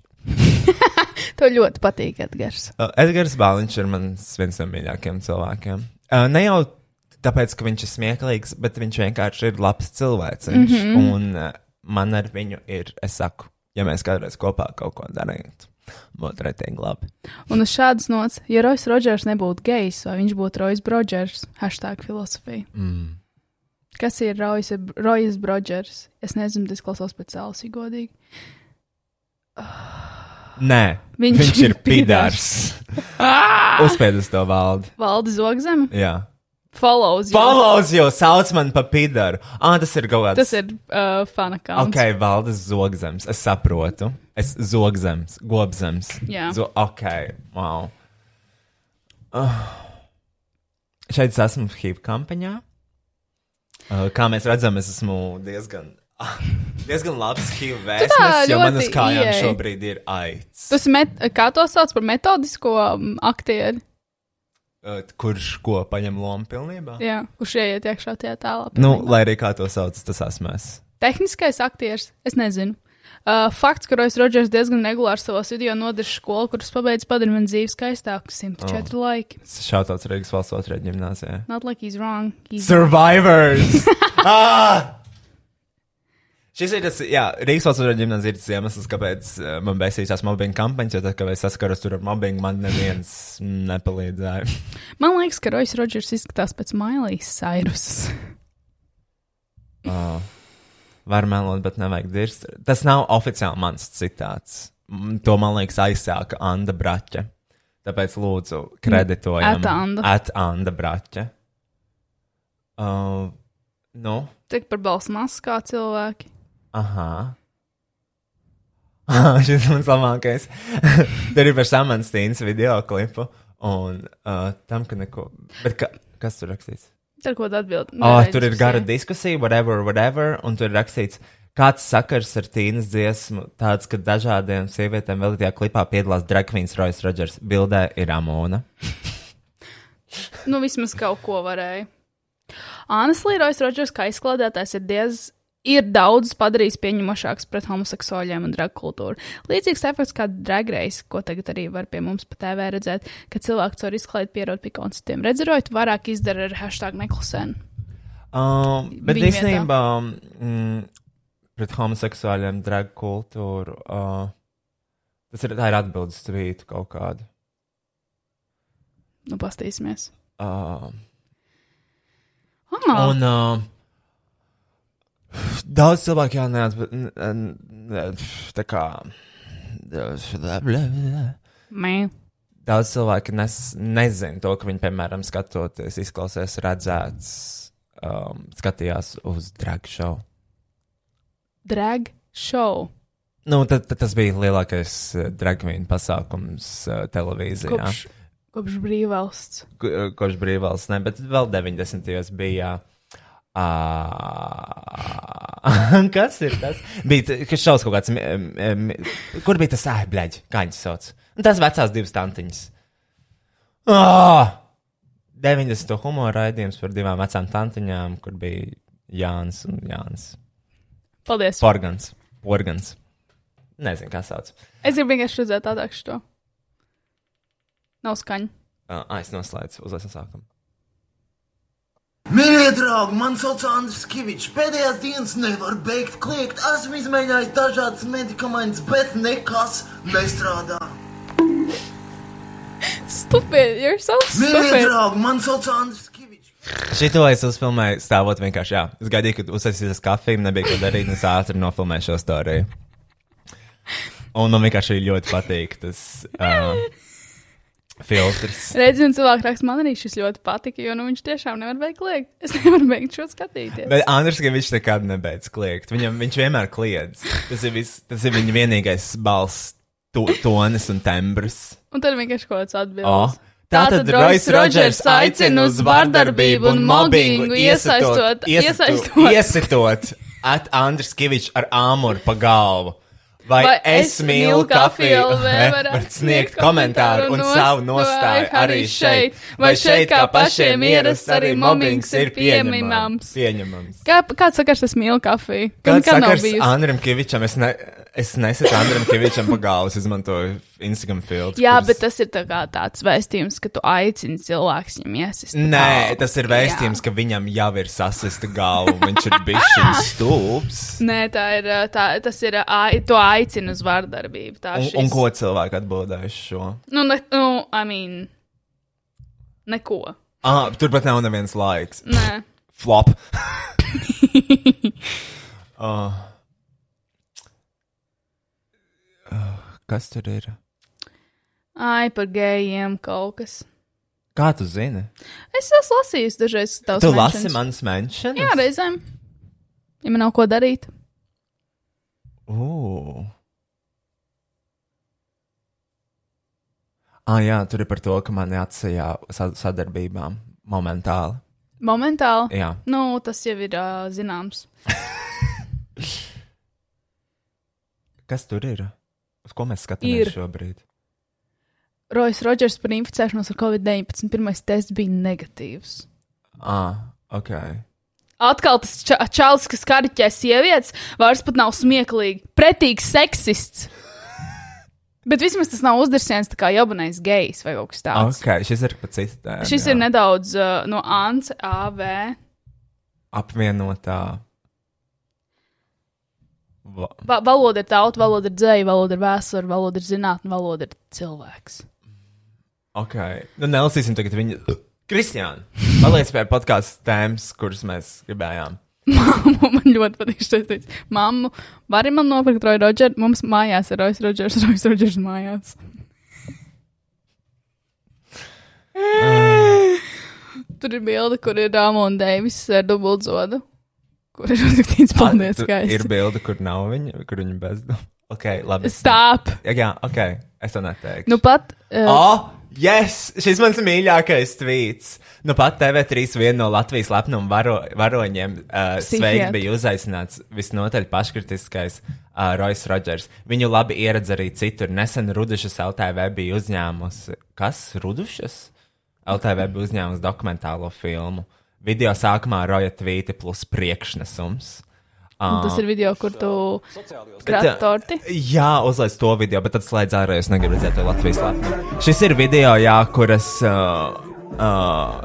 Tev ļoti patīk, Edgars. Uh, Edgars Bāliņš ir mans viens no mīļākajiem cilvēkiem. Uh, ne jau tāpēc, ka viņš ir smieklīgs, bet viņš vienkārši ir labs cilvēks. Mm. -hmm. Un uh, man ar viņu ir, es saku, ja mēs kādreiz kopā kaut ko darītu, būtu retīgi labi. Un uz šādas nots, ja Rojas Rodžers nebūtu gejs, vai viņš būtu Rojas Brodžers, hashtag filozofija. Mm. Kas ir Rojas Brodžers? Es nezinu, tas klausās pēc cēlus, ja godīgi. Nē, Viņš viņš, ir pidārs. Uzspēd uz to valdi. Valdi Zogzem? Jā. Follows. you. Follows jau sauc man par pidāru. Ah, tas ir kāds. Tas ir uh, fana accounts. Ok, valdes zogzems. Es saprotu. Es zogzems, gobzems. Jā. Zo ok, wow. Uh. Šeit es esmu HIV kampaņā. Uh, kā mēs redzam, es esmu diezgan, ah, diezgan labs HIV vēstnes, jo man uz kājām ieej. šobrīd ir aids. Tas met, kā to sauc par metodisko aktieri? Uh, kurš ko paņem lomu pilnībā? Jā, kurš ieiet iekšā tajā tālā. Nu, lai arī kā to sauc, tas esmu es. Tehniskais aktieris, es nezinu. Uh, fakts, ka Rojas Rodžers diezgan regulāri savos video nodeļas skolu, kuras pabeidz padara man dzīvi skaistāku. 104 oh. laiki. Šautauts Rīgas valsts otrajā gimnāzijā. Not like he's wrong. He's Survivors! ah! Šis ir tas, jā, Rīgas valsts otrajā gimnāzijā ir tas iemesls, kāpēc uh, man besīsās mobbinga kampaņas, jo tad, kad es saskaros tur ar mobbingu, man neviens nepalīdzēja. Man liekas, ka Rojas Rodžers izskatās pēc Mailijas Sairus. uh, var melot, bet nevajag dirst. Tas nav oficiāli mans citāts. To, man liekas, aizsāka Anna Braķa. Tāpēc lūdzu, kreditojam. At Anda. At Anna Braķa. Uh, nu, Tik par balss masu kā cilvēki. Aha. Šis ir mans labākais. Tur ir par Samanstīnas video klipu. Un uh, tam, ka neko. Bet ka, kas tur rakstīts? Tur ko atbild. Oh, tur ir gara diskusija, whatever, whatever. Un tur ir rakstīts, kāds sakars ar Tīnas dziesmu, tāds, ka dažādiem sievietēm vēl tajā klipā piedalās Drakvīns Rojas Rodžers. Bildē ir Amona. Nu, vismaz kaut ko varēja. Ānas Līrojas Rodžers, kā izklādētājs, ir diez. Ir daudz padarījis pieņemošāks pret homoseksuāļiem un drag kultūru. Līdzīgs efekts kā dragreis, ko tagad arī var pie mums pa TV redzēt, kad cilvēks caur izklaidu pierod pie konceptiem. Redzerojot, vairāk izdara ar hashtag neklusēnu. Um, bet īstenībā mm, pret homoseksuāļiem drag kultūru. Uh, tas ir, ir atbildes tvītu kaut kādu. Nu, pastīsimies. Uh, Ah, Un uh, daudz cilvēku jau neatbalsta. Tā kā. mē. Daudz cilvēku nes, nezina to, ka viņi, piemēram, skatoties, izklausās redzēts, um, skatījās uz drag show. Drag show. Nu, tad, tad tas bija lielākais uh, dragvīnu pasākums uh, televīzijā. Kopš, kopš brīvvalsts. Ko- uh, Kopš brīvvalsts, ne, bet vēl 90. bija. Uh, kas ir tas? Bija, t- kas šaus kaut kāds. m- m- Kur bija tas ēbļaģis? Kā viņas sauc? Tas vecās divas tantiņas. Oh! 90. humora raidījums par divām vecām tantiņām, kur bija Jānis un Jānis. Paldies. Porgans. Porgans. Nezinu, kā sauc. Es gribu vienkārši redzēt tādā šo. Nav skaņa. Uh, ah, es noslēdzu uz no sākuma. Mīļie draugi, man sauc Andris Kavičs. Pēdējās dienas nevar beigt kliegt. Esmu izmēģinājis dažādas medikamentus, bet nekas nestrādā. Stupid, you're so Mīļie stupid. draugi, man sauc Andris Kavičs. Šito es uzfilmēju, stāvot vienkārši. Jā. Es gaidīju, kad uzsāsīs kafiju, nebija ko darīt, un es ātri nofilmēju šo storiju. Un man vienkārši ļoti patīk tas uh, filtrs. Redzi, un cilvēki raksta, man arī šis ļoti patika, jo nu, viņš tiešām nevar beigt liekt. Es nevaru beigt šo skatīties. Bet Andris, ka viņš nekad nebeidz kliegt. Viņam, viņš vienmēr kliedz. Tas ir, vis, tas ir viņa vienīgais balss, to, tonis un tembrs. Un tad vienkārši kaut kāds atbildes. Oh. Tātad Roisas Rodžers aicina uz vardarbību un mobbingu, iesaistot, iesaistot, iesitot at Andris Kavičs ar āmuru pa galvu. Vai, Vai es mīlu kafiju, varat sniegt komentāru un savu nostāju arī šeit. Vai šeit, kā pašiem ierasts, arī mobbings ir pieņemams. pieņemams. Kā, kāds saka, es mīlu kafiju? Kāds sakars. Andrim Kavičam? Es, ne, es nesaku Andrim Kavičam pa galvu, es izmantoju Instagram filtru. Jā, kurus- bet tas ir tā tāds vēstījums, ka tu aicini cilvēks viņam iesist. Nē, tas ir vēstījums, ka viņam jau ir sasista galva, viņš ir bijis stulbs. Nē, tā ir, tā, tas ir, ai, to aicina uz vardarbību. Tā Un, šis. un ko cilvēki atbildēja uz šo? Nu, ne, nu, I mean, neko. Ah, turpat nav neviens laiks. Nē. Flop. uh, uh, kas tur ir? Ai, par gejiem kaut kas. Kā tu zini? Es esmu lasījis dažreiz tavus Tu mentions. lasi manas menšanas? Jā, reizēm. Ja man nav ko darīt. Ugh. Ah, jā, tur ir par to, ka mani atsajā sa- sadarbībām momentāli. Momentāli. Jā. Nu, tas jau ir uh, zināms. Kas tur ir? Uz ko mēs skatāmies Ir. šobrīd? Rojas Rodžers par inficēšanos ar covid-19. Pirmais tests bija negatīvs. Ah, ok. Atkal tas ča čalis, kas kariķē sievietes, vairs pat nav smieklīgi. Pretīgs seksists. Bet vismaz tas nav uzdarsiens tā kā jabanais gejs vai kaut kas tāds. Ok, šis ir pa citu tēmu. Šis jā. ir nedaudz uh, no ANS, AV. apvienotā. Va valoda ir tauta, valoda ir dzēja, valoda ir vēsture, valoda ir zinātne, valoda ir cilvēks. Ok, nu nelasīsim tagad viņa. Kristiāna, paliec pie podkāstu tēmas, kuras mēs gribējām. Māmu man ļoti patīk šis teiks. Māmu, vari man nopirkt Roju Rodžeru? Mums mājās ir Rojas Rodžers, Rojas Rodžers mājās. Tur ir bilde, kur ir Rāma un Deivis ar dubultzodu. Kur ir uzrakstīts paldies, ka Ir esi. bilde, kur nav viņa, kur viņa bezdomā. Ok, labi. Stop! Jā, ok, es to neteikšu. Nu pat. Uh, Oh, yes! Šis mans mīļākais tvīts. Nu pat TV3 viena no Latvijas lepnuma varo, varoņiem uh, sveiki bija uzaicināts visnotaļ paškritiskais uh, Rojas Rodžers. Viņu labi ieredz arī citur. Nesen Rudušas LTV bija uzņēmusi. Kas? Rudušas? LTV bija uzņēmusi dokumentālo filmu. Video sākumā Roja tvīti plus priekšnesums. Un tas ir video, kur tu uh, torti. Jā, uzlaiž to video, bet tad slēdz ārā. Es negribu redzēt to Latvijas lepnu. Šis ir video, jā, kuras uh, uh,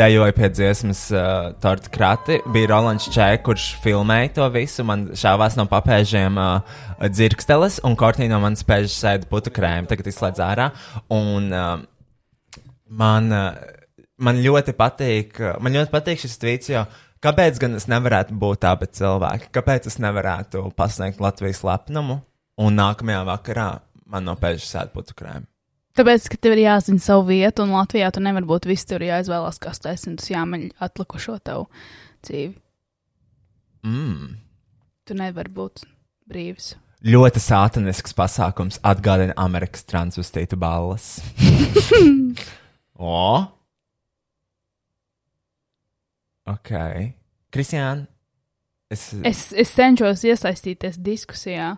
dejoja pie dziesmas uh, Torta Krati. Bija Rolands Čē, kurš filmēja to visu. Man šāvās no papēžiem uh, dzirksteles, un Kortnī no manas pēžas sēda putu krēma. Tagad izslēdz ārā. Un, uh, man, uh, man ļoti patīk, uh, man ļoti patīk šis tvīts, jo kāpēc gan es nevarētu būt bet cilvēki? Kāpēc es nevarētu pasniegt Latvijas lepnumu un nākamajā vakarā man no pēdas sēž putu krēma? Tāpēc, ka tev ir jāzina savu vietu, un Latvijā tu nevari būt visur jāizvēlās, kas tu esi, un tas jāmeļ atlikušo tavu dzīvi. Mm. Tu nevari būt brīvs. Ļoti sātanisks pasākums atgādina Amerikas transvestītu balvas. o! Ok. Kristiāna, es. Es, es cenšos iesaistīties diskusijā.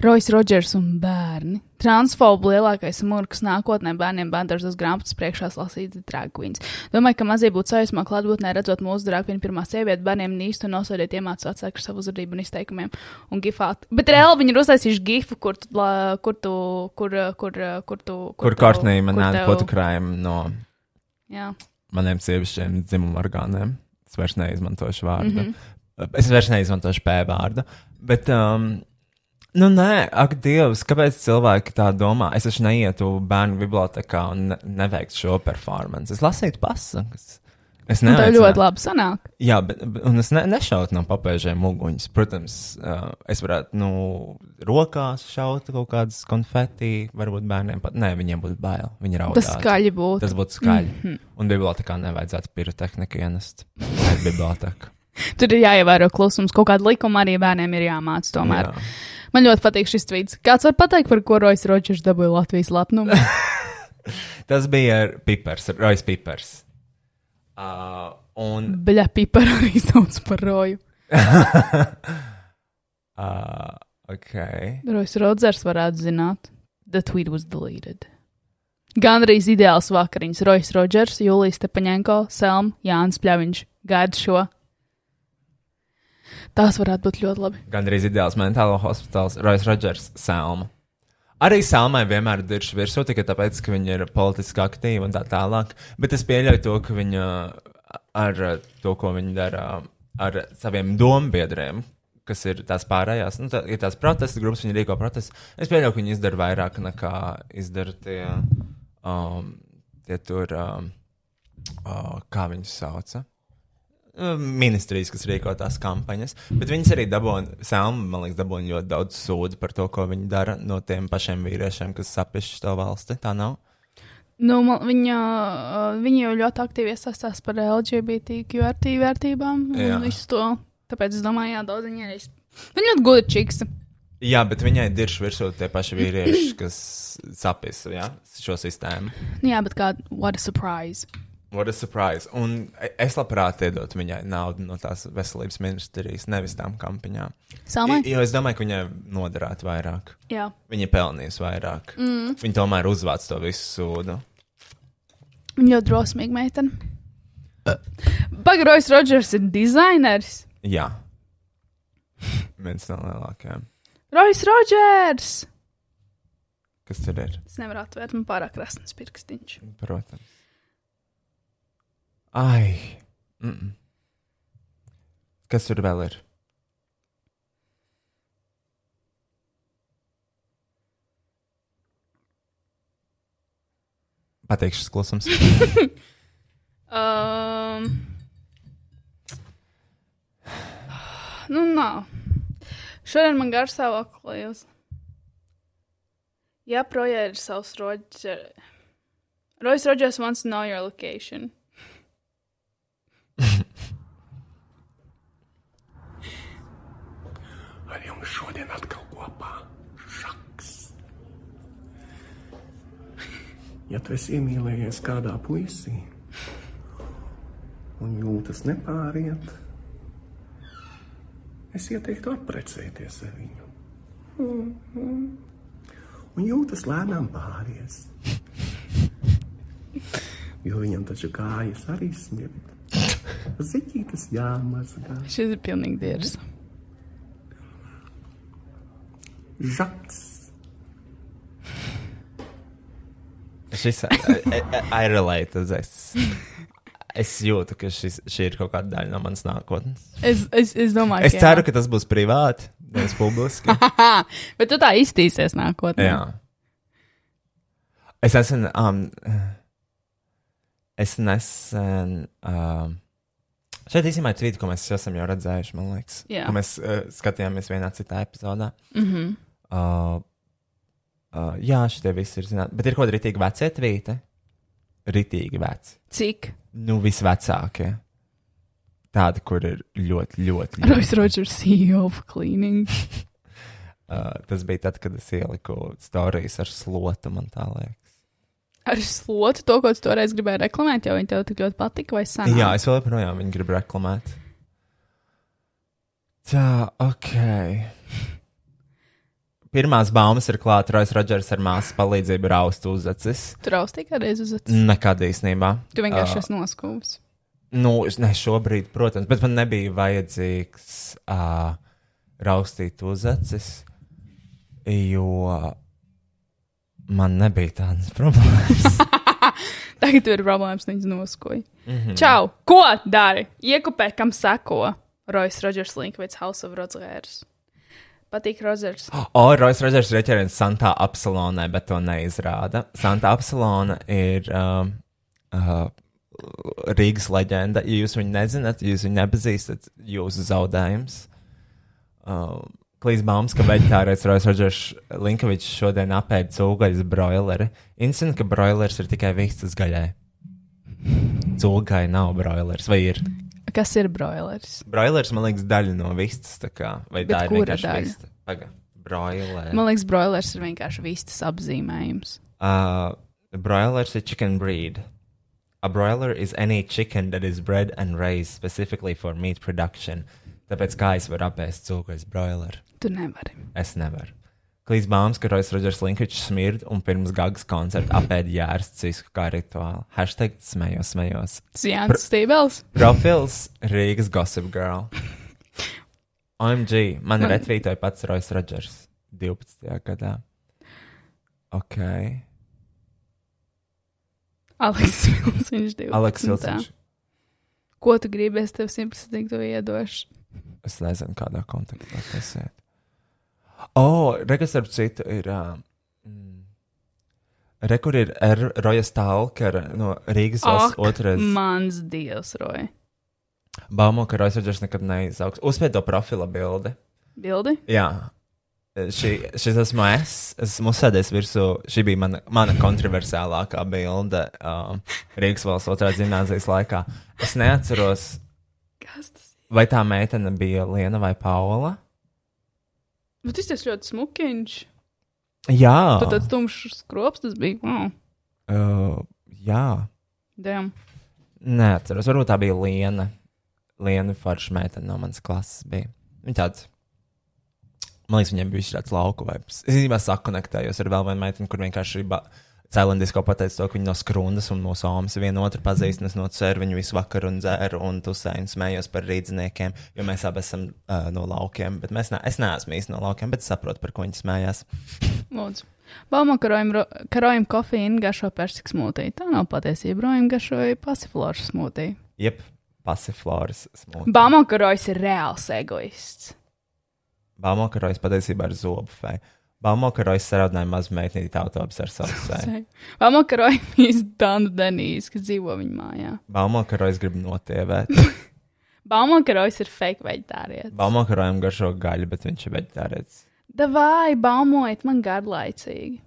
Rojas Rodžers un bērni. Transfobu lielākais murgs nākotnē bērniem bērnās grāmatas priekšā lasīts drag queens. Domāju, ka mazie būtu sajūsmā klātbūtnē redzot mūsu drag queen pirmā sieviete bērniem īstu nosodiet iemācīt atsākt savu uzvedību un izteikumiem un gifāt. Bet reāli viņi ir uztaisījuši gifu, kur tu, kur tu, kur, kur, kur tu, Kur tev- Kortnija man kur tev- fotokrājumi no Jā. Maniem sievišķiem dzimuma orgāniem. Es vairs neizmantošu vārdu. Mm. -hmm. Es vairs neizmantošu P vārdu. Bet, um, nu, nē, ak, Dievs, kāpēc cilvēki tā domā? Es taču neietu bērnu bibliotekā un ne neveiktu šo performance. Es lasītu pasakas. Es Un tev neaicinātu- ļoti labi sanāk. Jā, bet, es ne, nešautu no papēžiem uguņus. Protams, uh, es varētu, nu, rokās šaut kaut kādas konfeti, varbūt bērniem pat. Nē, viņiem būtu bail. Viņi raudātu. Tas skaļi būtu. Tas būtu skaļi. Mm. -hmm. Un bibliotekā nevajadzētu pirotehniku ienest. Tā ir biblioteka. Tur ir jāievēro klusums. Kaut kāda likuma arī bērniem ir jāmāca tomēr. Jā. Man ļoti patīk šis tvīts. Kāds var pateikt, par ko Rojas Rodžers dabūja Latvijas lepnumu? Tas bija ar Rojas pipars. Uh, un Beļā pipara arī sauc par roju. uh, ok. Rojas Rodžers varētu zināt. The tweet was deleted. Gan arī ideāls vakariņas. Rojas Rodžers, Julijas Stepaņenko, Selma, Jānis Pļaviņš. Gaida šo. Tās varētu būt ļoti labi. Gan arī ideāls mentālo hospitāls, Rojas Rodžers, Selma. Arī Selmai vienmēr ir diršs virsū, tikai tāpēc, ka viņa ir politiski aktīva un tā tālāk. Bet es pieļauju to, ka viņa ar to, ko viņa dara ar saviem dombiedriem, kas ir tās pārējās, nu, tā, ir tās protesta grupas, viņa rīko protestu. Es pieļauju, ka viņi izdara vairāk nekā izdara tie, um, tie tur, um, uh, kā viņus sauca ministrijas, kas rīko tās kampaņas, bet viņas arī dabūna, Selma, man liekas, dabūna ļoti daudz sūdu par to, ko viņi dara no tiem pašiem vīriešiem, kas sapiši to valsti. Tā nav. Nu, man, viņa, viņa jau ļoti aktīvi iesaistās par LGBTQ vērtībām un visu to. Tāpēc es domāju, jā, daudz viņai ir. Viņa ļoti gudra čiksa. Jā, bet viņai ir virsū tie paši vīrieši, kas sapisa ja, šo sistēmu. Nu, jā, bet kā, what a surprise. What a surprise. Un es labprāt iedotu viņai naudu no tās veselības ministrijas, nevis tām kampaņām. Selmai? I- Jo es domāju, ka viņai noderētu vairāk. Jā. Viņa ir pelnījusi vairāk. Mm. Viņa tomēr uzvāc to visu sūdu. Viņa ļoti drosmīga meitene. Pagarojas Rodžers ir dizainers. Jā. Viens no lielākajiem. Rojas Rodžers! Kas tur ir? Es nevaru atvērt, man pārāk krasns pirkstiņš. Protams. Ai. Mm -mm. Kas tur vēl ir? Pateikšu, šis klusums. Um, nu, nav. Šodien man garš savu aklējus. Ja projā ir savs Rodžers. Rojas Rodžers wants to know your location. Ar jums šodien atkal kopā šaks. Ja tu esi iemīlējies kādā puisī un jūtas nepāriet, es ieteiktu apprecēties ar viņu. Un jūtas lēnām pāries. Jo viņam taču kājas arī smird. Ziķītes jāmazgā. Šis ir pilnīgi diers. Žaks. Šis to this. Es jūtu, ka šis, šī ir kaut kāda daļa no manas nākotnes. Es, es, es domāju, Es ceru, ka tas būs privāti, nevis publiski. ka. Bet tu tā iztīsies nākotnē. Jā. Es esmu. Um, es nesen. Um, šeit īstenībā ir tvīti, ko mēs esam jau redzējuši, man liekas. Jā. Ko mēs uh, skatījāmies vienā citā epizodā. Mhm. Uh, uh, jā, šitie visi ir zināmi. Bet ir kaut kādi ritīgi vecie tvīti. Ritīgi veci. Cik? Nu, visvecākie. Tādi, kur ir ļoti, ļoti. Rojas Rodžers, CEO of Cleaning. Uh, tas bija tad, kad es ieliku stāstījus ar slotu, man tā liekas. Ar slotu to, ko tu toreiz gribēji reklamēt, jo viņi tev tik ļoti patika, vai sanāk? Jā, es vēl joprojām viņu gribu reklamēt. Tā, ok. Pirmās baumas ir klāta. Rojas Rodžers ar māsas palīdzību raust uzacis. Tur raustīja kādreiz uz acis. Nekad īstenībā. Tu vienkārši Uh, esi noskūpis. Nu, ne šobrīd, protams, bet man nebija vajadzīgs uh, raustīt uzacis, jo man nebija tādas problēmas. Tagad tur ir problēmas, viņas noskoja. Mm. -hmm. Čau! Ko dari? Iekupē, kam seko? Rojas Rodžers Linkvits, House of Rodgers. Patīk Rodgers. O, Rojas Rodžers ir ieķerējis Santa Apsalonē, bet to neizrāda. Santa Apsalona ir um, uh, Rīgas leģenda. Ja jūs viņu nezināt, ja jūs viņu nepazīstat, jūsu zaudējums. Uh, Klīs baumas, ka veģetārais Rojas Rodžers Linkovičs šodien apēda cūgaļas broileri. Instant, ka broilers ir tikai vistas gaļai. Cūgai nav broilers, vai ir? Kas ir broilers? Broilers, man liekas, daļa no vistas, vai Bet tā ir kura daļa? vista? Paga, broiler. Man liekas, broilers ir vienkārši vistas apzīmējums. Uh, broilers ir chicken breed. A broiler is any chicken that is bred and raised specifically for meat production. Tāpēc kā es varu apēst cūkais broileru? Tu nevari. Es nevaru. Klīdz bāmas, ka Rojas Rodžers Linkovičs smird un pirms gagas koncerta apēda jērs cisku kā rituālu. Hashtag smējos, smējos. Ir Jānis Stībels. Profils Rīgas Gossip Girl. OMG, man ir retvītoja pats Rojas Rodžers 12. gadā. Ok. Aleks Vilns, viņš ir 12. Aleks Vilciņš. Ko tu gribi? Es tev simtprocentīgi to iedošu. Es nezinu, kādā kontekstā tas ir. Oh, rekas ar citu ir. Uh, mm, Re, kur ir R. Roja Stalker no Rīgas valsts otrais. Mans dievs, Roja. Baumo, ka Rojas Rodžers nekad neizaugs. Uzspied to profila bildi. Bildi? Jā. Šī, šis esmu es. Esmu uzsēdies virsū. Šī bija mana, mana kontroversiālākā bilde um, Rīgas valsts otrā gimnāzijas laikā. Es neatceros, Kas tas ir? vai tā meitene bija Liena vai Paula. Bet tas tas ļoti smukiņš. Jā, Tur tāds tumšs skrops tas bija. Wow. uh, jā. Damn. Neatceros, varbūt tā bija Liena. Liena forša meitene no manas klases bija. Viņa tāds. Man liekas, viņiem bija tāds lauku vibes. Es īstenībā sakonektējos ar vēl vienu meiteni, kur vienkārši ba- cēlondisko pateica to, ka viņi no skrundas un mūsu omas vienu otru pazīst, un es nocēru viņu visu vakaru un dzēru un tusēju un smējos par rīdziniekiem, jo mēs abi esam uh, no laukiem. Bet mēs ne, es neesmu īsti no laukiem, bet saprotu, par ko viņi smējās. Lūdzu. Baumo karojuma kofīnu garšo persikas smūtī. Tā nav patiesība. Rojuma garšoja pasifloras smūtī. Jep, pasifloras smūgi. Baumo karojas ir reāls egoists. Baumo karojas patiesībā ir zobu fēja. Baumo karojas sarādināja mazu meitnīti autobusu ar savu sēju. Baumo karoja ir Danu Denīs, kas dzīvo viņa mājā. Baumo karojas grib notievēt. Baumo karojas ir fake veģetārietis. Baumo karojam garšo gaļu, bet viņš ir veģetārietis. Davai, baumojiet man garlaicīgi.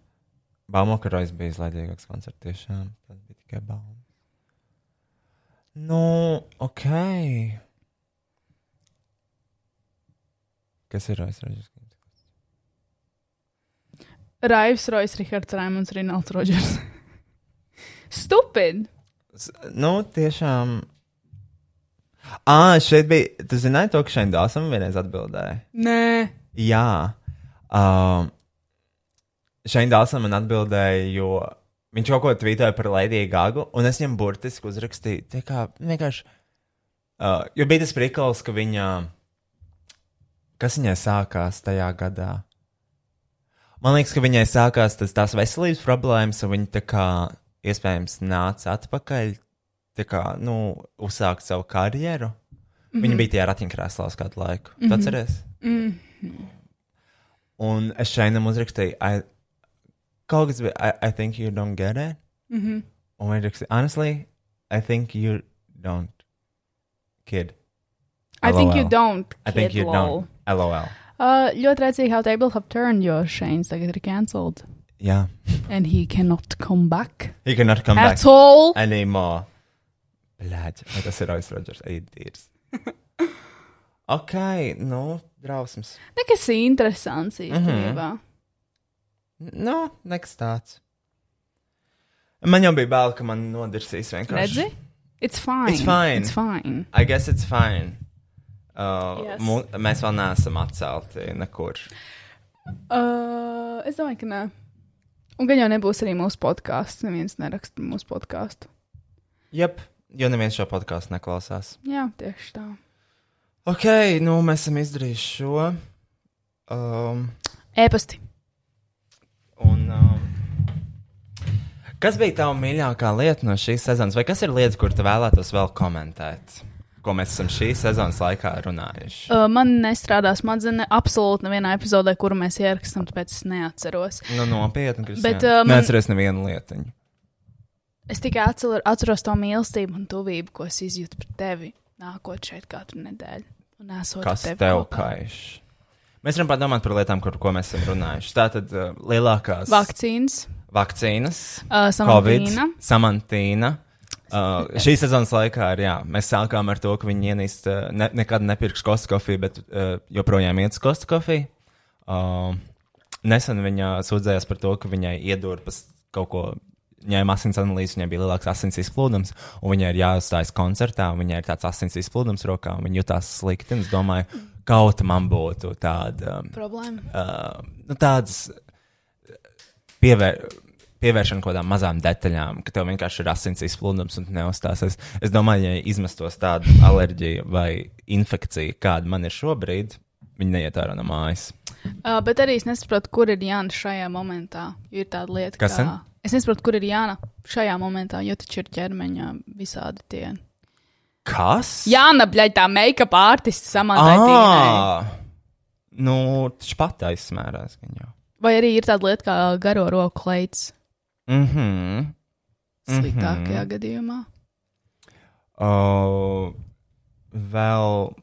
Baumo karojas bija izlaidīgāks koncerts tiešām. Tas bija tikai bauma. Nu, ok. Kas ir aizražas? Raivs Rojas, Rihards Raimons, Rinalds Rodžers. Stupid! Nu, tiešām. Ah, šeit bija. Tu zināji to, ka šeit dāsam vienreiz atbildēja? Nē, Jā. Um, Šeit dāsam man atbildēja, jo viņš kaut ko tvītoja par Lēdiju Gāgu, un es viņam burtiski uzrakstīju, tā kā vienkārši. Uh, jo bija tas prikals, ka viņa. Kas viņai sākās tajā gadā? Man liekas, ka viņai sākās tas tās veselības problēmas, un viņa tā kā iespējams nāca atpakaļ, tā kā, nu, uzsākt savu karjeru. Mm -hmm. Viņa bija tajā ratiņkrēslā uz kādu laiku. Mm -hmm. Tu atceries? mm. Un es šeit uzrakstīju, I, kaut kas bija, I, I think you don't get it. Mm -hmm. Un viņš rakstīja, honestly, I think you don't, kid. I think you LOL. don't. I think kid, you lol. don't. LOL. Uh, ļoti redzīgi, how table have turned, jo Shane's tagad ir cancelled. Jā. And he cannot come back. He cannot come At back all. anymore. Blēģi, vai tas ir Rojas Rodžers? Eidīrs. ok, nu, drausmas. Nekas interesants īstenībā. Nu, nekas tāds. Man jau bija bail, ka man nodirsīs vienkārši. Redzi? It's fine. It's fine. It's fine. I guess it's fine. Uh, Yes. mēs vēl neesam atcelti nekur. Uh, es domāju, ka nē. Un gan jau nebūs arī mūsu podkāsts. Neviens neraksta mūsu podkāstu. Jep, jo neviens šo podkāstu neklausās. Jā, tieši tā. Ok, nu mēs esam izdarījuši šo. Um, Ēpasti. un, um, kas bija tava mīļākā lieta no šīs sezonas, vai kas ir lietas, kur tu vēlētos vēl komentēt? Ko mēs esam šīs sezonas laikā runājuši? Uh, man nestrādā smadzenes absolūti nevienā epizodē, kuru mēs ierakstām, tāpēc es neatceros. Nu, nopietni, Kristiāna. Bet, uh, man- Neatceries nevienu lietiņu. Es tikai atceros to mīlestību un tuvību, ko es izjūtu par tevi, nākot šeit katru nedēļu. Kas tev kaiš? Mēs varam padomāt par lietām, par ko mēs esam runājuši. Tātad uh, lielākās Vakcīnas, vakcīnas, Uh, Covid, Samantīna. Samantīna. Uh, šī sezonas laikā ir, jā, mēs sākām ar to, ka viņi ienīst, uh, ne, nekad nepirks kostu kofiju, bet uh, joprojām iet uz kostu kofiju. Uh, nesen viņa sūdzējās par to, ka viņai iedurpas kaut ko. Ņēma asins analīzi, viņai bija lielāks asins izplūdums, un viņai ir jāuzstājas koncertā, un viņai ir tāds asins izplūdums rokā, un viņa jutās slikti. Es domāju, kaut man būtu tāda um, problēma. uh, nu, tādas pievēr, pievēršana kaut kādām mazām detaļām, ka tev vienkārši ir asins izplūdums un neuzstāsies. Es domāju, ja izmestos tādu alerģiju vai infekciju, kāda man ir šobrīd, viņi neiet ārā no mājas. Uh, bet arī es nesaprotu, kur ir Jāna šajā momentā. Ir tāda lieta, Kas kā. sen? Es nesaprotu, kur ir Jāna šajā momentā, jo taču ir ķermeņa visādi tie. Kas? Jāna, bļaļ, tā make-up artists samantāja. Ah! Nu, taču pat aizsmērās viņa. Vai arī ir tāda lieta kā garo roku kleits Mhm. sliktākajā Mhm. gadījumā? Uh, vēl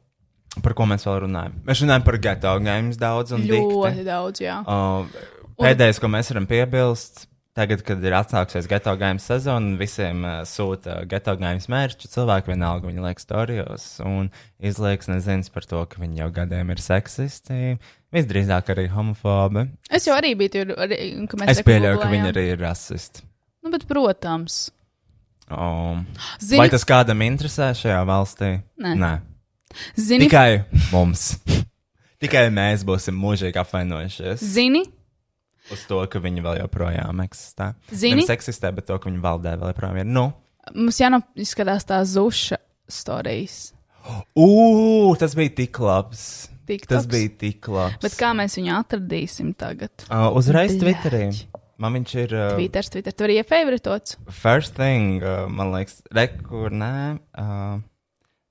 par ko mēs vēl runājam? Mēs runājam par geto games daudz un Ļoti dikti. daudz, jā. Uh, pēdējais, ko mēs varam piebilst, tagad, kad ir atsākusies geto games sezona, visiem uh, sūta geto games mērķi. Cilvēki vienalga viņi liek storijos un izliekas nezins par to, ka viņi jau gadiem ir seksisti. Visdrīzāk arī homofobi. Es jau arī biju tur, arī, ka mēs Es pieļauju, ka viņi arī ir rasisti. Nu, bet, protams. Um, Zini- vai tas kādam interesē šajā valstī? Nē. Nē. Zini, Tikai mums. Tikai mēs būsim mūžīgi apvainojušies zini, uz to, ka viņi vēl joprojām eksistē. Zini? Nevis eksistē, bet to, ka viņi valdē vēl joprojām ir. Nu, mums jāizskatās tā zuša stāstījis. Ugh, tas bija tik labs. TikToks? Tas bija tik labs. Bet kā mēs viņu atradīsim tagad? Uh, uzreiz Bļaļ. Twitterī. Man viņš ir. Uh, Twitter, Twitter, tur ir iefavoritots. First thing, uh, man liekas, rekur, nē. Uh,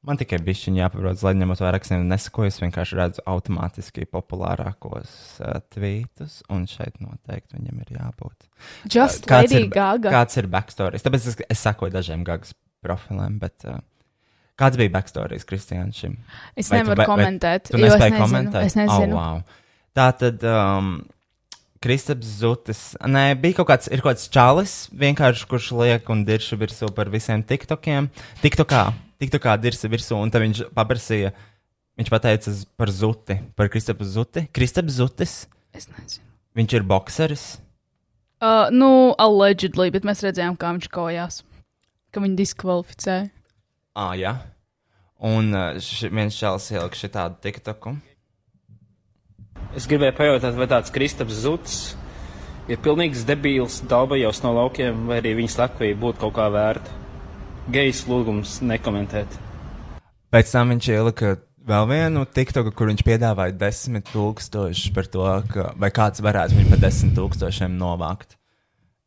man tikai bišķiņi jāpaprot, lai ņemot vērā, ka nesakoju, es vienkārši redzu automātiski populārākos uh, tvītus, un šeit noteikti viņam ir jābūt. Just Uh, kāds Lady ir, Gaga. Kāds ir backstories? Tāpēc es, es sakoju dažiem Gagas profiliem, bet uh, kāds bija backstories Kristiānam šim? Es Vai tu nevaru vai- vai komentēt, Tu jo es nezinu, komentēt? es nezinu. Oh, wow. Tā tad. Um, Kristaps Zutis. Nē, bija kaut kāds, ir kaut kāds čalis, vienkārši kurš liek un dirša virsū par visiem tiktokiem. TikTokā, TikTokā dirsa virsū, un tad viņš paprasīja, viņš pateica par Zuti, par Kristapu Zuti. Kristaps Zutis, Es nezinu. viņš ir bokseris. Uh, nu, allegedly, bet mēs redzējām, kā viņš kājās. Ka viņu diskvalificēja. Ah, jā. Un uh, š, viens čalis ielika šitādu tiktoku. Es gribēju pajautāt, vai tāds Kristaps Zuds ir pilnīgs debīls, dabajos no laukiem, vai arī viņa slepkavība būtu kaut kā vērta. Gejs lūgums nekomentēt. Pēc tam viņš ielika vēl vienu tiktoku, kur viņš piedāvāja desmit tūkstošus par to, ka, vai kāds varētu viņu par desmit tūkstošiem novākt.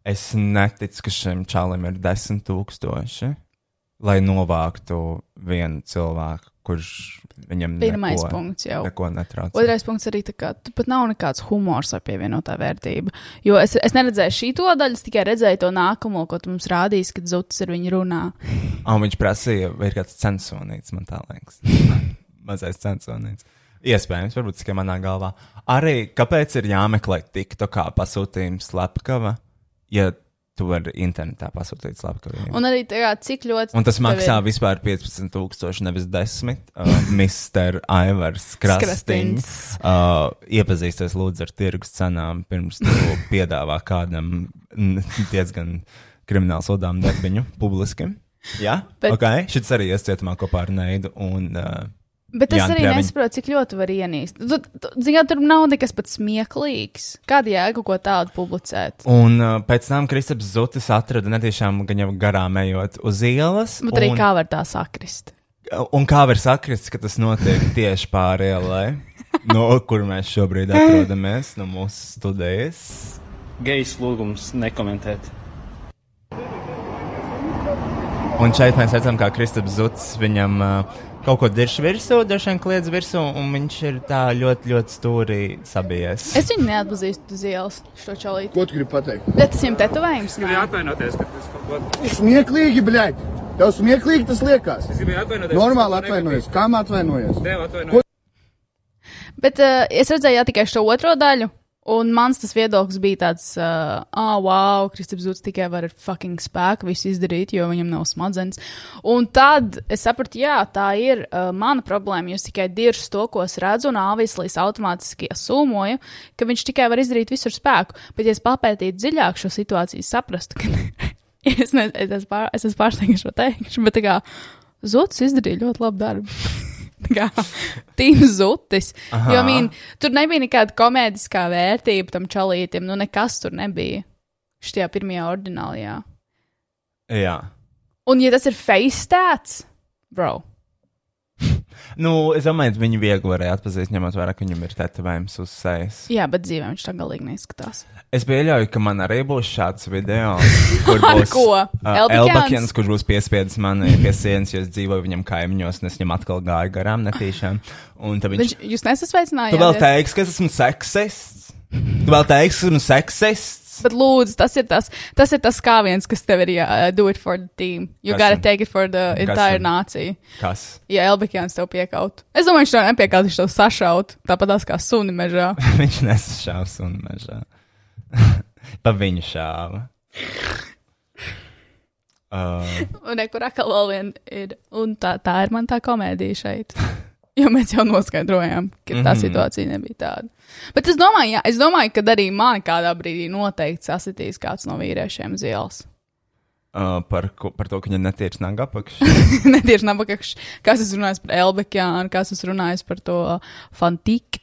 Es neticu, ka šim čalim ir desmit tūkstoši, lai novāktu vienu cilvēku, kurš viņam Pirmais neko, punkts jau. neko netrauc. Otrais punkts arī tā kā, tu pat nav nekāds humors vai pievienotā vērtība. Jo es, es neredzēju šī to daļu, es tikai redzēju to nākamo, ko tu mums rādīsi, kad zuds ir viņa runā. Un viņš prasīja, vai ir kāds censonīts, man tā liekas. Mazais censonīts. Iespējams, varbūt tikai manā galvā. Arī kāpēc ir jāmeklē TikTokā pasūtījums slepkava, ja tu vari internetā pasūtīt slepkavu? Un arī tā, kā, cik ļoti. Un tas maksā ir- vispār 15,000, nevis 10. Uh, Mr. Aivars. Krastins. Uh, iepazīsties lūdzu ar tirgus cenām, pirms tu piedāvā kādam diezgan kriminālu sodām darbiņu publiski. Jā, Bet... ok. Šis arī ies cietumā kopā ar Neidu un uh, Bet es Jāņa arī Pļaviņa. nesaprotu, cik ļoti var ienīst. Tu, tu, zini, tur nav nekas pat smieklīgs. Kāda jēga kaut ko tādu publicēt? Un uh, pēc tam Kristaps Zutis atrada netiešām gan jau garām ejot uz ielas. Bet arī un, kā var tā sakrist? un kā var sakrist, ka tas notiek tieši pāri ielai, no kur mēs šobrīd atrodamies, no mūsu studijas. Gejs lūgums nekomentēt. Un šeit mēs redzam, kā Kristaps Zutis viņam uh, kaut ko dirž virsū, vien kliedz virsū, un viņš ir tā ļoti, ļoti stūri sabijies. Es viņu neatpazīstu uz ielas, šo čalīti. Ko tu gribi pateikt? Bet tas viņam tetovējums. Gribēju atvainoties, ka tas kaut ko. Smieklīgi, bļaļ! Tev smieklīgi tas liekas. Es gribēju atvainoties. Normāli atvainojies. Kam atvainojies? Tev atvainojies. Bet uh, es redzēju jā, tikai šo otro daļu. Un mans tas viedoklis bija tāds, ah, uh, oh, wow, Kristaps Zuds tikai var ar fucking spēku visu izdarīt, jo viņam nav smadzenes. Un tad es sapratu, jā, tā ir uh, mana problēma. Jūs tikai diržat to, ko es redzu, un āvislīs automātiski asūmoju, ka viņš tikai var izdarīt visu ar spēku. Bet, ja es papētītu dziļāk šo situāciju, saprastu, ka es, ne, es, esmu pār, es esmu pārsteigts šo teikšu, bet tā kā Zuds izdarīja ļoti labu darbu. Tīms Zutis. Aha. Jo mīn, tur nebija nekāda komēdiskā vērtība tam čalītam. Nu, nekas tur nebija. Šajā pirmajā ordinālajā. Jā. Un, ja tas ir face stats, bro, Nu, es domāju, ka viņu viegli varēja atpazīt, ņemot vērā, ka viņam ir tetovējums uz sejas. jā, bet dzīvē viņš tā galīgi neizskatās. Es pieļauju, ka man arī būs šāds video, kur būs ko? uh? Elbakjans, kurš būs piespiedis mani pie sienas, jo es dzīvoju viņam kaimiņos, un es viņam atkal gāju garām netīšām. Viņš, Viņš, jūs nesasveicinājāt? tu vēl teiksi, ka es esmu seksists? Tu vēl teiksi, ka esmu seksists? Bet lūdzu, tas ir tas, tas ir tas skāviens, kas tev ir jā, uh, do it for the team. You Kas gotta tad? take it for the Kas entire tad? nāciju. Kas? Ja Elbakjans tev piekaut. Es domāju, viņš tev nepiekaut, viņš tev sašaut. Tāpat tās kā suni mežā. viņš nesašāva sunu mežā. pa viņu šāva. Uh, Un nekur atkal vēl vien ir. Un tā, tā ir man tā komēdija šeit. Jo mēs jau noskaidrojām, ka tā Mhm. situācija nebija tāda. Bet es domāju, jā, es domāju, ka arī man kādā brīdī noteikti sasitīs kāds no vīriešiem uz ielas. uh, par, ko, par to, ka viņa netīrs naga apakšā. Netieši nabakakš, kas es runāju par Elbekjānu, kas es runāju par to fantiku.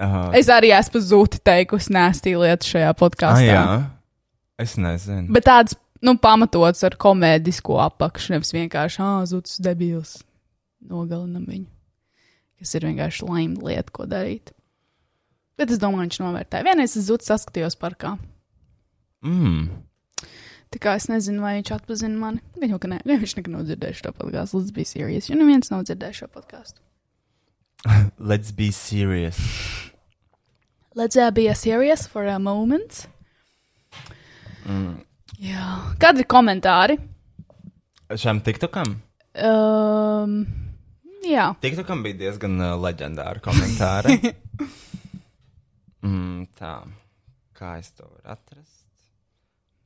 Uh, Es arī esmu zūti teikusi nēstī lietu šajā podkāstā. jā, es nezinu. Bet tāds, nu, pamatots ar komēdisko apakšu, nevis vienkārši, zūtis debils. Nogalinam viņu. Kas ir vienkārši laima lieta, ko darīt. Bet es domāju, viņš novērtēja. Vienreiz es zūtis saskatījos parkā. Mm. Tā kā es nezinu, vai viņš atpazina mani. Gan jau, ka nē, Gan viņš nekad nav dzirdējis šo podkāstu. Let's be serious. Jo neviens nav dzirdējis šo podkāstu. Let's be serious. Let's uh, be serious for a moment. Mm. Jā. Kādi ir komentāri? Šam TikTokam? Um, jā. TikTokam bija diezgan uh, leģendāri komentāri. mm, tā, kā es to varu atrast?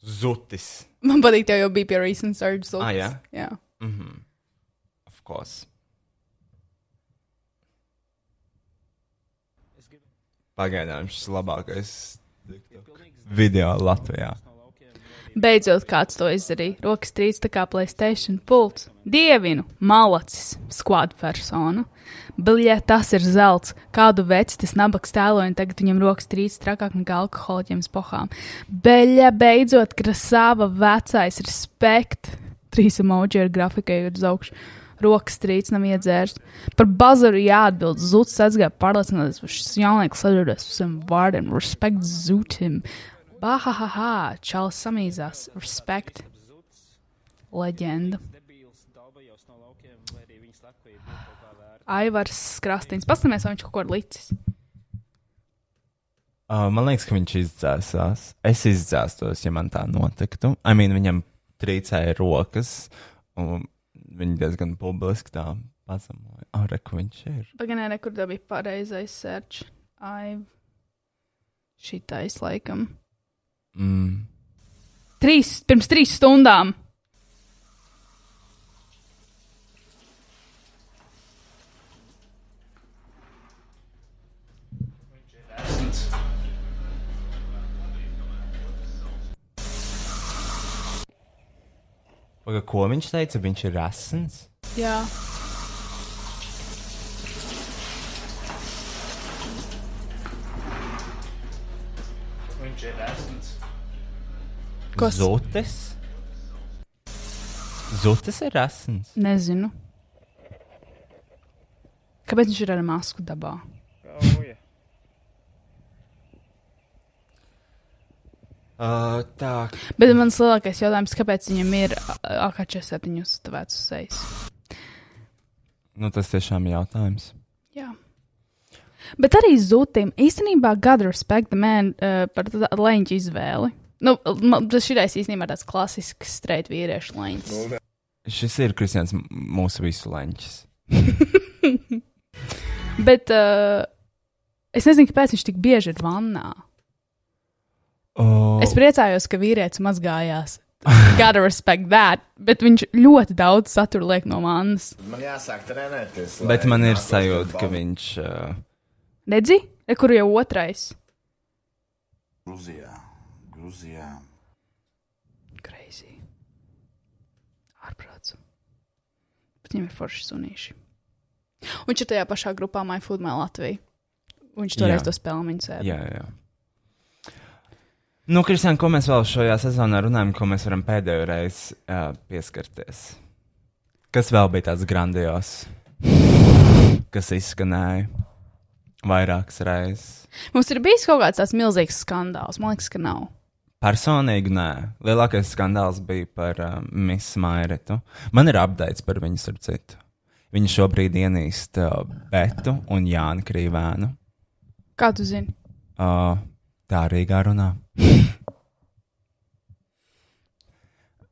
Zutis. Man patīk, tev jau bija pie recent search. Ah, jā. jā. Mm -hmm. Of course. Pagaidām šis labākais TikTok video Latvijā. Beidzot, kāds to izdarīja. Rokas trīc tā kā Playstation pults. Dievinu, malacis, squad persona. Bļē, tas ir zelts. Kādu veci tas nabaks tēloja, un tagad viņam rokas trīc trakāk nekā alkoholiķiem spohām. Beļa, beidzot, krasāva vecais respekt. Trīs emoji ar grafikai ir uz augšu. Rokas trīc nav iedzērs. Par bazaru jāatbild. Zuds atsgāja pārliecināties, ka šis jaunieks sadarbojas ar saviem vārdiem. Respekt zutim. Bahahaha, čalis samīzās. Respekt. Leģenda. Aivars Krastīns. Paskatāmies, vai viņš kaut ko ir licis. Uh, man liekas, ka viņš izdzēsās. Es izdzēstos, ja man tā notiktu. I mean, viņam trīcēja rokas, un viņi diezgan publiski tā pazemoja. Ah, re, kur viņš ir. Pagaidām, kur tā bija pareizais search. Aiv. Šitais laikam. Mm. Trīs, pirms trīs stundām. Paga, ko viņš teica? Viņš ir asins. Jā. Kas? Zutes? Zutes ir asins. Nezinu. Kāpēc viņš ir ar masku dabā? Kauja. Uh, tā. Bet mans lielākais jautājums, kāpēc viņam ir AK-47 uzstāvēts uz sejas? Nu, tas tiešām ir jautājums. Jā. Bet arī zūtim īstenībā gada respect the man uh, par leņķu izvēli. Nu, man- tas šitais īstenībā tāds klasisks streit vīriešu leņķis. Šis ir Kristians mūsu visu leņķis. Bet uh, es nezinu, kāpēc viņš tik bieži ir vannā. Oh, Es priecājos, ka vīrietis mazgājās. Gotta respect that, bet viņš ļoti daudz satura liek no vannas. Man jāsāk trenēties. Bet man ir sajūta, ka viņš. Uh, Redzi, re, kur jau otrais? Gruzijā. Gruzijā. Crazy. Ārprāts. Bet viņam ir forši sunīši. Un Viņš ir tajā pašā grupā MyFood My Latvija. Viņš toreiz Jā. to spēlēja sēdi. jā, jā. Nu, Kristian, ko mēs vēl šajā sezonā runājam, ko mēs varam pēdējo reizi uh, pieskarties? Kas vēl bija tāds grandios, kas izskanēja vairākas reizes? Mums ir bijis kaut kāds tāds milzīgs skandāls. Man liekas, ka nav. Personīgi nē. Lielākais skandāls bija par uh, Miss Mairitu. Man ir apgādājums par viņu starp citu. Viņa šobrīd ienīst uh, Betu un Jānu Krīvēnu. Kā tu zini? Uh, tā arī runā.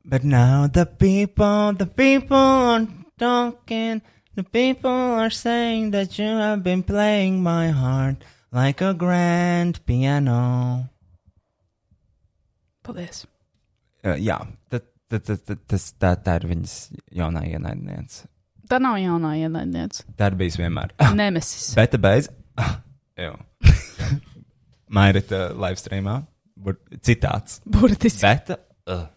But now the people, the people are talking. The people are saying that you have been playing my heart like a grand piano. Paldies. Uh, jā, tad, tad, tad, tad, tas, tā, tā ir viņas jaunā ienaidniece. Tā nav jaunā ienaidniece. Tā ir bijis vienmēr. Nemesis. Bet beidz. Jā. Mairita live streamā. Bur citāts. Burtiski. Bet. Uh.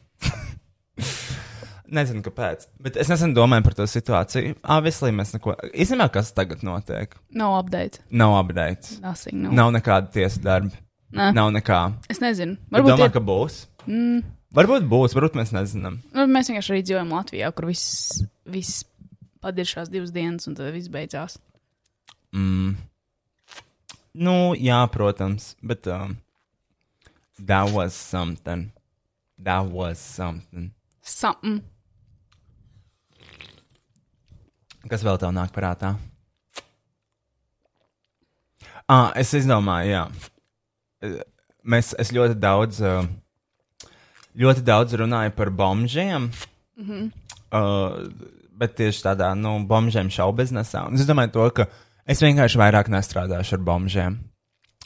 Nezinu, kāpēc. Bet es nesen domāju par to situāciju. Obviously, mēs neko. Īstenībā, kas tagad notiek? Nav update. Nav updates. Nothing, no. Nav nekāda tiesa darba. Nē. Nav nekā. Es nezinu. Varbūt domā, ir- ka būs. Mm. Varbūt būs, varbūt mēs nezinām. Nu, mēs vienkārši arī dzīvojam Latvijā, kur viss, viss padiršās divas dienas, un tad viss beidzās. Mm. Nu, jā, protams, bet um, that was something. That was something. Something. Kas vēl tev nāk prātā? Ah, es izdomāju, jā. Mēs, es ļoti daudz, eh, ļoti daudz runāju par bombžiem. Mhm. Uh, bet tieši tādā, nu, bombžiem šau biznesā. Un es domāju, to, ka es vienkārši vairāk nestrādāšu ar bombžiem.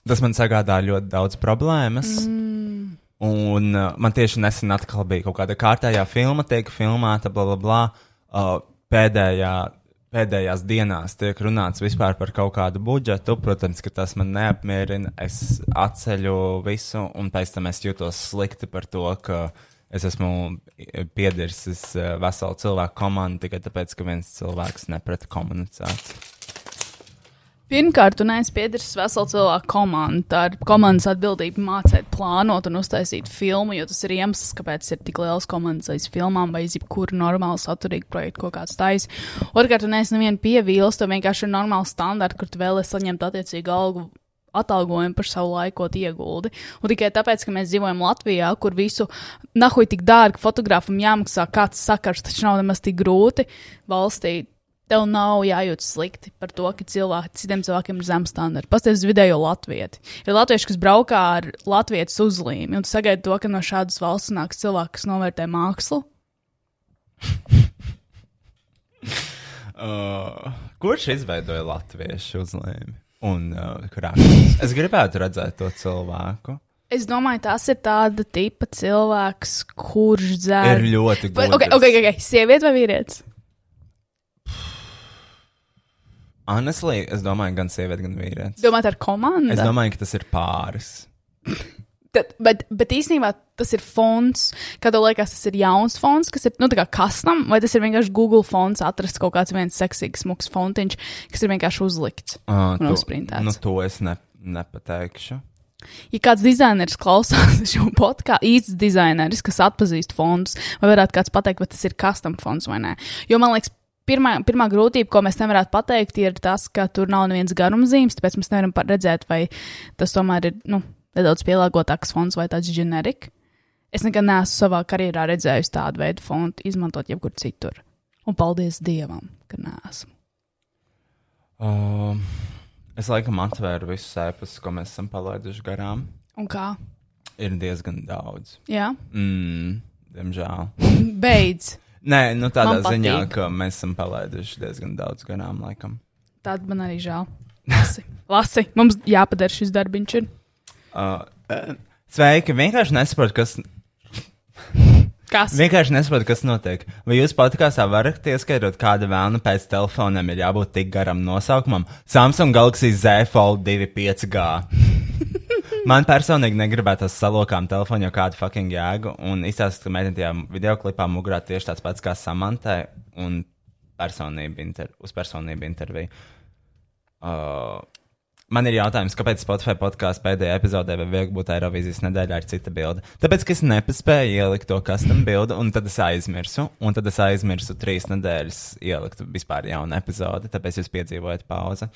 Tas man sagādā ļoti daudz problēmas. Mm. Un uh, man tieši nesen atkal bija kaut kāda kārtējā filma, tiek filmēta, bla, bla, bla. Uh, pēdējā, pēdējās dienās tiek runāts vispār par kaut kādu budžetu. Protams, ka tas man neapmierina. Es atceļu visu, un pēc tam es jūtos slikti par to, ka es esmu piedirsis uh, veselu cilvēku komandu tikai tāpēc, ka viens cilvēks neprata komunicēt. Pirmkārt, tu neesi piederis veselu cilvēku komandu. Tā ir komandas atbildība mācīt, plānot un uztaisīt filmu, jo tas ir iemesls, kāpēc ir tik liels komandas aiz filmām vai aiz jebkuru normālu saturīgu projektu, ko kāds taisa. Otrkārt, tu neesi nevienu pievīlis, tev vienkārši ir normāli standarti, kur tu vēlēsies saņemt attiecīgu algu. Atalgojumu par savu laikot ieguldi. Un tikai tāpēc, ka mēs dzīvojam Latvijā, kur visu nahuj tik dārgi fotogrāfam jāmaksā kāds sakars, taču nav nemaz tik grūti valstī tev nav jājūtas slikti par to, ka cilvēki, citiem cilvēkiem ir zemes standarti. Pastāstiet uz vidējo latvieti. Ir latvieši, kas braukā ar latviešu uzlīmi, un tu sagaidi to, ka no šādas valsts nāks cilvēki, kas novērtē mākslu. Uh, kurš izveidoja latviešu uzlīmi? Un uh, krāšņus? Es gribētu redzēt to cilvēku. Es domāju, tas ir tāda tipa cilvēks, kurš dzer. Ir ļoti gudrs. Ok, ok, ok. Sieviete vai vīrietis? Honestly, es domāju, gan sieviete, gan vīrietis. Domājat ar komandu? Es domāju, ka tas ir pāris. Tad, bet, bet īstenībā tas ir fonds, kad liekas, tas ir jauns fonds, kas ir nu, kastam, vai tas ir vienkārši Google fonds, atrast kaut kāds viens seksīgs, smuks fontiņš, kas ir vienkārši uzlikts Uh, un to, uzprintēts. nu, to es ne, nepateikšu. ja kāds dizainers klausās šo podkāstu, īsts dizaineris, kas atpazīst fondus, vai varētu kāds pateikt, vai tas ir custom fonds vai nē. Jo man liekas, pirmā, pirmā grūtība, ko mēs nevaram pateikt, ir tas, ka tur nav nevienas garumzīmes, tāpēc mēs nevaram redzēt, vai tas tomēr ir nu, nedaudz pielāgotāks fonds vai tāds ģenerik. Es nekad neesmu savā karjerā redzējis tādu veidu fontu izmantot jebkur citur. Un paldies Dievam, ka neesmu. Uh, es laikam atvēru visus ēpastus, ko mēs esam palaiduši garām. Un kā? Ir diezgan daudz. Jā, Mm, diemžēl. beidz. Nē, nu tādā Man ziņā, patīk. ka mēs esam palaiduši diezgan daudz garām laikam. Tāda man arī žēl. Lasi, lasi. mums jāpadara šis darbiņš. Ir. Uh, sveiki! Vienkārši nesaprotu, kas. Kas? Vienkārši nesaprotu, kas notiek. Vai jūs podkāstā varat ieskaidrot, kāda vēlna pēc telefoniem ir jābūt tik garam nosaukumam? Samsung Galaxy Z Fold 2 5G. Man personīgi negribētos salokām telefonu jau kādu fucking jēgu, un izstāstīt, ka meitene tajā video klipā mugurā tieši tāds pats kā Samantai un personība inter uz personību interviju. Uh, man ir jautājums, kāpēc Spotify podkāstu pēdējā epizodē vai viegli būt Eirovīzijas nedēļā ar cita bilde? Tāpēc, ka es nepaspēju ielikt to custom bildi, un tad es aizmirsu, un tad es aizmirsu trīs nedēļas ielikt vispār jaunu epizodi, tāpēc jūs piedzīvojat pauzi.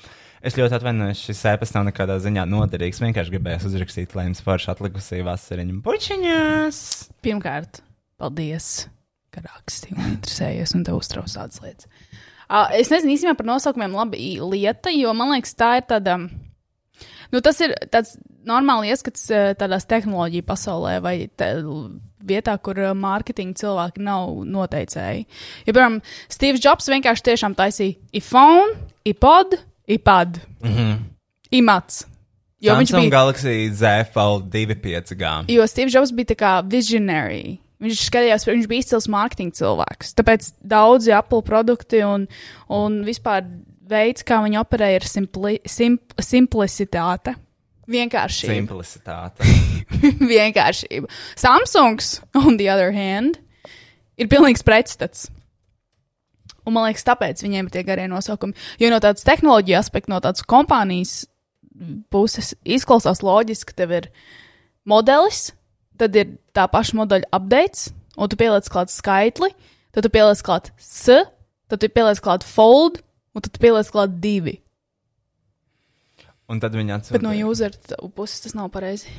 Es ļoti atvainojos, šis ēpas nav nekādā ziņā noderīgs. Vienkārši gribēju uzrakstīt, lai jums forši atlikusī vasariņa bučiņās. Pirmkārt, paldies, ka rakstīji un interesējies un te uztrauc tādas lietas. Uh, es nezinu īstenībā par nosaukumiem labi lieta, jo man liekas, tā ir tāda. Nu, tas ir tāds normāls ieskats eh, tādās tehnoloģiju pasaulē vai te, vietā, kur eh, mārketinga cilvēki nav noteicēji. Ja, piemēram, Steve Jobs vienkārši tiešām taisīja iPhone, iPod, iPad, Mhm. imats. Jo viņš Samsung bija Galaxy Z Fold 2 5G. Jo Steve Jobs bija tā kā visionary. Viņš skatījās, viņš bija izcils mārketinga cilvēks. Tāpēc daudzi Apple produkti un, un vispār veids, kā viņi operē, ir simpli, simp, simplicitāte. Vienkāršība. Simplicitāte. Vienkāršība. Samsungs, on the other hand, ir pilnīgs pretstats. Un man liekas, tāpēc viņiem ir tie garie nosaukumi. Jo no tādas tehnoloģija aspekta, no tādas kompānijas puses izklausās loģiski, ka tev ir modelis, tad ir tā paša modeļa updates, un tu pieliec klāt skaitli, tad tu pieliec klāt S, tad tu pieliec klāt fold, un tad pieliec klāt divi. Un tad viņi atsūtīja. Bet no user puses tas nav pareizi.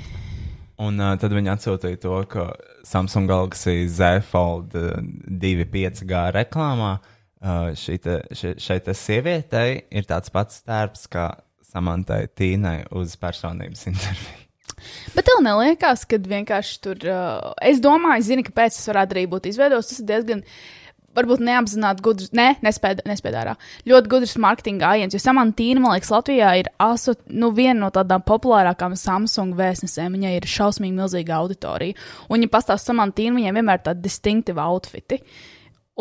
Un uh, tad viņi atsūtīja to, ka Samsung Galaxy Z Fold uh, 2 5G reklāmā uh, šī te- še- šai te sievietei ir tāds pats tērps kā Samantai Tīnai uz personības interviju. Bet tev neliekās, ka vienkārši tur. Uh, es domāju, zini, kāpēc tas varētu arī būt izveidots. Tas ir diezgan. Varbūt neapzināti gudrs, ne, nespēj, nespēj ārā. Ļoti gudrs marketinga gājiens, jo Samantīna, man liekas, Latvijā ir aso, nu, viena no tādām populārākām Samsung vēstnesēm. Viņai ir šausmīgi milzīga auditorija. Un, ja pastāv Samantīna, viņai vienmēr ir tādi distinkti outfiti.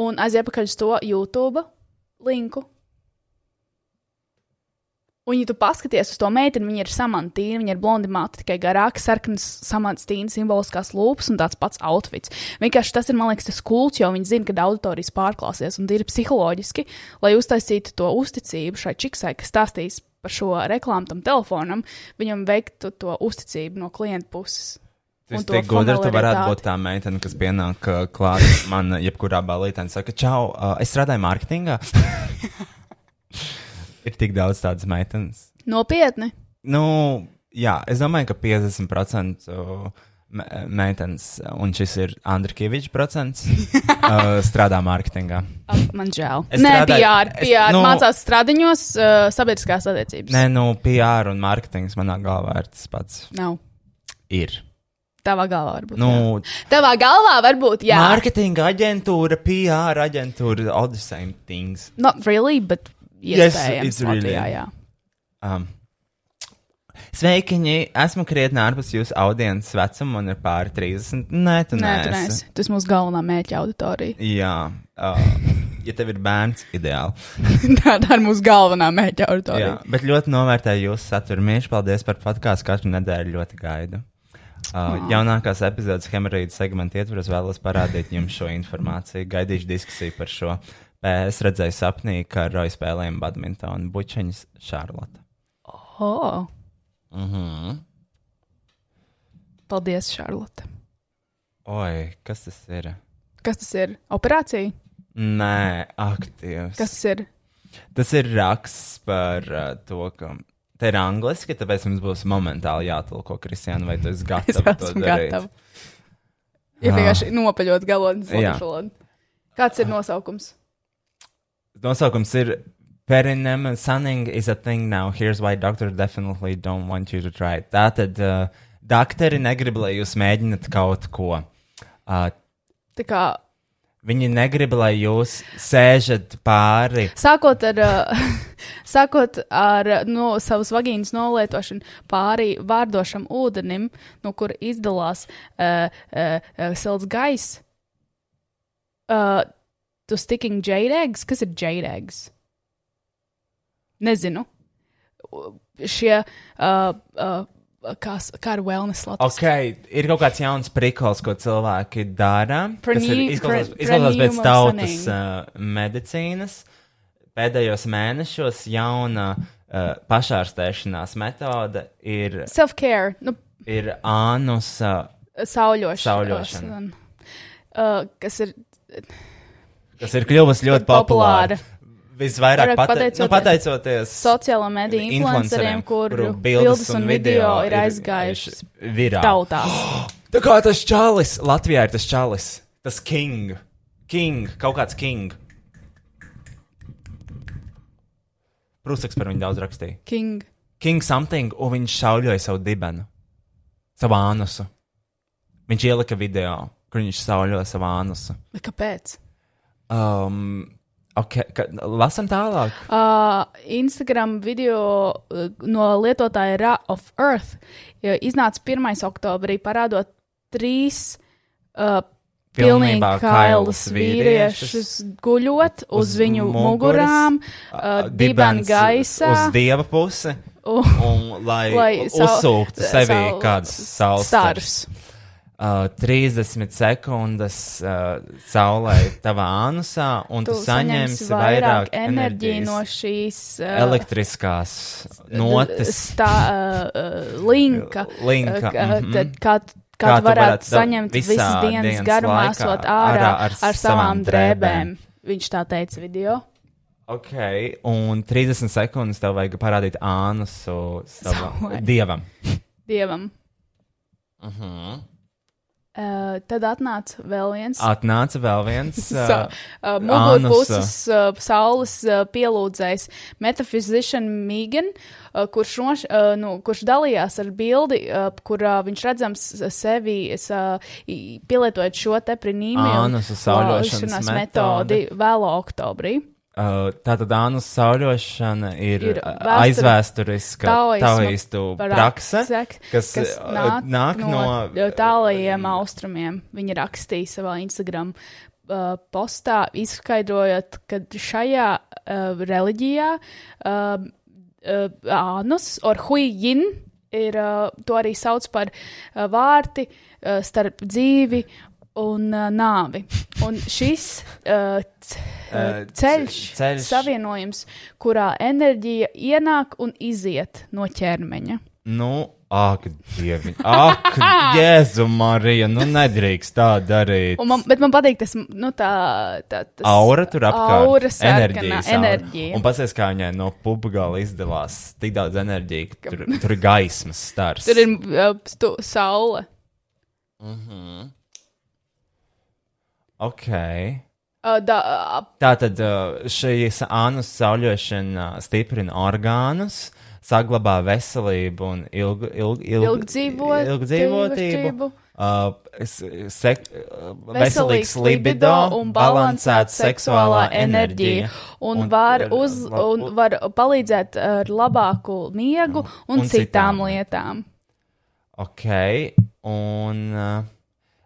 Un aiziet pakaļ uz to YouTube linku. Un, ja tu paskaties uz to meiteni, viņa ir samantīna, viņa ir blondi mati, tikai garāka, sarkanas samantīna, simboliskās lūpas un tāds pats outfits. Vienkārši tas ir, man liekas, tas kults, jo viņi zina, ka auditorijas pārklāsies un ir psiholoģiski, lai uztaisītu to uzticību šai čiksai, kas stāstīs par šo reklāmu tam telefonam, viņam veiktu to uzticību no klienta puses. Tas tik gudri, tu varētu būt tā meitene, kas pienāk uh, klāt man jebkurā balītē un saka, čau, uh, es strādāju mārketingā. ir tik daudz tādas meitenes. Nopietni. Nu, jā, es domāju, ka 50% me- meitenes, un šis ir Andrikievičs procents, uh, strādā mārketingā. Man žēl. Es Nē, strādāju- PR, es- PR nu- mācās stradiņos, uh, sabiedriskās attiecības. Nē, nu, PR un mārketings manā galvā ir tas pats. Nav. Ir. Tavā galvā varbūt. Nu, jā. Tavā galvā varbūt, jā. Mārketinga aģentūra, PR aģentūra, all the same things. Not really, but Yes, iespējams really. Latvijā, jā. Um, Sveikiņi! Esmu krietni ārpus jūsu audiences vecuma, man ir pāri 30. Nē, tu Nē, tu neesi. Tas mūsu galvenā mērķa auditorija. Jā, uh, ja tev ir bērns, ideāli. tā, tā ir mūsu galvenā mērķa Jā, auditorija. bet ļoti novērtēju jūsu saturu. Mīļš, paldies par podkāstu. Katru nedēļu ļoti gaidu. Uh, jaunākās epizodes hemorīdu segmentu ietvaros vēlos parādīt jums šo informāciju. Gaidīšu diskusiju par šo. Es redzēju sapnī, ka Roja spēlējam badmintonu bučiņas Šarlota. Oh. Mhm. Paldies, Šarlote. Oi, kas tas ir? Kas tas ir? Operācija? Nē, aktīvs. Kas tas ir? Tas ir raksts par uh, to, ka te ir angliski, tāpēc mums būs momentāli jātulko, Kristiāna, vai tu esi Es gatava to darīt? gatava. Ir vienkārši nopaļot galotnes valodu. Kāds ir nosaukums? Nosaukums ir Perineum sunning is a thing now. Here's why doctor definitely don't want you to try it. Tātad, uh, doktori negrib, lai jūs mēģināt kaut ko. Uh, Tā kā viņi negrib, lai jūs sēžat pāri. Sākot ar, uh, sākot ar no savas vagīnas nolietošanu pāri vārdošam ūdenim, no kura izdalās uh, uh, uh, silts gaiss. Uh, tu sticking jade eggs? Kas ir jade eggs? Nezinu. Šie, uh, uh, kā, kā ar wellness latviešu? Ok, ir kaut kāds jauns prikals, ko cilvēki dara. kas ir izklausās, pēc tautas uh, medicīnas. Pēdējos mēnešos jauna uh, pašārstēšanās metode ir, Self-care, nu, ir ānus. Uh, sauļošana. Sauļošana. Uh, kas ir kas ir kļuvusi ļoti populāra. Visvairāk Vairāk pate pateicoties nu, pateicoties sociālo mediju influenceriem, kuru bildes un video ir aizgājušas virāli. tautās. Tā kā tas čalis, Latvijā ir tas čalis, tas king, king, kaut kāds king. Prūsaks par viņu daudz rakstīja. King. King something, un viņš šauļoja savu dibenu, savu ānusu. Viņš ielika video, kur viņš šauļoja savu ānusu. Bet Kāpēc? Um, okay, ka, lasam tālāk. Uh, Instagram video uh, no lietotāja Ra of Earth uh, iznāca 1. oktobrī, parādot trīs uh, Pilnībā kailus vīriešus guļot uz, uz viņu muguras, mugurām, uh, dibena dibens gaisā. Uz dieva pusi. Un- Un, lai, lai uzsūktu sevi sau- kāds saules stars. Uh, 30 sekundes uh, saulē tavā anusā, un tu, tu saņemsi vairāk enerģiju no šīs uh, elektriskās notis. stā, uh, linka. Linka, uh, ka- mhm. tad Kā, Kā kā tu tu varētu varētu saņemt visas dienas dienas garumā, esot ārā ar, ar ar savām drēbēm. drēbēm. Viņš tā teica video. Ok, un 30 sekundes tev vajag parādīt ānusu savam dievam. Dievam. Uh -huh. Uh, tad atnāca vēl viens. Atnāca vēl viens uh, uh, ānusa. uh, saules uh, pielūdzējs Metaphysician Megan, uh, kurš, noš, uh, nu, kurš dalījās ar bildi, uh, kurā viņš redzams sevi uh, i- pielietojot šo te prinīmiju Ānusa sauļošanas metodi. vēlo oktobrī. Uh, Tātad ānus sauļošana ir, Ir vēsture- aizvēsturiska taoistu prakse, kas, kas uh, nāk, nāk no, no tālajiem austrumiem. Viņa rakstīja savā Instagram uh, postā, izskaidrojot, ka šajā uh, reliģijā uh, uh, ānus, or huijin, ir, uh, to arī sauc par uh, vārti uh, starp dzīvi un uh, nāvi. Un šis uh, uh, Uh, ceļš, ce- ceļš. savienojums, kurā enerģija ienāk un iziet no ķermeņa. Nu, ak, dievi, ak, Jēzu Marija, nu nedrīkst tā darīt. Un man, bet man patīk tas, nu, tā, tā tas Aura tur apkārt. Aura enerģija. aura. Un pasies, kā viņai no pubgala izdevās tik daudz enerģijas, ka tur, tur ir gaismas stars. Tur ir uh, stu, saule. Mhm. Ok. Uh, da, uh, Tātad uh, šīs ānus sauļošana stiprina orgānus, saglabā veselību un ilg, ilg, ilg, Ilgdzīvot- ilgdzīvotību. dzīvotību. Uh, sek, uh, veselīgs libido un balansēta seksuālā enerģija. Un, un var, uz, un var palīdzēt ar labāku miegu un, Un citām lietām. Ok, un uh,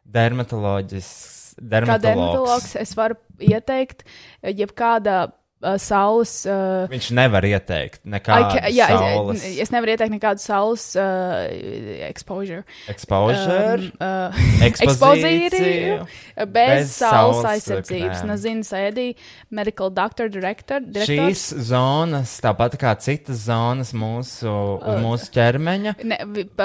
dermatoloģisks. Kā dermatologs es varu ieteikt, jebkāda uh, saules. Uh, Viņš nevar ieteikt I nekādu ca- jā, saules es, es nevaru ieteikt nekādu saules uh, exposure. exposure, Um, uh, ekspozīciju, uh, bez saules aizsardzības. Nazina Sēdī, medical doctor, director. direktors. Šīs zonas, tāpat kā citas zonas mūsu, Uh, mūsu ķermeņa, ne,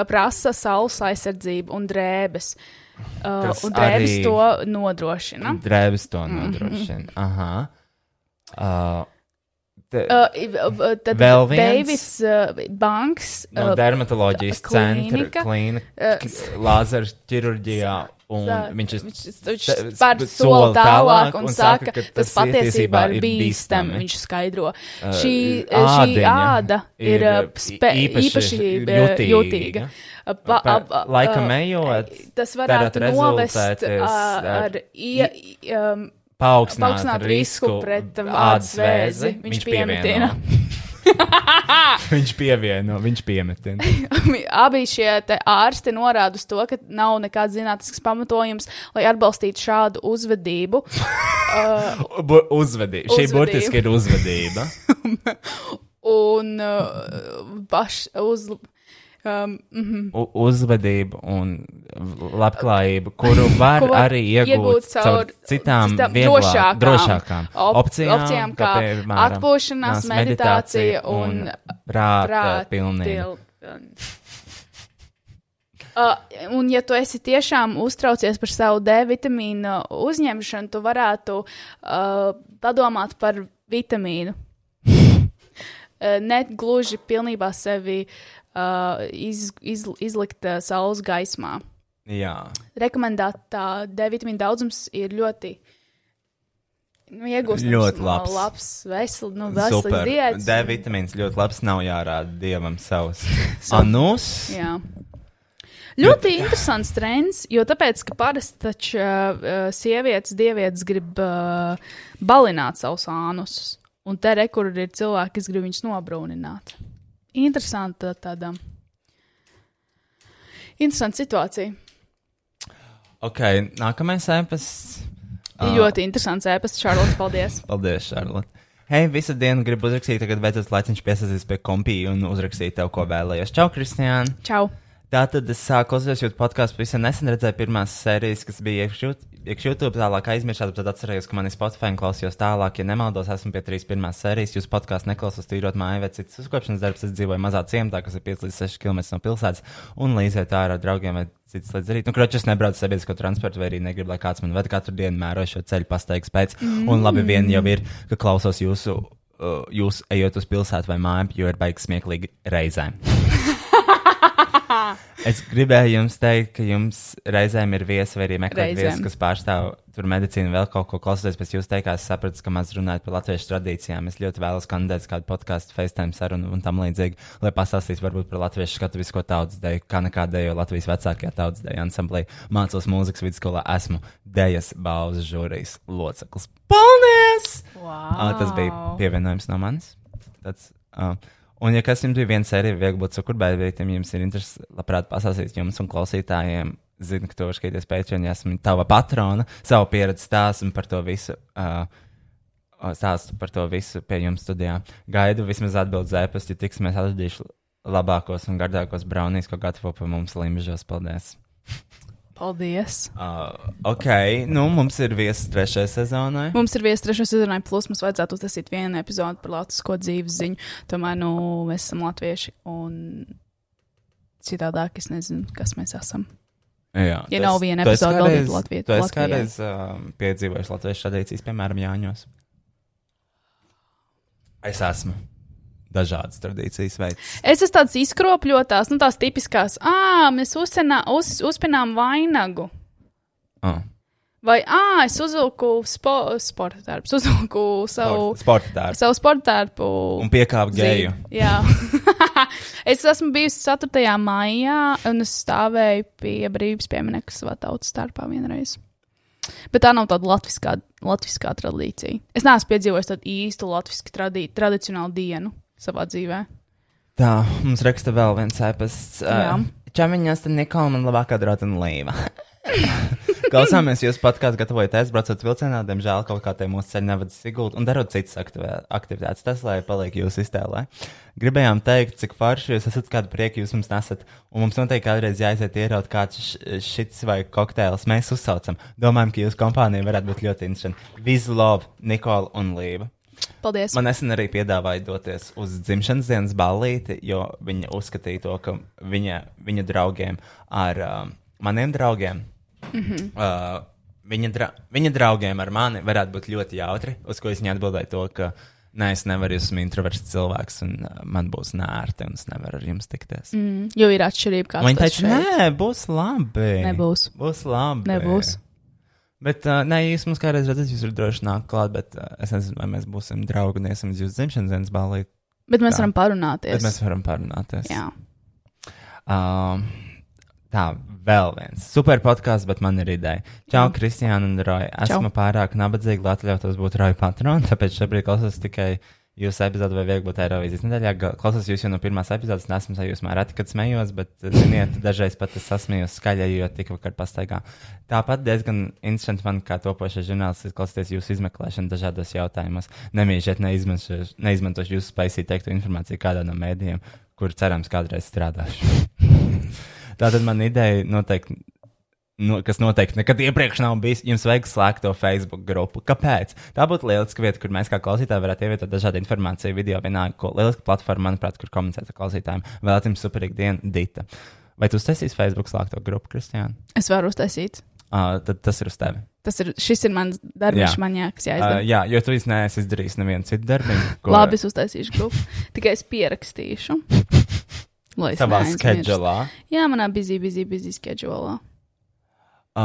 prasa saules aizsardzību un drēbes. Uh, Kas un drēbes arī- to nodrošina. drēbes to Mhm. nodrošina. Aha. Uh, te, Uh, uh, tad Vēl viens? Davids uh, Banks. no uh, dermatoloģijas centra, klīnika, uh, lāzera ķirurģijā. Un Tā, viņš, viņš, viņš spēr sp- soli tālāk un saka, ka tas patiesībā ir bīstami. Viņš skaidro, Uh, šī, šī ādiņa āda ir, uh, uh, spe, īpaši īpaši, uh, jutīga. Uh, Pa, Pa- laikam uh, ejot, tas varētu novest uh, ar ar ie, um, paaugstināt risku pret ādas vēzi. Viņš Viņš piemetina. viņš pievieno, viņš piemetina. Abi šie ārsti norāda uz to, ka nav nekāds zinātnisks pamatojums, lai atbalstītu šādu uzvedību. uh, Bu- Uzvedība. Šī burtiski ir uzvedība. un uh, paš, uz. Um, mhm. U- uzvedība un labklājība, kuru var Ko arī iegūt caur citām vieglā, drošākām, drošākām op- opcijām, opcijām kā piemēram, atpūšanās, nās meditācija un prāta prāta pilnība. pil- Uh, un, ja tu esi tiešām uztraucies par savu D vitamīnu uzņemšanu, tu varētu uh, padomāt par vitamīnu. Uh, ne gluži pilnībā sevi uh, iz, iz, izlikt uh, saules gaismā. Jā. Rekomendētā D vitamīna daudzums ir ļoti nu, iegūstams. Ļoti no labs. labs vesel, nu, veselīgs diētas. D vitamīns ļoti labs, nav jārāda dievam savs. Anus. Jā. Ļoti interesants trends, jo tāpēc, ka parasti taču uh, sievietes, dievietes grib uh, balināt savus ānusus. Un te re, kur ir cilvēki, kas grib viņus nobrūnināt. Interesanta tāda. Interesanta situācija. Ok, nākamais ēpasts. Ir ļoti interesants ēpasts, Čārlis. Paldies! Paldies, Šarlote. Hei, visu dienu gribu uzrakstīt, tagad beidzot laiciņš piesaistīs pie kompija un uzrakstīt tev, ko vēlējos. Čau, Kristiāna! Čau! Tātad es sāku klausīties jūsu podkāstu, pavisam nesen redzēju pirmās sērijas, kas bija iekš Jut- iekš YouTube, tālāk aizmirsu, tad atcerējos, ka man ir Spotify un klausījos tālāk. Ja nemaldos, esmu pie trīs pirmās sērijas. Jūs podkāstu neklausos tīrot māju vai citas uzkopšanas darbs. Es dzīvoju mazā ciematā, kas ir 5 līdz 6 km no pilsētas, un līdzēt ārā ar draugiem vai citas lietas darīt. Nu, kroķis nebraucu sabiedrisko transportu, vai arī negribu, lai kāds man ved katru dienu mēro šo ceļu pastaigas pēc. Mm. Un labi vien jau ir, ka klausos jūsu, uh, jūs ejot uz pilsētu vai māju, jo ir baigs smieklīgi reizēm. Es gribēju jums teikt, ka jums reizēm ir viesi vai arī meklēt viesus, kas pārstāv tur medicīnu, vēl kaut ko klausoties pēc jūsu teikās, sapratu, ka maz runājot par latviešu tradīcijām. Es ļoti vēlos kandidēt kādu podkāstu, FaceTime sarunu un tam līdzīgi, lai pastāstītu varbūt par latviešu skatuvisko tautas deju, kā nekā dejo Latvijas vecākajā tautas deju ansamblī. Mācos mūzikas vidusskolā, esmu dejas balvas žūrijas loceklis. Paldies! Wow. Uh, tas bija pievienojums no manis. Tāds, uh, Un, ja kas jums bija viena sērija, viegli būt cukurbēdītam, jums ir interesi, labprāt, pastāstīt jums un klausītājiem. Zinu, ka tu Patreon, ja esmu tava patrona, savu pieredzi stāstu par to visu. Uh, Stāstu par to visu pie jums studijā. Gaidu vismaz atbildēt zēpes, ja tiksimies atradīšu labākos un gardākos braunīs, ko gatavo pie mums limžos. Paldies! Paldies! Uh, ok, nu mums ir viesis trešajai sezonai. Mums ir viesis trešais sezonai, plus mums vajadzētu uztaisīt vienu epizodi par latvisko dzīves ziņu. Tomēr, nu, mēs esam latvieši un citādāk es nezinu, kas mēs esam. Jā, Ja tu nav viena epizode veltīta kādreiz- Latvijai- Tu esi kādreiz um, piedzīvojis latviešu tradīcijas, piemēram, Jāņos? Es esmu. Dažādas tradīcijas veids. Es esmu tāds izkropļotās, nu, tās tipiskās, ah, mēs uzsenā, uz, uzpinām vainagu. Oh. Vai, ah, es uzvilku spo, sporta tērpu, uzvilku savu Sport- sporta tērpu. Savu sporta tērpu. Un piekāpu geju. zīmi. Jā. es esmu bijusi 4. maijā, un es stāvēju pie brīvības pieminiekta savā tautas starpā vienreiz. Bet tā nav tāda latviskā, latviskā tradīcija. Es neesmu piedzīvojis tādu īstu latviešu tradī, tradicionālu dienu savā dzīvē. Tā, mums raksta vēl viens ēpasts. Uh, Čamiņās tad Nikola man labākā draudzene Līva. Klausāmies jūs podkāstu, gatavojaties, braucot vilcienā, diemžēl kaut kā te mūsu ceļā nevadas sigūt un darot citas aktivitātes. Tas, lai paliek jūsu iztēlē. Gribējām teikt, cik forši jūs esat, kādu prieku jūs mums nesat. Un mums noteikti kādreiz jāiziet ieraut kāds šits vai kokteils. Mēs uzsaucam. Domājam, ka jūsu kompānija varētu būt ļoti interesanta. Visu love, Nikola un Līva. Paldies. Man nesen arī piedāvāja doties uz dzimšanas dienas ballīti, jo viņa uzskatīja to, ka viņa, viņa draugiem ar uh, maniem draugiem, Mhm. uh, viņa, dra viņa draugiem ar mani varētu būt ļoti jautri. Uz ko es viņai atbildēju to, ka nē, es nevaru, es esmu introverts cilvēks, un uh, man būs nērti, un es nevaru ar jums tikties. Mm, jo ir atšķirība, kāda Viņa teica, nē, būs labi. Nebūs. Būs labi. Nebūs. Bet, uh, nē, jūs mums kādreiz redzat, jūs varat droši nākt klāt, bet uh, es nezinu, vai mēs būsim draugi un iesim uz jūsu dzimšanas dienas ballīti. Bet mēs Tā. varam parunāties. Bet mēs varam parunāties. Jā. Um, tā, vēl viens super podkāsts, bet man ir ideja. Čau, Kristiāna un Roja. Esmu Čau. pārāk nabadzīga, lai atļautos būt Roja patronu, tāpēc šobrīd klausos tikai jūsu epizodu vai viegli būt Eirovīzijas nedēļā. Klausos jūs jau no pirmās epizodes, nesmu sajūsmā reti, kad smējos, bet, ziniet, dažreiz pat es sasmējos skaļi, jo tikko vakar pastaigā. Tāpat diezgan interesanti man, kā topošais žurnālists, klausīties jūsu izmeklēšanu dažādos jautājumos. Nemīļiet, neizmantošu, jūsu spaisī teiktu informāciju kādā no mēdījiem, kur cerams kādreiz strādāšu. Tātad man ideja noteikti, no, kas noteikti nekad iepriekš nav bijis, jums vajag slēgt to Facebook grupu. Kāpēc? Tā būtu lieliska vieta, kur mēs kā klausītāji varētu ievietot dažādu informāciju, video, vienalga, ko lieliska platforma, manuprāt, kur komunicēt ar klausītājiem. Vēl jums superīga diena, Dita. Vai tu uztaisīsi Facebook slēgto grupu, Kristiāna? Es varu uztaisīt. Uh, tad tas ir uz tevi. Tas ir, šis ir mans darbs, man jākas jāizdara. Uh, jā, jo tu īsti neesi izdarījis nevienu citu darbiņu. Ko... Labi, es uztaisīšu grupu. Tikai es pierakstīšu. Lai es Savā schedulā? Jā, manā busy, busy, busy schedulā. Uh,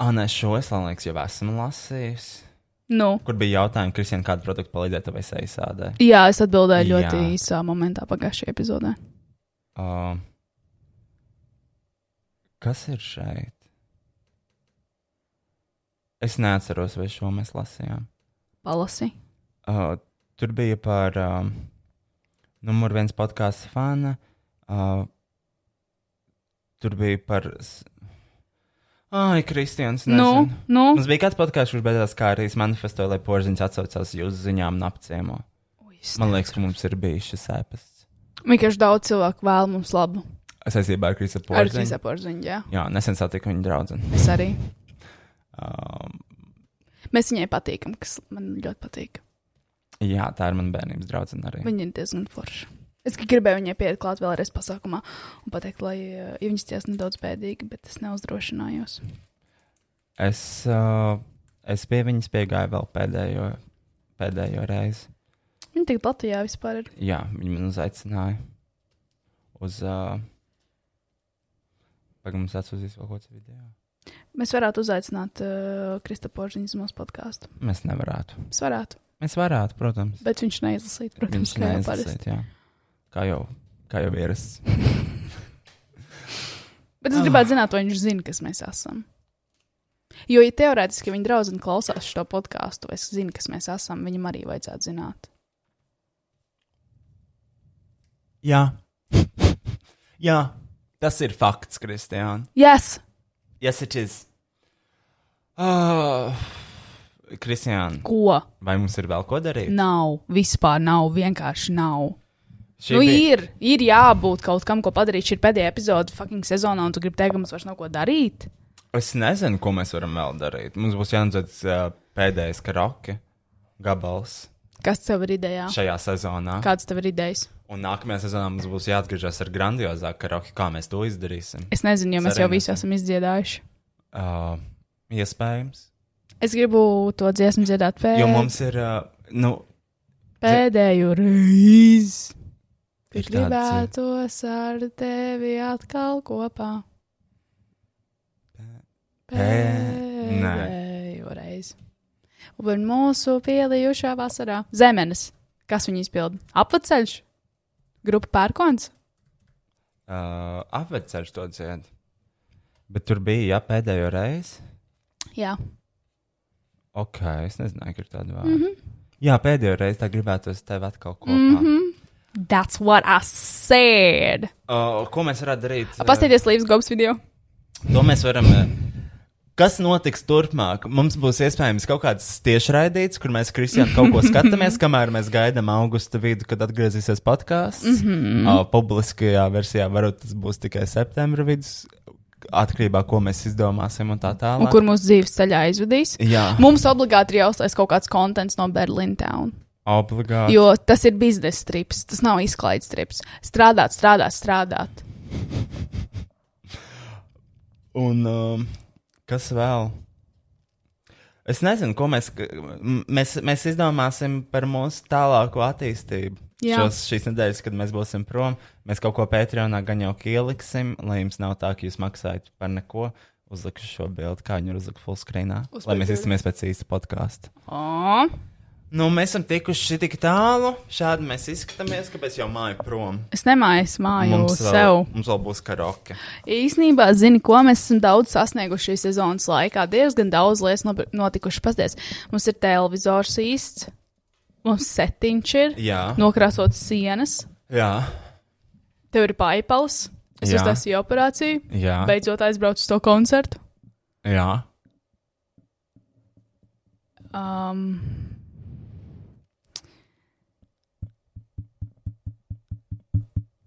ah, nē, šo es liekas, jau esmu lasījis. Nu. Kur bija jautājumi, Kristian, kādu produktu palīdzēt tavai ādai? Jā, es atbildēju ļoti Jā. īsā momentā pagājušajā epizodē. Uh, kas ir šeit? Es neatceros, vai šo mēs lasījām. Palasi. Uh, tur bija par um, numur viens podkāstu fanu. Uh, tur bija par. Ai, Kristians. Nu, nu? Mums bija kāds podkāsts, kurš beigās kā arī manifestoja, lai porziņš atsaucās uz ziņām un apciemo. Man liekas, ka mums ir bijis šis ēpasts. Vienkārši daudz cilvēku vēl mums labu. Ar Krista Ar Porziņu. Krista Porziņu, jā. Jā, nesen satiku viņu draugu. Es arī. Um, Mēs viņai patīkam, kas man ļoti patīk. jā, tā ir mana bērnības draudzene arī. Viņa ir diezgan forša. Es gribēju viņai pieiet klāt vēlreiz pasākumā un pateikt, lai ja viņas ties nedaudz bēdīgi, bet es neuzdrošinājos. Es, uh, es pie viņas piegāju vēl pēdējo, pēdējo reizi. Viņa tik Latvijā vispār ir. Jā, viņa man uzaicināja uz. Uh, Pagaidām, mums atsūtīs vēl kaut kāds video. Mēs varētu uzaicināt uh, Krista Porziņu uz mūsu podkāstu. Mēs nevarētu. Mēs varētu. Mēs varētu, protams. Bet viņš neizlasīt, protams, Viņš kā jau neizlasīt, parasti. Kā jau, kā jau ierasts. Bet es gribētu zināt, vai viņš zina, kas mēs esam. Jo, ja teorētiski viņa draudzene klausās šo podkāstu, vai es zinu, kas mēs esam, viņam arī vajadzētu zināt. Jā. Jā, tas ir fakts, Kristiāna. Yes! Yes, it is. Uh, Kristiāna. Ko? Vai mums ir vēl ko darīt? Nav, vispār nav, vienkārši nav. Šī nu, bija- ir, ir jābūt kaut kam, ko padarīt. Šī ir pēdējā epizode fucking sezonā, un tu gribi teikt, ka mums vairs nav ko darīt. Es nezinu, ko mēs varam vēl darīt. Mums būs jānodod uh, pēdējais karaoke gabals Kas tev ir idejā? šajā sezonā. Kāds tev ir idejas? Un nākamajā sezonā mums būs jāatgriežas ar grandiozāku karaoke. Kā mēs to izdarīsim? Es nezinu, jo mēs jau Serenity. visu esam izdziedājuši. Uh, iespējams. Es gribu to dziesmu dziedāt pēc Jo mums ir. Uh, nu, pēdējo reizi. Tāds, gribētos ar tevi atkal kopā. Pēdējo reizi. Un mūsu pielījušā vasarā zemenes. Kas viņu izpilda? Apveceļš, grupa pērkons. uh, apveceļš to dzied. Bet tur bija jā, pēdējo reizi. Jā, Ok, es nezināju, ka ir tāda vārda. Mhm. Jā, pēdējo reizi tā gribētos tevi atkal kopā. Mhm. That's what I said. Uh, ko mēs varētu darīt? Pastāties Līves Gobs video. To mēs varam. Kas notiks turpmāk? Mums būs iespējams kaut kāds tiešraidīts, kur mēs Kristiānu kaut ko skatāmies, kamēr mēs gaidām augusta vidu, kad atgriezīsies podkāsts. Mhm. uh, publiskajā versijā varbūt tas būs tikai septembra vidus, atkarībā no ko mēs izdomāsim un tā tālāk. Un kur mūsu dzīves ceļā aizvedīs. Jā. Mums obligāti ir jāuztais kaut kāds kontents no Berlīna Town. Obligāti. Jo tas ir biznesa trips, tas nav izklaides trips. Strādāt, strādāt, strādāt. Un um, kas vēl? Es nezinu, ko mēs, mēs, mēs izdomāsim par mūsu tālāko attīstību. Jā. Šos, šīs nedēļas, kad mēs būsim prom, mēs kaut ko Patreonā gan jau ieliksim, lai jums nav tā, ka jūs maksājat par neko. Uzlikšu šo bildi, kā viņi ir uzlikuši fullscreenā, Uz lai mēs izsmeļamies pēc īsta podkāsta. O, Nu, mēs esam tikuši tik tālu, šādi mēs izskatāmies, kāpēc jau māju prom. es nemāju, es māju Mums vēl, sev. mums vēl būs karaoke. Īsnībā, zini, ko mēs esam daudz sasnieguši šīs sezonas laikā. Diezgan daudz lietas notikušas. Pasties, mums ir televizors īsts, mums setiņš ir, Jā. nokrāsots sienas, Jā, tev ir paipals, es uztaisīju operāciju, Jā. beidzot aizbraucu uz to koncertu. jā. Um,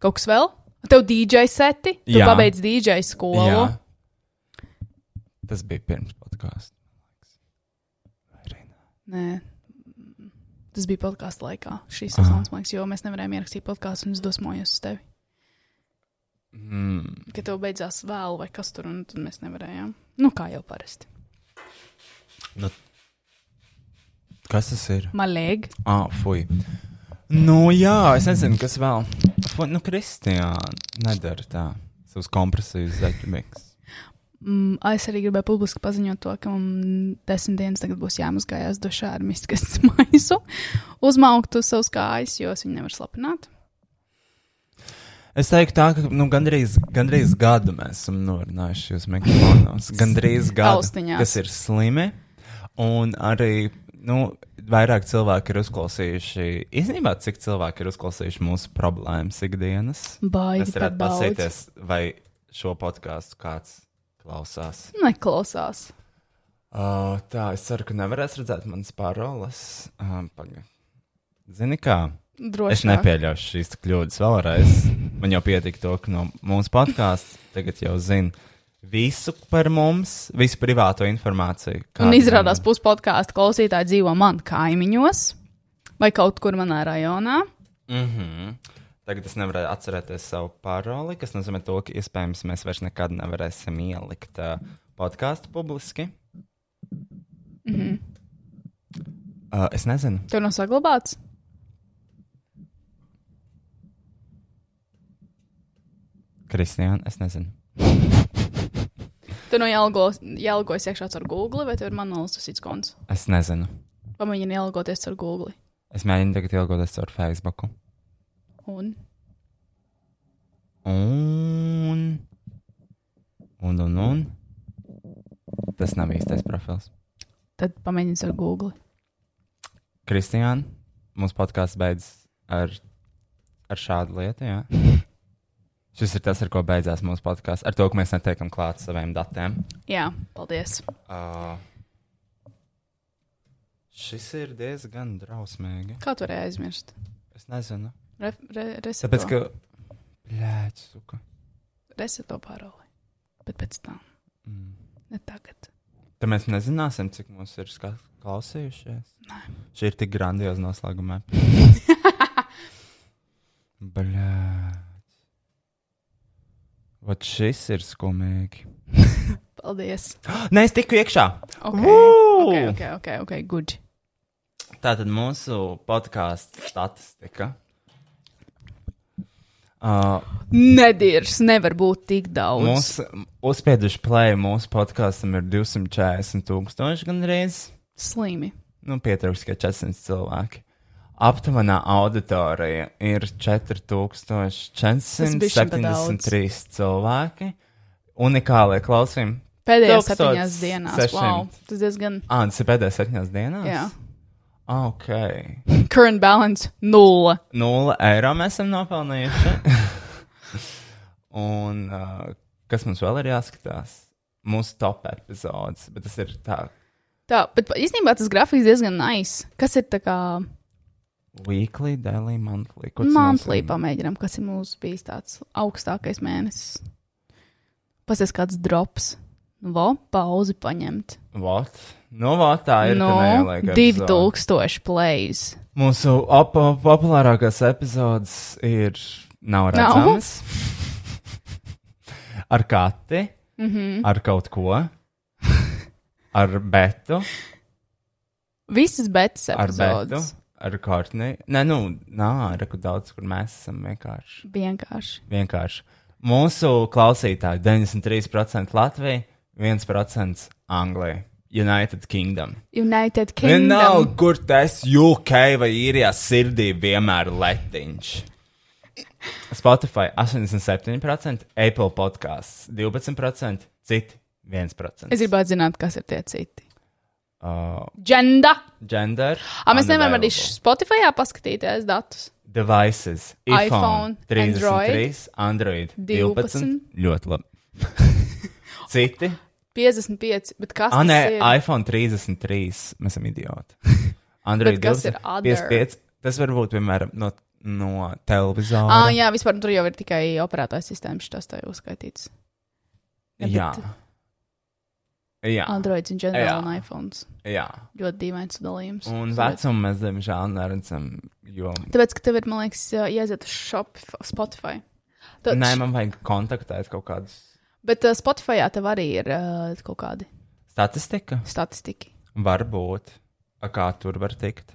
kaut kas vēl? Tev DJ seti, tu Jā. pabeidz DJ skolu. Jā. Tas bija pirms podkāsta. Nē, tas bija podkāstu laikā, šīs sezonas laikā, jo mēs nevarējām ierakstīt podkāstu un es dosmojos uz tevi. Mm. Kad tev beidzās vēl vai kas tur, un tad mēs nevarējām. Nu, kā jau parasti. Nu, kas tas ir? Malīgi. Ah, fuj. Nu, jā, es nezinu, kas vēl. Fuj, nu, Kristiāna, nedara tā. Savus kompresijas zeķumiks. Mm, es arī gribēju publiski paziņot to, ka man desmit dienas tagad būs jāmazgājās dušā ar miskas maisu, uzmaukt uz savas kājas, jo es viņu nevaru slapināt. Es teiktu, tā, ka nu, gandrīz, gandrīz gadu mēs esam norunājuši jūs mikrofonos. Gandrīz gadu, Austiņās. kas ir slimi. Un arī nu, vairāk cilvēki ir uzklausījuši. Īstenībā, cik cilvēki ir uzklausījuši mūsu problēmas ikdienas? Baigi Es varētu pasīties, vai šo podkāstu kāds klausās. Neklausās. Uh, tā, es ceru, ka nevarēs redzēt manas paroles. Uh, paga. Zini kā? Drošāk. Es nepieļaušu šīs kļūdas vēlreiz. Man jau pietika to, ka no mūsu podkāsta tagad jau zina visu par mums, visu privāto informāciju. Un izrādās, pusi podkāstu klausītāji dzīvo man kaimiņos vai kaut kur manā rajonā. Mm -hmm. Tagad es nevaru atcerēties savu paroli, kas nozīmē to, ka iespējams mēs vairs nekad nevarēsim ielikt uh, podkāstu publiski. Mhm. Uh, es nezinu. Tev nav saglabāts? Kristiāna, es nezinu. Tu no jālgojas iekšā ar Google vai tev ir manuāls tas konts? Es nezinu. Pamēģini ielgoties ar Google. Es mēģinu tagad ielgoties ar Facebook. Un Un, un, un, un. Tas nav īstais profils. tad pamēģini ar Google. Kristiāna, mūsu podkāsts beidzas ar, ar šādu lietu. Šis ir tas, ar ko beidzās mūsu podkāsts. Ar to, ka mēs netiekam klāt saviem datiem. Jā, paldies. Uh, šis ir diezgan drausmīgi. Kā tu varēji aizmirst? Es nezinu. Re, re, reseto. Tāpēc, ka. Blēķis, suka. Reseto paroli. Bet pēc tam. Mm. Ne tagad. Tad mēs nezināsim, cik mums ir klausījušies. Nē. Šī ir tik grandioza noslēguma. Blēķis. Vat šis ir skumīgi. Paldies. Nē, es tiku iekšā. Ok, Woo! ok, ok, ok, ok, good. Tā tad mūsu podkāstu statistika. Uh, Nedirs, nevar būt tik daudz. mūsu uzspieduši plēju mūsu podkāstam ir 240 tūkstoši gandrīz. Slimi. Nu, pietrūks tikai 400 cilvēki. Aptuvenā auditorija ir 4473 cilvēki. Unikālie klausījumi. Pēdējās septiņās dienās. 1600. Wow, tas diezgan. Ah, tas ir pēdējās septiņās dienās? Jā. Ok. Current balance nulle. Nulle eiro mēs esam nopelnījuši. Un uh, kas mums vēl ir jāskatās? Mūsu top epizodes, bet tas ir tā. Tā, bet īstenībā tas grafiks diezgan nice. Kas ir tā kā Weekly, daily, monthly. Ko tas monthly nozīmē? pamēģinām, kas ir mūsu bijis tāds augstākais mēnesis. Pasies kāds drops. Vo, pauzi paņemt. What? Nu, vot tā ir. No, ka neieliek epizodi. 2000 plays. Mūsu op populārākās epizodes ir nav Nav? redzamas. ar kati, Mhm. ar kaut ko, ar betu, Visas betas ar betu, epizodes. Ar Kortniju. Nē, nu, nā, reku daudz, kur mēs esam vienkārši. Vienkārši. vienkārši. Mūsu klausītāji 93% Latvija, 1% Anglija, United Kingdom. United Kingdom. Vienalga, kur tas UK vai īrijā sirdī vienmēr letiņš. Spotify 87%, Apple podkāsts 12%, citi 1%. Es gribētu zināt, kas ir tie citi. Uh, Genda. gender. Ah, mēs nevaram arī. Spotify paskatīties datus. Devices. iPhone, iPhone 33, Android 12. 12. Ļoti labi. Citi. 55, bet kas Ah, tas nē, ir? iPhone 33. Mēs esam idioti. Android Bet kas 12, ir other? 55. Tas var būt, piemēram, no, no televizora. Ah, jā, vispār tur jau ir tikai operētājs sistēmas, tas tā jau uzskaitīts. Ja, jā. bet- jā. Androids in general Jā. un iPhones. Jā. Ļoti dīvains dalījums. Un vecumu mēs, diemžēl, neredzam. Jo... Tāpēc, ka tev ir, man liekas, jā- jāiziet uz Shopify, Spotify. Tad, Nē, man vajag kontaktēt kaut kādus Bet uh, Spotify tev arī ir uh, kaut kādi statistika. statistiki. Varbūt. A, kā tur var tikt?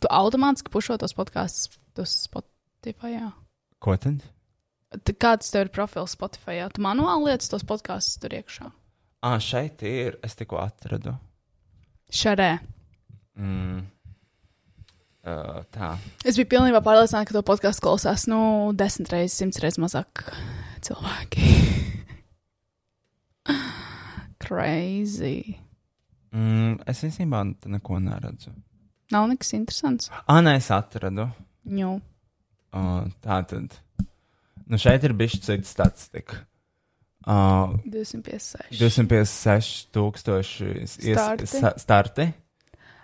Tu automātiski pušo tos podkāstus uz Spotify. Jā. Ko tad? Kāds tev ir profils Spotify? Tu manuāli lietas tos podkāstus tur iekšā. Ah, šeit ir. Es tikko atradu. Šarē. Mm. Uh, tā. Es biju pilnībā pārliecināta, ka to podkāstu klausās nu, desmit reizes, simts reizes mazāk cilvēki. Crazy. Mm, es īstenībā te neko neredzu. Nav nekas interesants. Ah, nē, es atradu. Uh, tā tad. Nu, šeit ir bijis cits statistika. Uh, 256. 256 tūkstoši ies- Starti. sa- starti.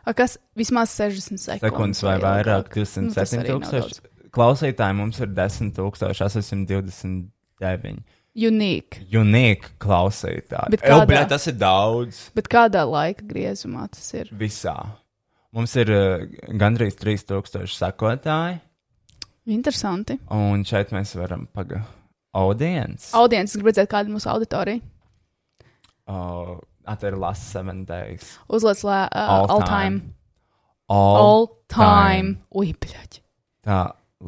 A, kas vismaz 60 sekundes, Sekundes vai vairāk, Nu, tas 207 arī nav tūkstoši. Klausītāji mums ir 10 829. Unique. Unique klausītāji. Bet kādā- bļa, tas ir daudz. Bet kādā laika griezumā tas ir? Visā. Mums ir uh, gandrīz 3000 sekotāji, Interesanti. un šeit mēs varam pagaidīt. Audience. Audiences grib redzēt, kāda ir mūsu auditorija. Uh, ir Last Seven Days. Uzliec lē, uh, all, all time. All, All time. Ui, bļaļ. Tā,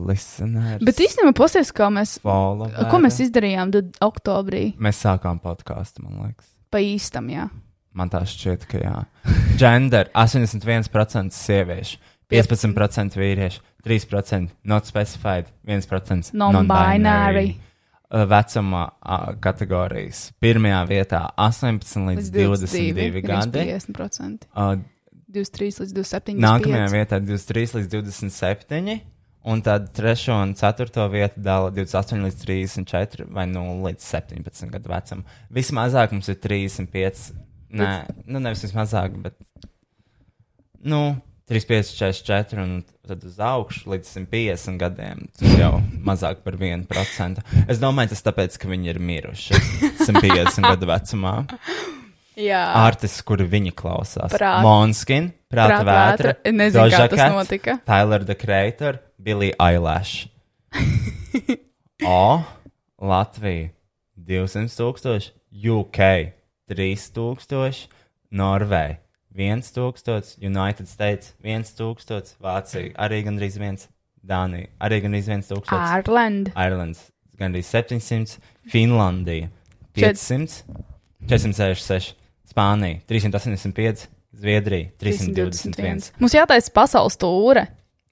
listeners. Bet īstenībā pasies, kā mēs, Followeri. ko mēs izdarījām tad oktobrī. Mēs sākām podkāstu, man liekas. Pa īstam, jā. Man tā šķiet, ka jā. Gender 81% sieviešu, 15% vīriešu, 3% not specified, 1% Non-binary. Uh, Vecumā uh, kategorijas. Pirmajā vietā 18 līdz 22 gadi. 50%. Uh, 23 līdz 27. Nākamajā vietā 23 līdz 27. Un tad trešo un ceturto vietu dala 28 līdz 34 vai 0 līdz 17 gadu vecumam. Vismazāk mums ir 35. Nē, nu nevis vismazāk, bet. Nu, 35, 44 un tad uz augšu līdz 150 gadiem. Tas jau mazāk par 1%. Es domāju, tas tāpēc, ka viņi ir miruši 150 gadu vecumā. Jā. Artists, kuri viņi klausās. Prāt- Monskin, Prāta Prāta vētra. vētra. Nezinu, kā Doja tas Cat, notika. Tyler the Creator, Billy Eilish. o, Latvija 200 tūkstoši, UK 3000, Norvēģija 1000, United States 1000, Vācija arī gandrīz 1, Dānija arī gandrīz 1000. Ireland. Ireland gandrīz 700, Finlandija Čet- 500, 466, Spānija 385, Zviedrija 321. Mums jātaisa pasaules tūre.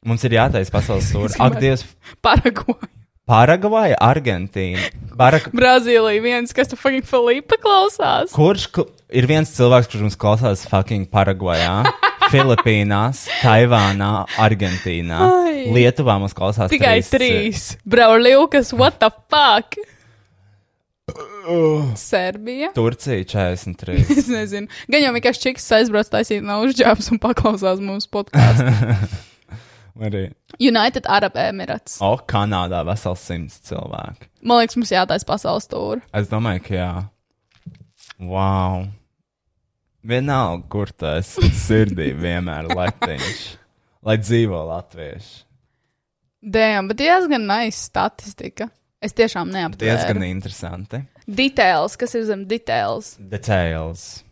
Mums ir jātaisa pasaules stūra. Ak, Dievs, Paraguay. Paragvaja, Argentīna. Barak... Brazīlija viens, kas tu fucking Filipa klausās. Kurš kl... ir viens cilvēks, kurš mums klausās fucking Paragvajā? Filipīnās, Taivānā, Argentīnā. Ai. Lietuvā mums klausās Tikai trīs. trīs. Braulīkas, what the fuck? Serbija. Turcija 43. Es nezinu. Gan jau vienkārši čiks aizbrauc taisīt nav uzģērbs un paklausās mūsu podkāstu. Arī. United Arab Emirates. O, Kanādā vesels simts cilvēku. Man liekas, mums jātaisa pasaules tūri. Es domāju, ka jā. Wow. Vienalga, kur tas sirdī vienmēr letiņš. Lai dzīvo latvieši. Dēm, bet diezgan nice statistika. Es tiešām neaptvēru. Diezgan interesanti. Details, kas ir zem details? Details.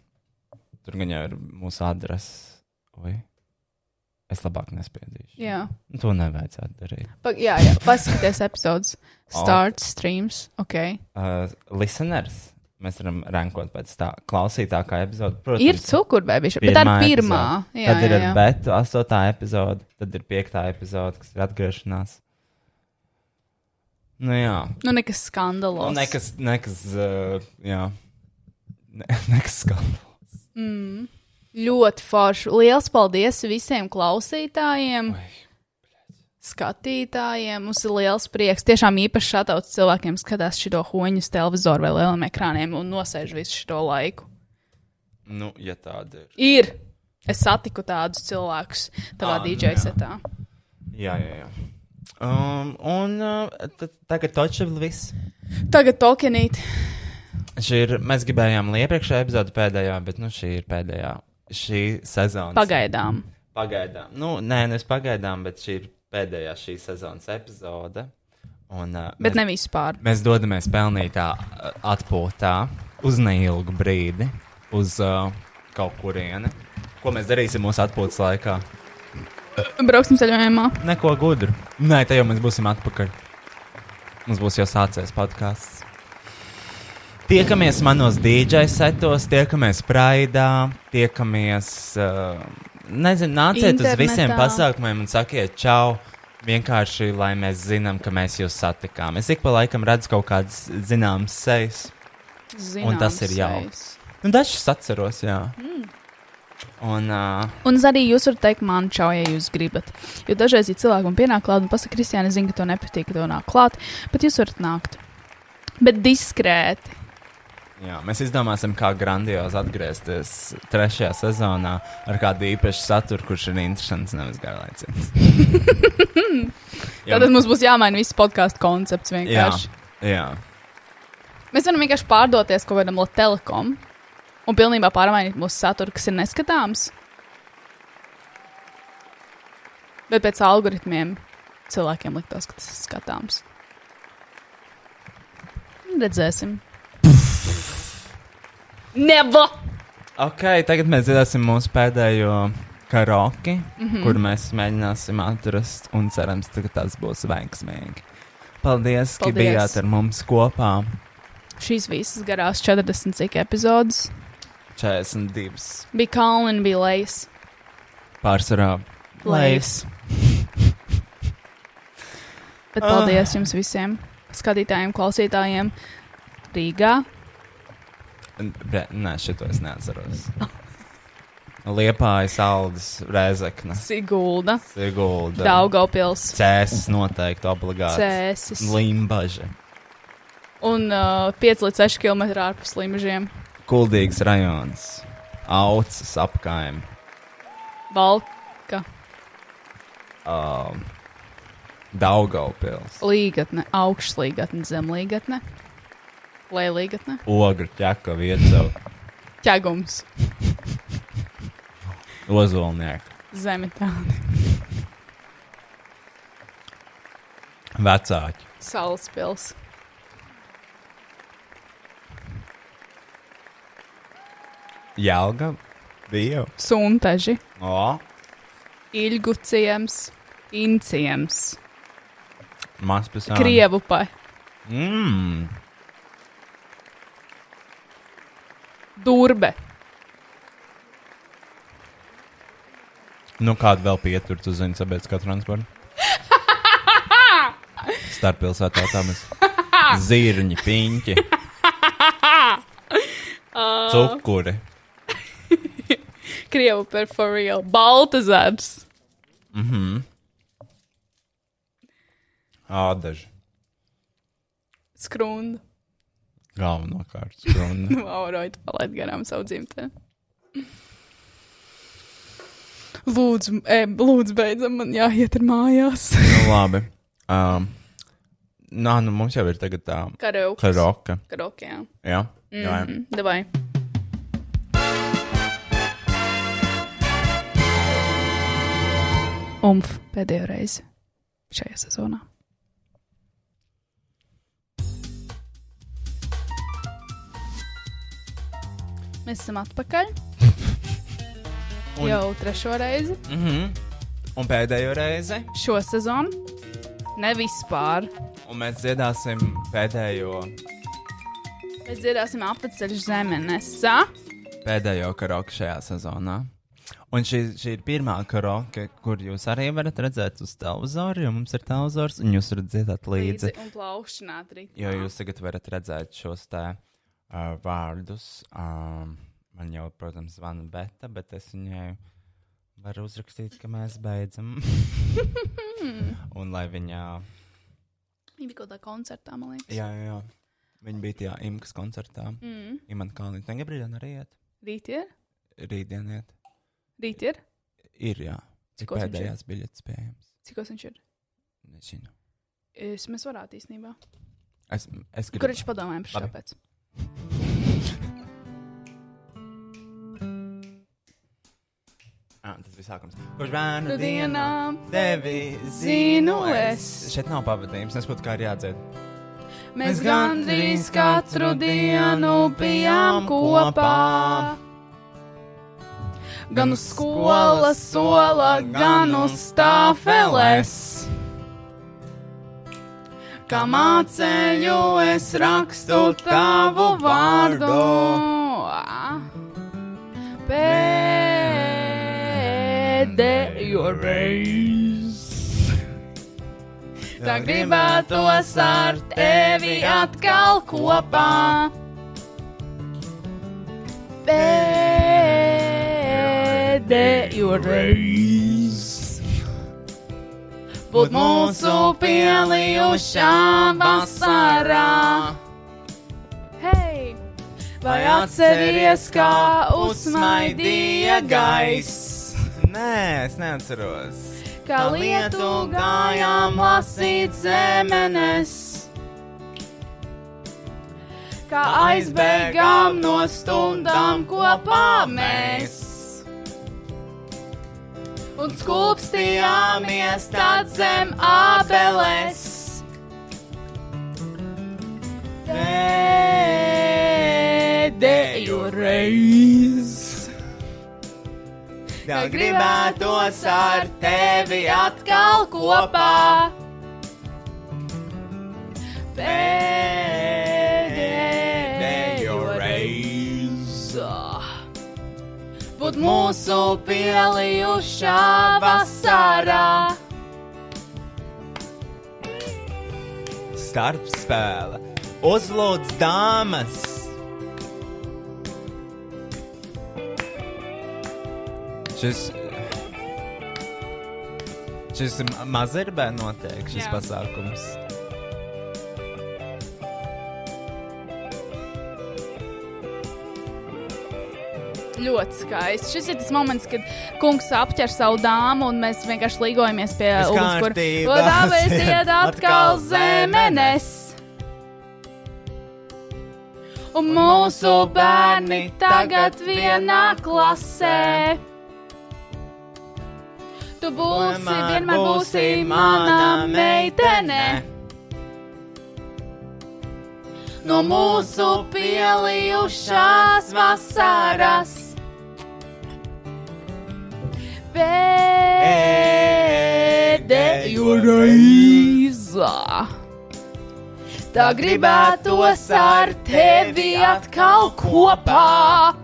Tur gan jau ir mūsu adrese. Oi. Es labāk nespiedīšu. Jā. To nevajadzētu darīt. Pa, jā, jā, paskatieties epizodes. Start, streams, ok. Uh, listeners. Mēs varam rankot pēc tā klausītākā epizode. Protams, Ir cukurbēbiša, bet tā ir pirmā. epizode. Jā, tad ir jā, jā. bet astotā epizode, tad ir piektā epizode, kas ir atgriešanās. Nu jā. Nu, nekas skandalos. Nu, nekas, nekas, uh, jā. Ne, nekas skandāls. Mm. Ļoti forši. Lielas paldies visiem klausītājiem, skatītājiem. Mums ir liels prieks. Tiešām īpaši šāds cilvēkiem skatās šo hoņu uz televizoru vai lieliem ekrāniem un nosēž visu šo laiku. Nu, ja tāda ir. Ir. Es satiku tādus cilvēkus tavā nu DJ jā. setā. Jā, jā, jā. Um, un uh, tagad točs ir viss. Tagad tokenīt. Šī ir, mēs gribējām iepriekšējā epizode pēdējā, bet nu, šī ir pēdējā. Šī sezona. Pagaidām. Pagaidām. Nu, nē, nevis pagaidām, bet šī ir pēdējā šīs sezonas epizode. Un, uh, Bet ne vispār. Mēs dodamies pelnītā atpūtā uz neilgu brīdi, uz uh, kaut kurieni. Ko mēs darīsim mūsu atpūtas laikā? Brauksim ceļojumā. Neko gudru. Nē, te jau mēs būsim atpakaļ. Mums būs jau sācies podkāsts. Tiekamies manos DJ setos, tiekamies Praidā, tiekamies. Uh, nezinu, nāciet uz Internetā. visiem pasākumiem un sakiet čau. Vienkārši, lai mēs zinām, ka mēs jūs satikām. Es ik pa laikam redzu kaut kādas zināmas sejas. un tas ir jauki. Nu, dažs atceros, jā. Mm. Un, uh, Un arī jūs varat teikt, man čau, ja jūs gribat. Jo dažreiz, ja cilvēki man pienāk klāt un pasakā, Kristiāna, zinu, ka tev nepatīk, ka tev nāk klāt, bet jūs varat nākt. Bet diskrēti. Jā, mēs izdomāsim, kā grandiozi atgriezties trešajā sezonā ar kādu īpašu saturu, kurš ir interesants, nevis garlaicīgs. Jā. Tad mums būs jāmaina viss podkāstu koncepts Jā, vienkārši. jā. Mēs varam vienkārši pārdoties kaut kādam telekom un pilnībā pārmainīt mūsu saturu, kas ir neskatāms. Bet pēc algoritmiem cilvēkiem liktos, ka tas ir skatāms. Redzēsim. Never! Ok, tagad mēs dzirdēsim mūsu pēdējo karaoke, mm. -hmm. kur mēs mēģināsim atrast un cerams, ka tas būs veiksmīgi. Paldies, ka Paldies. bijāt ar mums kopā. Šīs visas garās 40 cik epizodes. 42. Bija kalni bija lejas. Pārsvarā Lejas. Bet Ah. paldies jums visiem, skatītājiem, klausītājiem Rīgā. Bre, nē, šito es neatceros. Liepāja saldus, rēzekne. Sigulda, Sigulda. Daugavpils. Cēsis noteikti obligāti. Cēsis. Limbaži. un uh, 5 līdz 6 km ārpus Limažiem. Kuldīgs rajons. Aucis apkaim. Valka, Um, Daugaupils. līgatne, augšlīgatne, zemlīgatne, lēlīgatne, Ogru ķeka vietu. ķegums, Ozolnieki. zemitāne, Vecāki. salaspils, Jelga. Dievu. suntaži, O. ilgu ciems, inciems, Mazpilsēta. krievupa, Mmm. Durbe, Nu, kādu vēl pieturu tu zini sabiedriskā transporta? Starppilsētā autobusu. Zirņi, piņķi, Uh, cukuri. Krievu par for real. Baltazars. Mhm. Ādaži. Skrunda. Galvenokārt. Skrunda. Nu, Auroja, tu palaid garām savu dzimteni. Lūdzu, e, lūdzu, beidzam, man jāiet ar mājās. nu, labi. Um, nā, nu mums jau ir tagad tā. Karaoke. Karaoke. Karaoke, jā. Jā. jā. Mhm, Davai. Umf, pēdējo reizi šajā sezonā. Mēs esam atpakaļ. Un- Jau trešo reizi Mhm. Un pēdējo reizi. šo sezonu. Ne vispār. Un mēs dziedāsim pēdējo, Mēs dziedāsim apceļu zemenesā. pēdējo karaoke šajā sezonā. Un šī, šī ir pirmā karaoke, kur jūs arī varat redzēt uz televizora, jo mums ir televizors, un jūs varat dziedāt līdzi. Līdzi un plaukšanāt arī. Jo jūs tagad varat redzēt šos te uh, vārdus. Um, man jau, protams, zvana Beta, bet es viņai varu uzrakstīt, ka mēs beidzam. un lai viņa. Viņa bija kaut kādā koncertā, man liekas. Jā, jā, jā. Viņa bija tajā Imkas koncertā. Mm. Imants Kalniņš. Tagad brīdī arī iet. Rīt ir? Rītdien iet. Rīt ir? Ir, jā. Ir? pēdējās biļetes pieejamas. Cikos viņš ir? Nezinu. Es, mēs varētu īstenībā. Es, es gribu. Kur viņš padomājam par šo pēc? Ah, tas bija sākums. Kurš bērnu dienām tevi zinu es. Šeit nav pavadījums, es būtu kā arī jādzied. Mēs gandrīz katru dienu bijām kopā. Gan uz skolas sola, gan uz stāfeles. Kā mācēju, es rakstu tavu vārdu. Pēdējo reizi. Tā gribētos ar tevi atkal kopā. Pēdējo reizi. Būt mūsu pielijušā vasarā. Hei! Vai atceries, kā uzsmaidīja gaiss? Nē, es neatceros. Kā lietu gājām lasīt zemenes, kā aizbēgām no stundām kopā mēs. Un skūpstījāmies tad zem abeles. Pēdējo reizi. Tā gribētos ar tevi atkal kopā. Pēdējo Būt mūsu pielijušā vasarā. Starpspēle. Uzlūdz dāmas! Šis. Šis ma- mazirbē notiek šis Jā. pasākums. Ļoti skaisti. Šis ir tas moments, kad kungs apķer savu dāmu un mēs vienkārši līgojamies pie ugunskura. Tāpēc iet atkal zemenes. Un mūsu bērni tagad vienā klasē. Tu būsi, vienmēr būsi mana meitene. No mūsu pielijušās vasaras. Pēdējo reizi. Tā gribētos ar tevi atkal kopā.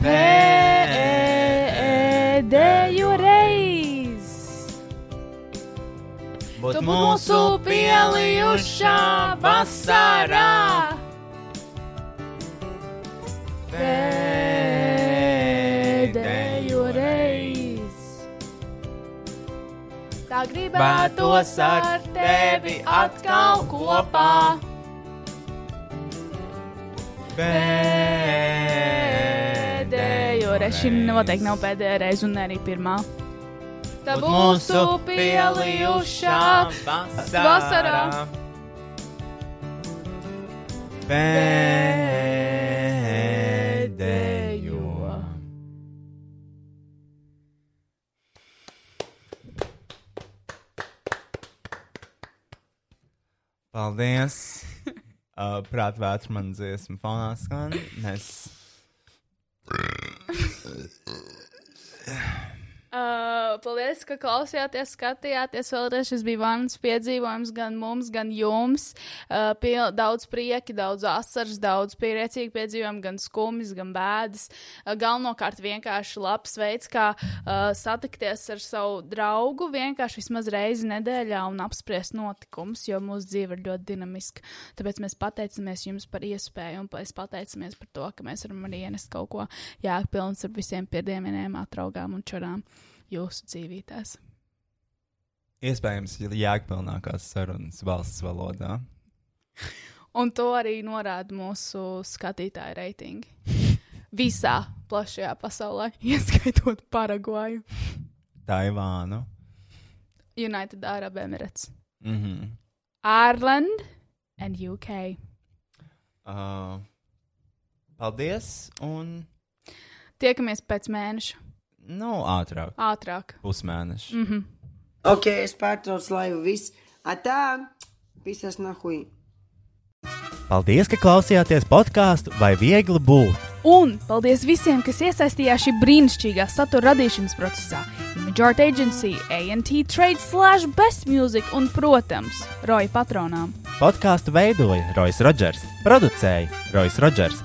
Pēdējo reizi. Būt mūsu pielijušā vasarā. Tā gribētos ar tevi atkal kopā. Pēdējo reizi, šī noteikti nav pēdējā reize, un ne arī pirmā. Tā Būt mūsu pielijušā vasarā. Pēdējo. Paldies! Uh, Prāt, vētru man dziesmu fonā skan. Mēs Uh, paldies, ka klausījāties, skatījāties. Vēlreiz šis bija vans piedzīvojums gan mums, gan jums. Uh, pil, daudz prieki, daudz asaras, daudz priecīgi piedzīvojumi, gan skumjas, gan bēdas. Uh, galvenokārt vienkārši labs veids, kā uh, satikties ar savu draugu, vienkārši vismaz reizi nedēļā un apspriest notikumus, jo mūsu dzīve ir ļoti dinamiska. Tāpēc mēs pateicamies jums par iespēju un mēs pateicamies par to, ka mēs varam arī ienest kaut ko jēgpilns ar visiem piedieniem, atraugām un čurām jūsu dzīvītēs. iespējams jēgpilnākās sarunas valsts valodā. Un to arī norāda mūsu skatītāju reitingi. Visā plašajā pasaulē, ieskaitot Paragvaju, Taivānu. United Arab Emirates, Mhm. Ireland and UK. Uh, paldies! Un, Tiekamies pēc mēneša, nu, ātrāk. ātrāk. Pusmēneši. Mm -hmm. Ok, es pārtraucu laivu viss. Atā, pisas nahui. Paldies, ka klausījāties podkāstu vai viegli būt. Un paldies visiem, kas iesaistījās šī brīnišķīgā satura radīšanas procesā. Art Agency, ANT Trade, Slash Best Music un, protams, Roja patronām. Podkāstu veidoja Rois Rodžers, producēja Rois Rodžers,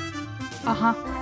Aha!